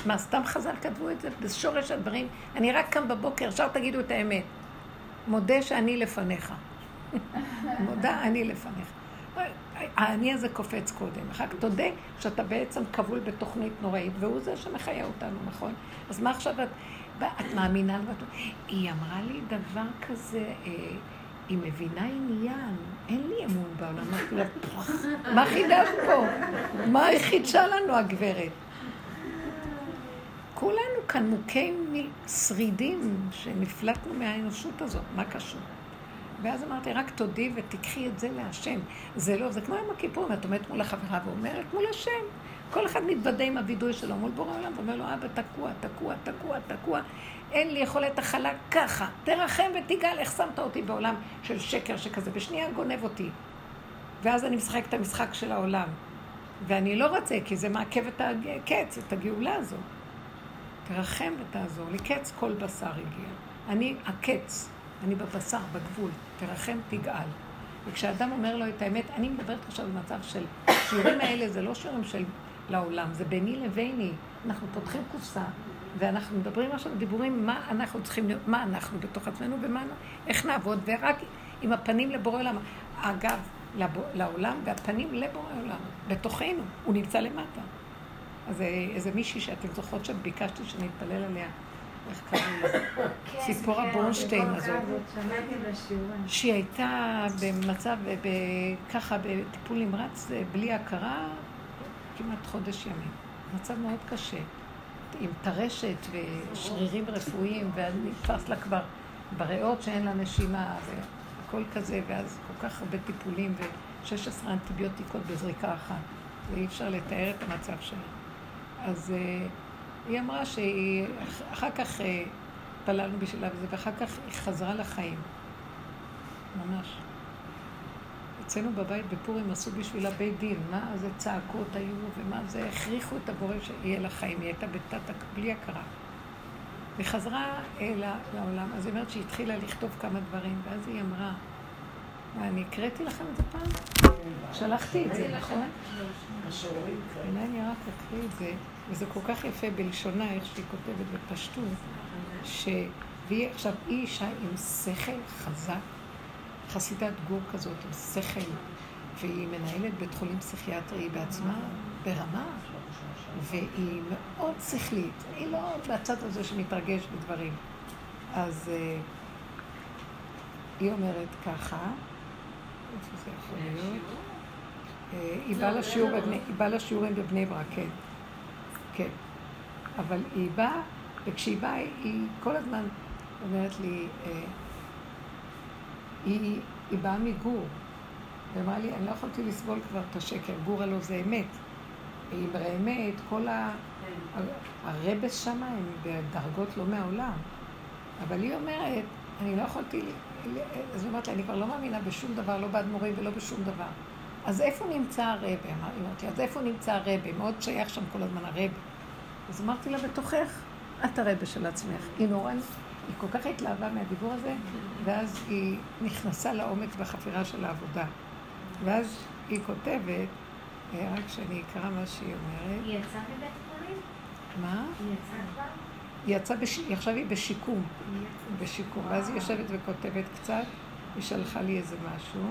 מה, סתם חז"ל כתבו את זה? בשורש הדברים. אני רק קם בבוקר, ישר תגידו את האמת. מודה שאני לפניך. [laughs] מודה אני לפניך. האני הזה קופץ קודם. אחר כך תודה שאתה בעצם כבול בתוכנית נוראית, והוא זה שמחיה אותנו, נכון? אז מה עכשיו את... את מאמינה לבטוח? היא אמרה לי דבר כזה, אה, היא מבינה עניין, אין לי אמון בעולם. מה חידשת פה? מה היא חידשה לנו, הגברת? כולנו כאן מוכים שרידים שנפלטנו מהאנושות הזאת, מה קשור? ואז אמרתי, רק תודי ותיקחי את זה להשם. זה לא, זה כמו יום הכיפורים, את עומדת מול החברה ואומרת מול השם. כל אחד מתוודה עם הווידוי שלו מול בורא העולם, ואומר לו, אבא, תקוע, תקוע, תקוע, תקוע. אין לי יכולת הכלה ככה. תרחם ותגאל איך שמת אותי בעולם של שקר שכזה. בשנייה גונב אותי. ואז אני משחק את המשחק של העולם. ואני לא רוצה, כי זה מעכב את הקץ, את הגאולה הזאת. תרחם ותעזור לי. קץ כל בשר הגיע. אני הקץ, אני בבשר, בגבול. תרחם, תגאל. וכשאדם אומר לו את האמת, אני מדברת עכשיו במצב של, שיעורים האלה זה לא שיעורים של לעולם, זה ביני לביני. אנחנו פותחים קופסה, ואנחנו מדברים עכשיו דיבורים מה אנחנו צריכים להיות, מה אנחנו בתוך עצמנו ומה, איך נעבוד, ורק עם הפנים לבורא עולם. אגב, לעולם והפנים לבורא עולם, בתוכנו, הוא נמצא למטה. אז איזה מישהי שאתם זוכרות שאת ביקשתי שאני אתפלל עליה, איך קראו לה? ציפורה כן, בורנשטיין כן, הזאת. שמעתי בשיעורים. שהיא הייתה במצב, ככה, בטיפול נמרץ, בלי הכרה, כמעט חודש ימים. מצב מאוד קשה. עם טרשת ושרירים רפואיים, ואז נתפס לה כבר בריאות שאין לה נשימה, והכל כזה, ואז כל כך הרבה טיפולים, ו-16 אנטיביוטיקות בזריקה אחת. ואי אפשר לתאר את המצב שלה. אז uh, היא אמרה שהיא, אחר כך uh, התפללנו בשבילה וזה, ואחר כך היא חזרה לחיים. ממש. אצלנו בבית בפורים עשו בשבילה בית דין, מה זה צעקות היו ומה זה, הכריחו את הבורא שיהיה לה חיים, היא הייתה בתת, בלי הכרה. היא חזרה אל לעולם, אז היא אומרת שהיא התחילה לכתוב כמה דברים, ואז היא אמרה, אני הקראתי לכם את זה פעם? שלחתי את זה, נכון? אולי אני רק אקריא את זה, וזה כל כך יפה בלשונה, איך שהיא כותבת בפשטות, שהיא עכשיו, היא אישה עם שכל חזק, חסידת גור כזאת, עם שכל, והיא מנהלת בית חולים פסיכיאטרי בעצמה, ברמה, והיא מאוד שכלית, היא לא בצד הזה שמתרגש בדברים. אז uh, היא אומרת ככה, איפה זה יכול להיות? היא באה היא לשיעורים בבני ברק, כן. כן. אבל היא באה, וכשהיא באה, היא כל הזמן אומרת לי, אה, היא, היא באה מגור. ואמרה לי, אני לא יכולתי לסבול כבר את השקר, גור הלא זה אמת. היא באמת, כל ה... הרבס שם הם בדרגות לא מהעולם. אבל היא אומרת, אני לא יכולתי, אז היא אומרת לי, אני כבר לא מאמינה בשום דבר, לא בעד מורים ולא בשום דבר. אז איפה נמצא הרבה? היא אמרת לי, אז איפה נמצא הרבה? מאוד שייך שם כל הזמן הרבה. אז אמרתי לה, בתוכך, את הרבה של עצמך. היא נורא, היא כל כך התלהבה מהדיבור הזה, ואז היא נכנסה לעומק בחפירה של העבודה. ואז היא כותבת, אה, רק שאני אקרא מה שהיא אומרת. היא יצאה מבית חולים? מה? היא יצאה כבר? היא יצאה, בש... עכשיו היא בשיקום. בשיקום. ואז היא יושבת וכותבת קצת, היא שלחה לי איזה משהו.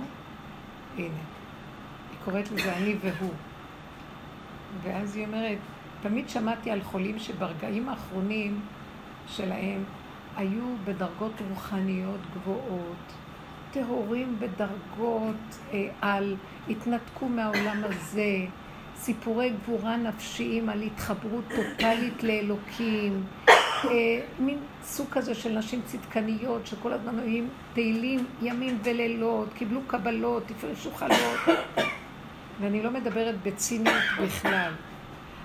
הנה. קוראת לזה אני והוא. ואז היא אומרת, תמיד שמעתי על חולים שברגעים האחרונים שלהם היו בדרגות רוחניות גבוהות, טהורים בדרגות אה, על, התנתקו מהעולם הזה, סיפורי גבורה נפשיים על התחברות טוטאלית לאלוקים, אה, מין סוג כזה של נשים צדקניות שכל הזמן היו פעילים ימים ולילות, קיבלו קבלות, הפרשו חלות, ואני לא מדברת בציניות [coughs] בכלל.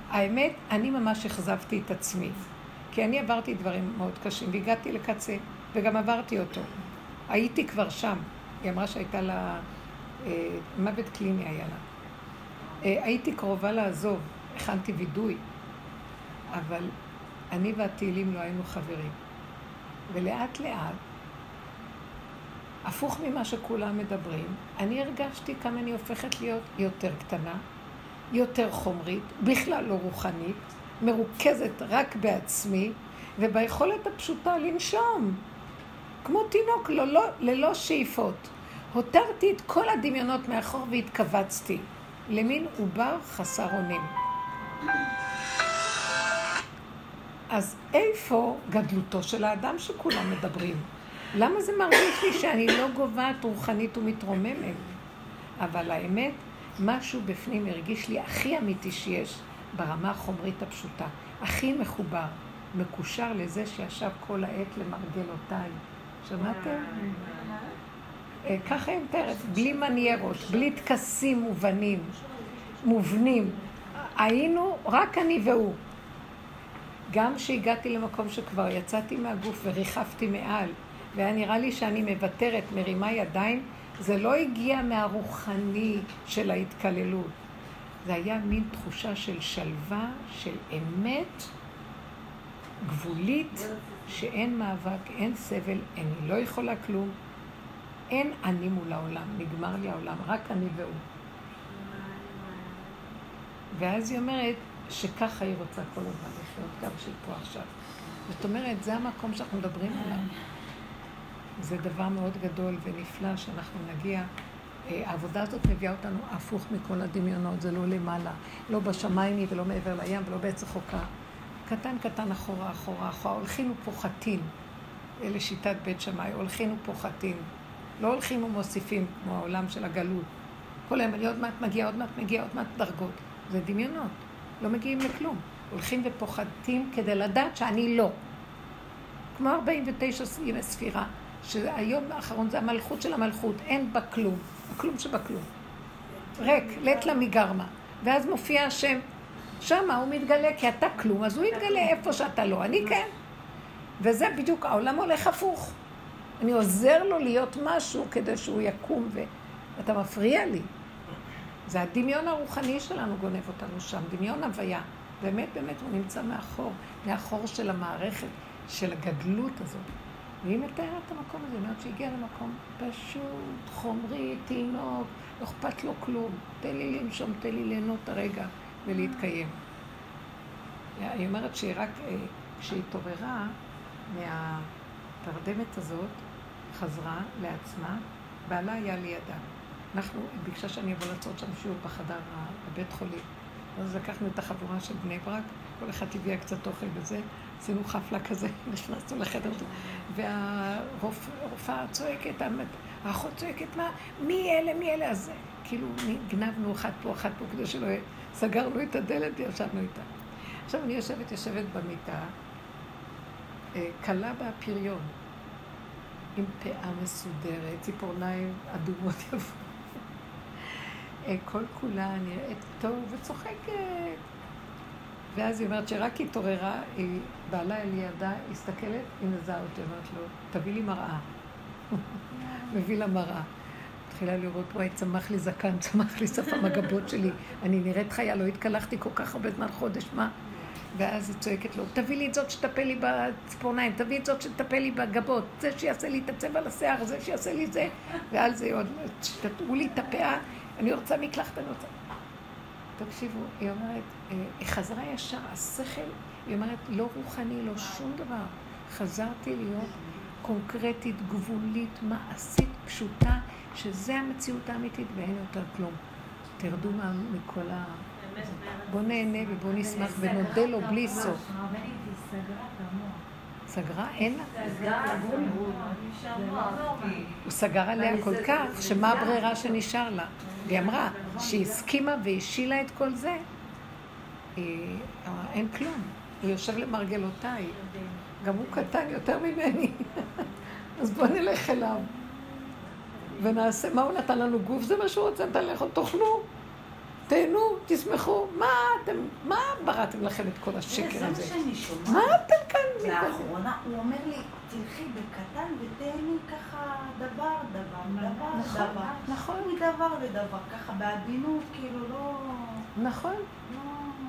האמת, אני ממש אכזבתי את עצמי, כי אני עברתי דברים מאוד קשים והגעתי לקצה, וגם עברתי אותו. הייתי כבר שם. היא אמרה שהייתה לה, אה, מוות קליני היה לה. אה, הייתי קרובה לעזוב, הכנתי וידוי, אבל אני והתהילים לא היינו חברים. ולאט לאט, הפוך ממה שכולם מדברים, אני הרגשתי כמה אני הופכת להיות יותר קטנה, יותר חומרית, בכלל לא רוחנית, מרוכזת רק בעצמי, וביכולת הפשוטה לנשום, כמו תינוק ללא, ללא שאיפות. הותרתי את כל הדמיונות מאחור והתכווצתי למין עובר חסר אונים. אז איפה גדלותו של האדם שכולם מדברים? למה זה מרגיש לי שאני לא גוועת רוחנית ומתרוממת? אבל האמת, משהו בפנים הרגיש לי הכי אמיתי שיש ברמה החומרית הפשוטה, הכי מחובר, מקושר לזה שישב כל העת למרגלותיי. שמעתם? אה, ככה היא מתארת, בלי מניירות, בלי טקסים מובנים, מובנים. היינו רק אני והוא. גם כשהגעתי למקום שכבר יצאתי מהגוף וריחפתי מעל, והיה נראה לי שאני מוותרת, מרימה ידיים, זה לא הגיע מהרוחני של ההתקללות. זה היה מין תחושה של שלווה, של אמת גבולית, שאין מאבק, אין סבל, אני לא יכולה כלום. אין אני מול העולם, נגמר לי העולם, רק אני והוא. ואז היא אומרת שככה היא רוצה כל הזמן לחיות, גם שהיא פה עכשיו. זאת אומרת, זה המקום שאנחנו מדברים עליו. זה דבר מאוד גדול ונפלא שאנחנו נגיע. אה, העבודה הזאת מביאה אותנו הפוך מכל הדמיונות, זה לא למעלה, לא בשמיים היא ולא מעבר לים ולא בעץ החוקה. קטן קטן אחורה, אחורה, אחורה, הולכים ופוחתים. אלה שיטת בית שמאי, הולכים ופוחתים. לא הולכים ומוסיפים כמו העולם של הגלות. כל היום אני עוד מעט מגיע, עוד מעט מגיע, עוד מעט דרגות. זה דמיונות, לא מגיעים לכלום. הולכים ופוחתים כדי לדעת שאני לא. כמו 49 ימי ספירה, שהיום האחרון זה המלכות של המלכות, אין בה כלום, הכלום שבכלום. ריק, לית לה מגרמה. ואז מופיע השם, שמה הוא מתגלה, כי אתה כלום, אז הוא יתגלה איפה שאתה לא, אני כן. וזה בדיוק, העולם הולך הפוך. אני עוזר לו להיות משהו כדי שהוא יקום, ואתה מפריע לי. זה הדמיון הרוחני שלנו גונב אותנו שם, דמיון הוויה. באמת, באמת, הוא נמצא מאחור, מאחור של המערכת, של הגדלות הזאת. והיא מתארת את המקום הזה, אומרת שהגיע למקום פשוט, חומרי, תינוק, לא אכפת לו כלום. תן לי לנשום, תן לי ליהנות הרגע ולהתקיים. היא אומרת שהיא רק, אה, כשהיא התעוררה מהתרדמת הזאת, חזרה לעצמה, בעלה היה לידה. אנחנו, היא ביקשה שאני אבוא לעשות שם שיעור בחדר בבית חולים. אז לקחנו את החבורה של בני ברק, כל אחד הביאה קצת אוכל וזה, עשינו חפלה כזה, [laughs] נכנסנו לחדר, והרופאה צועקת, האחות צועקת, מה, מי אלה, מי אלה? אז כאילו גנבנו אחת פה, אחת פה, כדי שלא... סגרנו את הדלת וישבנו איתה. עכשיו אני יושבת, יושבת במיטה, כלה אה, בפריון, עם פאה מסודרת, ציפורניים אדומות יפות. אה, כל כולה נראית טוב וצוחקת. ואז היא אומרת שרק התעוררה, היא בעלה אל ידה, הסתכלת, היא נזהה אותי, אמרת לו, תביא לי מראה. מביא לה מראה. התחילה לראות, וואי, צמח לי זקן, צמח לי שפם הגבות שלי, אני נראית חיה, לא התקלחתי כל כך הרבה זמן, חודש, מה? ואז היא צועקת לו, תביא לי את זאת שתטפל לי בציפורניים, תביא את זאת שתטפל לי בגבות, זה שיעשה לי את הצבע לשיער, זה שיעשה לי זה, ועל זה עוד, שתטעו לי את הפאה, אני רוצה מקלחת, אני רוצה... תקשיבו, היא אומרת, אה, היא חזרה ישר, השכל, היא אומרת, לא רוחני, לא שום דבר. חזרתי להיות קונקרטית, גבולית, מעשית, פשוטה, שזה המציאות האמיתית ואין יותר כלום. תרדו מה, מכל ה... בוא נהנה ובוא נשמח ונודה לו בלי סוף. היא סגרה? אין לה. הוא סגר עליה כל כך, שמה הברירה שנשאר לה? והיא אמרה שהיא הסכימה והשילה את כל זה, היא אמרה, אין כלום. הוא יושב למרגלותיי. גם הוא קטן יותר ממני. [laughs] אז בוא נלך אליו. ונעשה, מה הוא נתן לנו גוף? זה מה שהוא רוצה, נתן לכם, תאכלו, תהנו, תשמחו. מה אתם, מה בראתם לכם את כל השקר זה מה הזה? שאני שומעת. מה אתם כאן? לאחרונה הוא אומר לי, תלכי בקטן ותהני ככה דבר, דבר, דבר, נכון, דבר. נכון. מדבר לדבר, ככה בעדינות, כאילו לא... נכון. לא...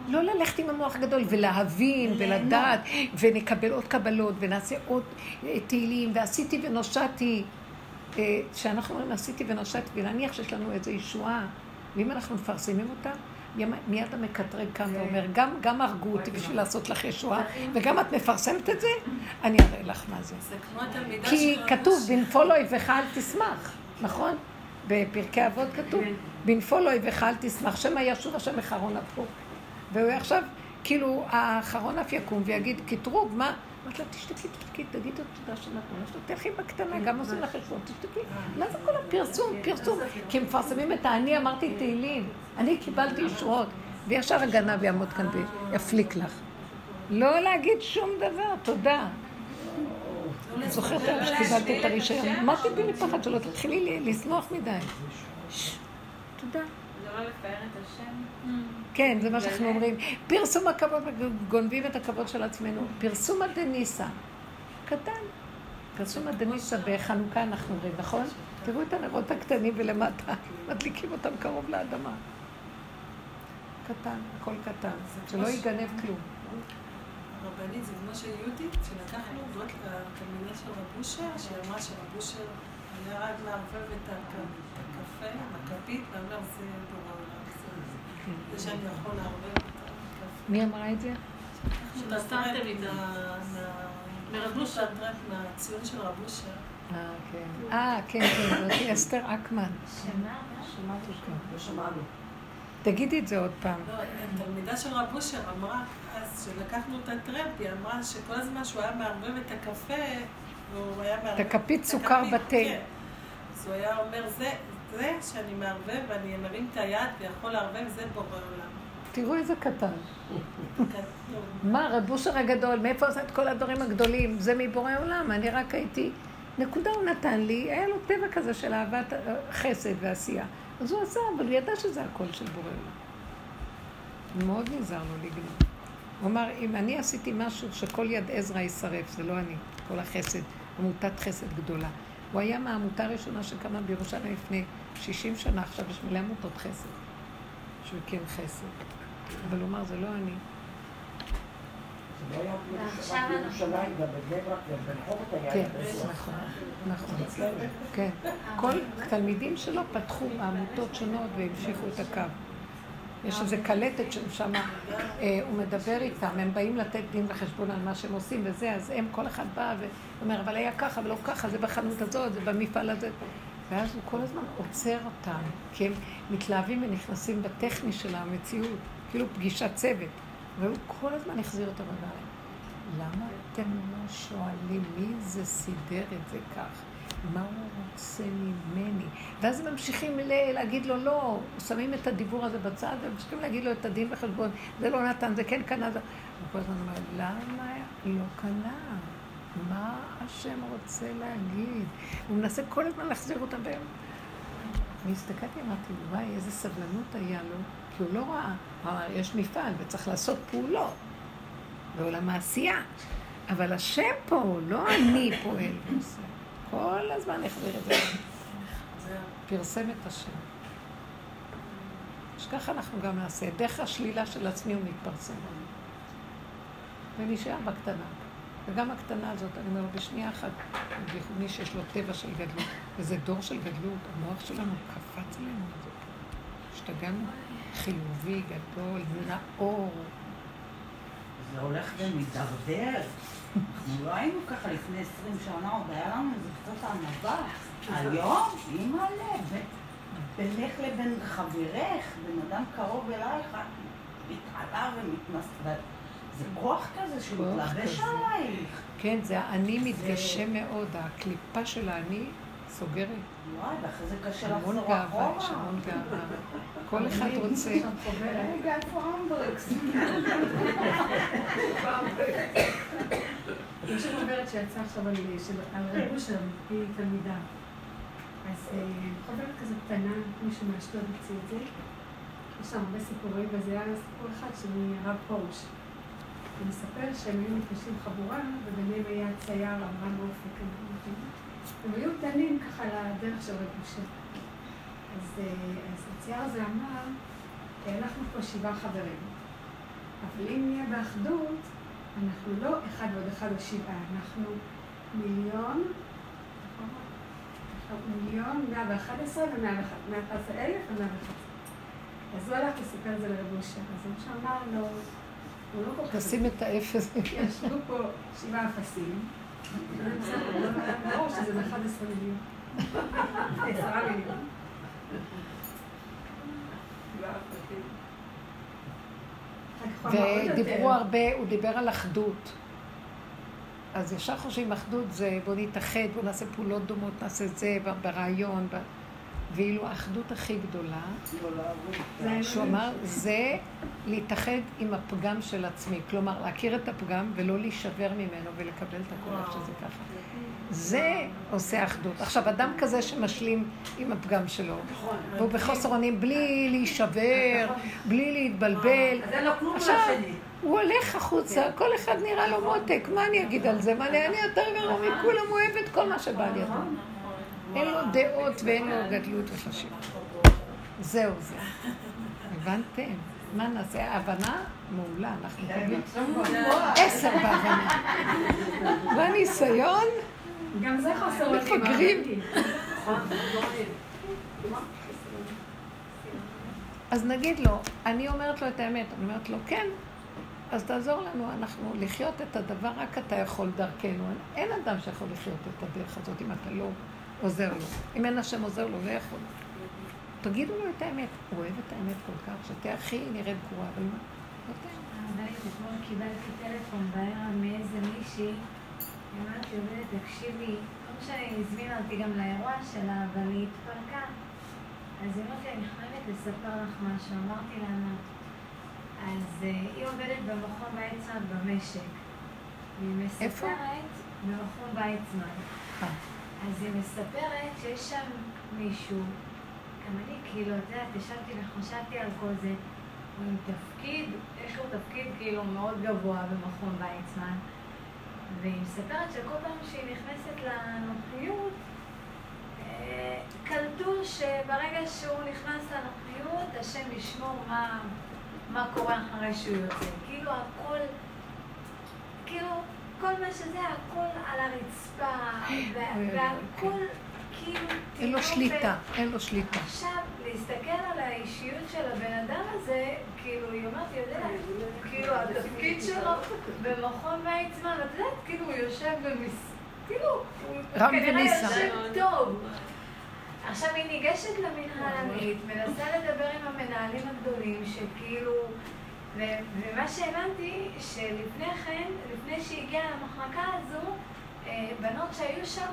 לא ללכת עם המוח הגדול ולהבין. ולדעת ונקבל עוד קבלות ונעשה עוד אה, תהילים ועשיתי ונושעתי. אה, כשאנחנו אומרים עשיתי ונושעתי ולהניח שיש לנו איזו ישועה ואם אנחנו מפרסמים אותה מיד המקטרג קם ואומר גם, גם הרגו אותי בשביל לעשות לך ישועה וגם את מפרסמת את זה אני אראה לך מה זה. זה כמו התלמידה כי של כתוב. בנפול אויבך אל תשמח, נכון? בפרקי אבות כתוב, בנפול אויבך אל תשמח, שמא ישוב השם אחרון אפו. והוא עכשיו, כאילו, האחרון אף יקום ויגיד, קטרוג, מה? אמרת לה, תשתקי, תשתקי, תגידי תודה שנתנו לך, תלכי בקטנה, גם עושים לך חשבון, תשתקי. מה זה כל הפרסום, פרסום? כי הם מפרסמים את האני אמרתי תהילים, אני קיבלתי ישועות, וישר הגנב יעמוד כאן ויפליק לך. לא להגיד שום דבר, תודה. את זוכרת שקיבלתי את הרישיון? אמרתי בי מפחד שלא תתחילי לי לשמוח מדי. תודה. זה לא לפאר את השם? כן, זה מה שאנחנו אומרים. פרסום הכבוד, גונבים את הכבוד של עצמנו. פרסום הדניסה. קטן. פרסום הדניסה בחנוכה אנחנו אומרים, נכון? תראו את הנרות הקטנים ולמטה, מדליקים אותם קרוב לאדמה. קטן, הכל קטן. שלא ייגנב כלום. הרבנית זה כמו שיהודית, שלקחנו זאת לתלמידה של רב אושר, שאמרה שרב אושר היה רק מערבב את הקפה, הכפית, ואמר זה זה- זה שאני יכול לערבב את הקפה. מי אמרה את זה? שנתתם את ה... מרב אושר. מהציון של רב אושר. אה, כן. אה, כן, כן, זאתי אסתר אקמן. שמה? שמעתי כאן. לא שמענו. תגידי את זה עוד פעם. לא, התלמידה של רב אושר אמרה, אז כשלקחנו את הטרמפ, היא אמרה שכל הזמן שהוא היה מערבב את הקפה, והוא היה מערבב... את הכפית סוכר בתה. כן. אז הוא היה אומר, זה, שאני מערבב ואני מרים את היד ויכול לערבב, זה בורא עולם. תראו איזה קטן. מה, רב אושר הגדול, מאיפה עשה את כל הדברים הגדולים? זה מבורא עולם, אני רק הייתי... נקודה הוא נתן לי, היה לו טבע כזה של אהבת אה, חסד ועשייה. אז הוא עשה, אבל הוא ידע שזה הכל של בורא עולם. מאוד נזהר לו לגנוב. הוא אמר, אם אני עשיתי משהו שכל יד עזרא יישרף, זה לא אני, כל החסד, עמותת חסד גדולה. הוא היה מהעמותה הראשונה שקמה בירושלים לפני 60 שנה, עכשיו יש מלא עמותות חסד, שהוא הקים חסד. אבל הוא אמר, זה לא אני. לא ועכשיו. כן. נכון, נכון. כן. כל תלמידים שלו פתחו עמותות שונות והמשיכו את הקו. יש איזו קלטת ששם אה, הוא מדבר איתם, הם באים לתת דין וחשבון על מה שהם עושים וזה, אז הם, כל אחד בא ואומר, אבל היה ככה ולא ככה, זה בחנות הזאת, זה במפעל הזה. ואז הוא כל הזמן עוצר אותם, כי הם מתלהבים ונכנסים בטכני של המציאות, כאילו פגישת צוות. והוא כל הזמן החזיר אותם להם, למה אתם לא שואלים מי זה סידר את זה כך? מה הוא רוצה ממני? ואז הם ממשיכים להגיד לו לא, שמים את הדיבור הזה בצד וממשיכים להגיד לו את הדין וחשבון, זה לא נתן, זה כן קנה, זה... הוא כל הזמן אומר, למה לא קנה? מה השם רוצה להגיד? הוא מנסה כל הזמן להחזיר אותם והם... אני הסתכלתי, אמרתי, וואי, איזה סבלנות היה לו, כי הוא לא ראה. יש מפעל וצריך לעשות פעולות בעולם העשייה. אבל השם פה, לא אני פועל ועושה. כל הזמן החזיר את זה. פרסם את השם. שככה אנחנו גם נעשה. דרך השלילה של עצמי הוא מתפרסם. ונשאר בקטנה. וגם הקטנה הזאת, אני אומרת, בשנייה אחת, בייחוד שיש לו טבע של גדלות, וזה דור של גדלות, המוח שלנו קפץ עלינו. השתגענו. חיובי, גדול, נאור. זה הולך ומתדרדר. אנחנו לא היינו ככה לפני עשרים שנה, עוד היה לנו איזה קצת ענווה. היום, אימא'לה, בינך לבין חברך, בן אדם קרוב אלייך, מתעלה ומתנשאת. זה כוח כזה שמתלבש עלייך. כן, זה האני מתגשם מאוד, הקליפה של האני סוגרת. וואי, ואחרי זה קשה המון לחזור גאווה, יש אחורה. המון גאווה. [laughs] כל אחד רוצה... רגע, איפה אמברקס? [laughs] יש לי חוברת שיצאה עכשיו על של- על רב אושר, היא תלמידה. אז אה, חוברת כזאת קטנה, מישהו מאשדוד הוציא את זה. יש שם הרבה סיפורים, וזה היה סיפור אחד של הרב פרוש. הוא מספר שהם היו נפגשים חבורה, וביניהם היה צייר אברהם אופק. הם היו דנים ככה על הדרך של רב אושר. אז אה, אז הצייר הזה אמר, "אה, אנחנו פה שבעה חברים, אבל אם נהיה באחדות, אנחנו לא אחד ועוד אחד או שבעה, אנחנו מיליון, מיליון, מאה ואחת עשרה ומאה ואחת, עשרה אלף ומאה ואחת. אז הוא הלך לספר את זה לרב אושר, אז הוא שאמר לו, תשים את האפס. ישבו פה שבעה אפסים, ברור שזה ב-11 מיליון. עשרה מיליון. שבעה אפסים. אחר כך הוא אמר עוד יותר. ודיברו הרבה, הוא דיבר על אחדות. אז ישר חושבים אחדות זה בוא נתאחד, בוא נעשה פעולות דומות, נעשה את זה ברעיון. ואילו האחדות הכי גדולה, שהוא אמר, זה להתאחד עם הפגם של עצמי. כלומר, להכיר את הפגם ולא להישבר ממנו ולקבל את הכל איך שזה ככה. זה עושה אחדות. עכשיו, אדם כזה שמשלים עם הפגם שלו, והוא בחוסר אונים, בלי להישבר, בלי להתבלבל, אז אין לו כלום עכשיו, לשני. הוא הולך החוצה, כל אחד נראה לו מותק, מה אני אגיד על זה? מה אני יותר גרוע מכולם, הוא אוהב את כל מה שבא לידו. אין לו דעות ואין לו גדלות וחשיבות. זהו זה. הבנתם? מה נעשה? הבנה מעולה, אנחנו מקבלים עשר בהבנה. והניסיון, גם זה חוסר. מפגרים. אז נגיד לו, אני אומרת לו את האמת, אני אומרת לו, כן, אז תעזור לנו, אנחנו לחיות את הדבר, רק אתה יכול דרכנו. אין אדם שיכול לחיות את הדרך הזאת אם אתה לא עוזר לו. אם אין השם עוזר לו, לא יכול. תגידו לו את האמת. הוא אוהב את האמת כל כך, שתהיה הכי נראית גרועה, אבל מה? נותן. הרבנית, אתמול קיבלתי טלפון בערב מאיזה מישהי, היא אמרת לי, עובדת, תקשיבי, לא משנה, היא הזמינה אותי גם לאירוע שלה, אבל היא התפרקה. אז היא אמרת לי, אני חייבת לספר לך משהו. אמרתי לה, מה? אז אה, היא עובדת במכון ויצמן במשק. איפה? מספרת במכון ויצמן. אז היא מספרת שיש שם מישהו, גם אני כאילו, את יודעת, ישבתי וחשבתי על כל זה, הוא עם תפקיד, יש לו תפקיד כאילו מאוד גבוה במכון ויצמן, והיא מספרת שכל פעם שהיא נכנסת לנוחיות, אה, קלטו שברגע שהוא נכנס לנוחיות, השם ישמור מה, מה קורה אחרי שהוא יוצא. כאילו הכל, כאילו, כל מה שזה, הכל על הרצפה, אוי, אוי, והכל כאילו... אין לו טיפה שליטה, אין לו שליטה. עכשיו, להסתכל על האישיות של הבן אדם הזה, כאילו, היא אומרת, יודע, כאילו, התפקיד שלו במכון ויצמן, את יודעת, כאילו, הוא יושב במס... כאילו, הוא כנראה. יושב טוב. עכשיו, היא ניגשת למנהלנית, מנסה לדבר עם המנהלים הגדולים, שכאילו... ומה שהבנתי, שלפני כן, לפני שהגיעה למחלקה הזו, אה, בנות שהיו שם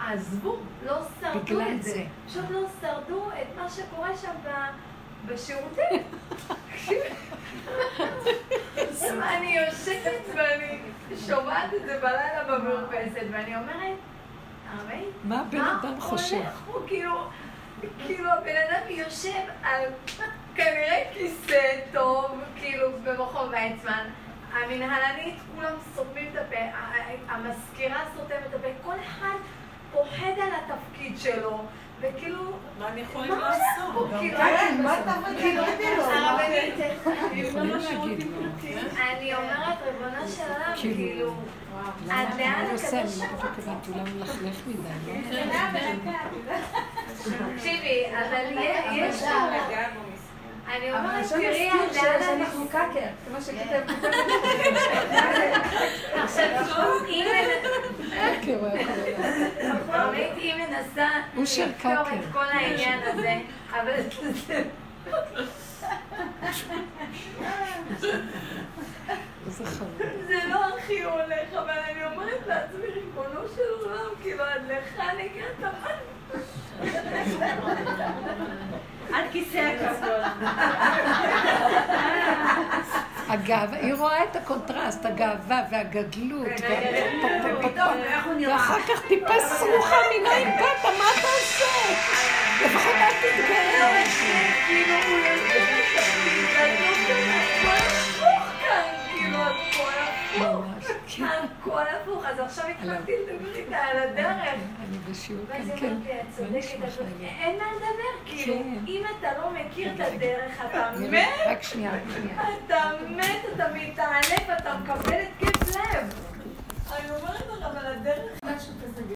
עזבו, לא שרדו את זה. פשוט לא שרדו את מה שקורה שם בשירותים. [laughs] [laughs] אני יושבת ואני שומעת את זה בלילה במרפסת, ואני אומרת, מה הבן אדם חושב? פה? כאילו, כאילו הבן אדם יושב על... כנראה כיסא טוב, כאילו, במכון ויצמן. המנהלנית, כולם סותמים את הפה, המזכירה סותמת את הפה, כל אחד פוחד על התפקיד שלו, וכאילו... מה הם יכולים לעשות? כאילו, כן, מה אתה כאילו, תגידי לו? הרבנית. אני אומרת, ריבונו של עולם, כאילו, כאילו, עד לאן? אני הקדוש לא לא? תקשיבי, אבל יש. אני אומרת, עכשיו תראי. שאנחנו קאקר, כמו שכתב עכשיו, אם כן, היא מנסה הוא של לפתור קקר. את כל העניין הזה, אבל זה... זה לא הכי הולך, אבל אני אומרת לעצמי, ריבונו של עולם, כאילו, עד לכאן הגעת, מה? עד כיסא הכבוד. הגאווה, היא רואה את הקונטרסט, הגאווה והגדלות. נראה? ואחר כך טיפה סרוחה מנין באת, מה אתה עושה? לפחות אל תתגאה. הכל הפוך. כן. הכל הפוך, אז עכשיו התחלתי לדבר איתה על הדרך. אני בשיעור כאן, כן. את את צודקת. חיים? אין מה לדבר, כאילו, כן. אם אתה לא מכיר את הדרך, אתה מת, רק שנייה, שנייה. אתה מת, אתה מתעלף, אתה מקבל התקף לב. אני אומרת לך, אבל הדרך...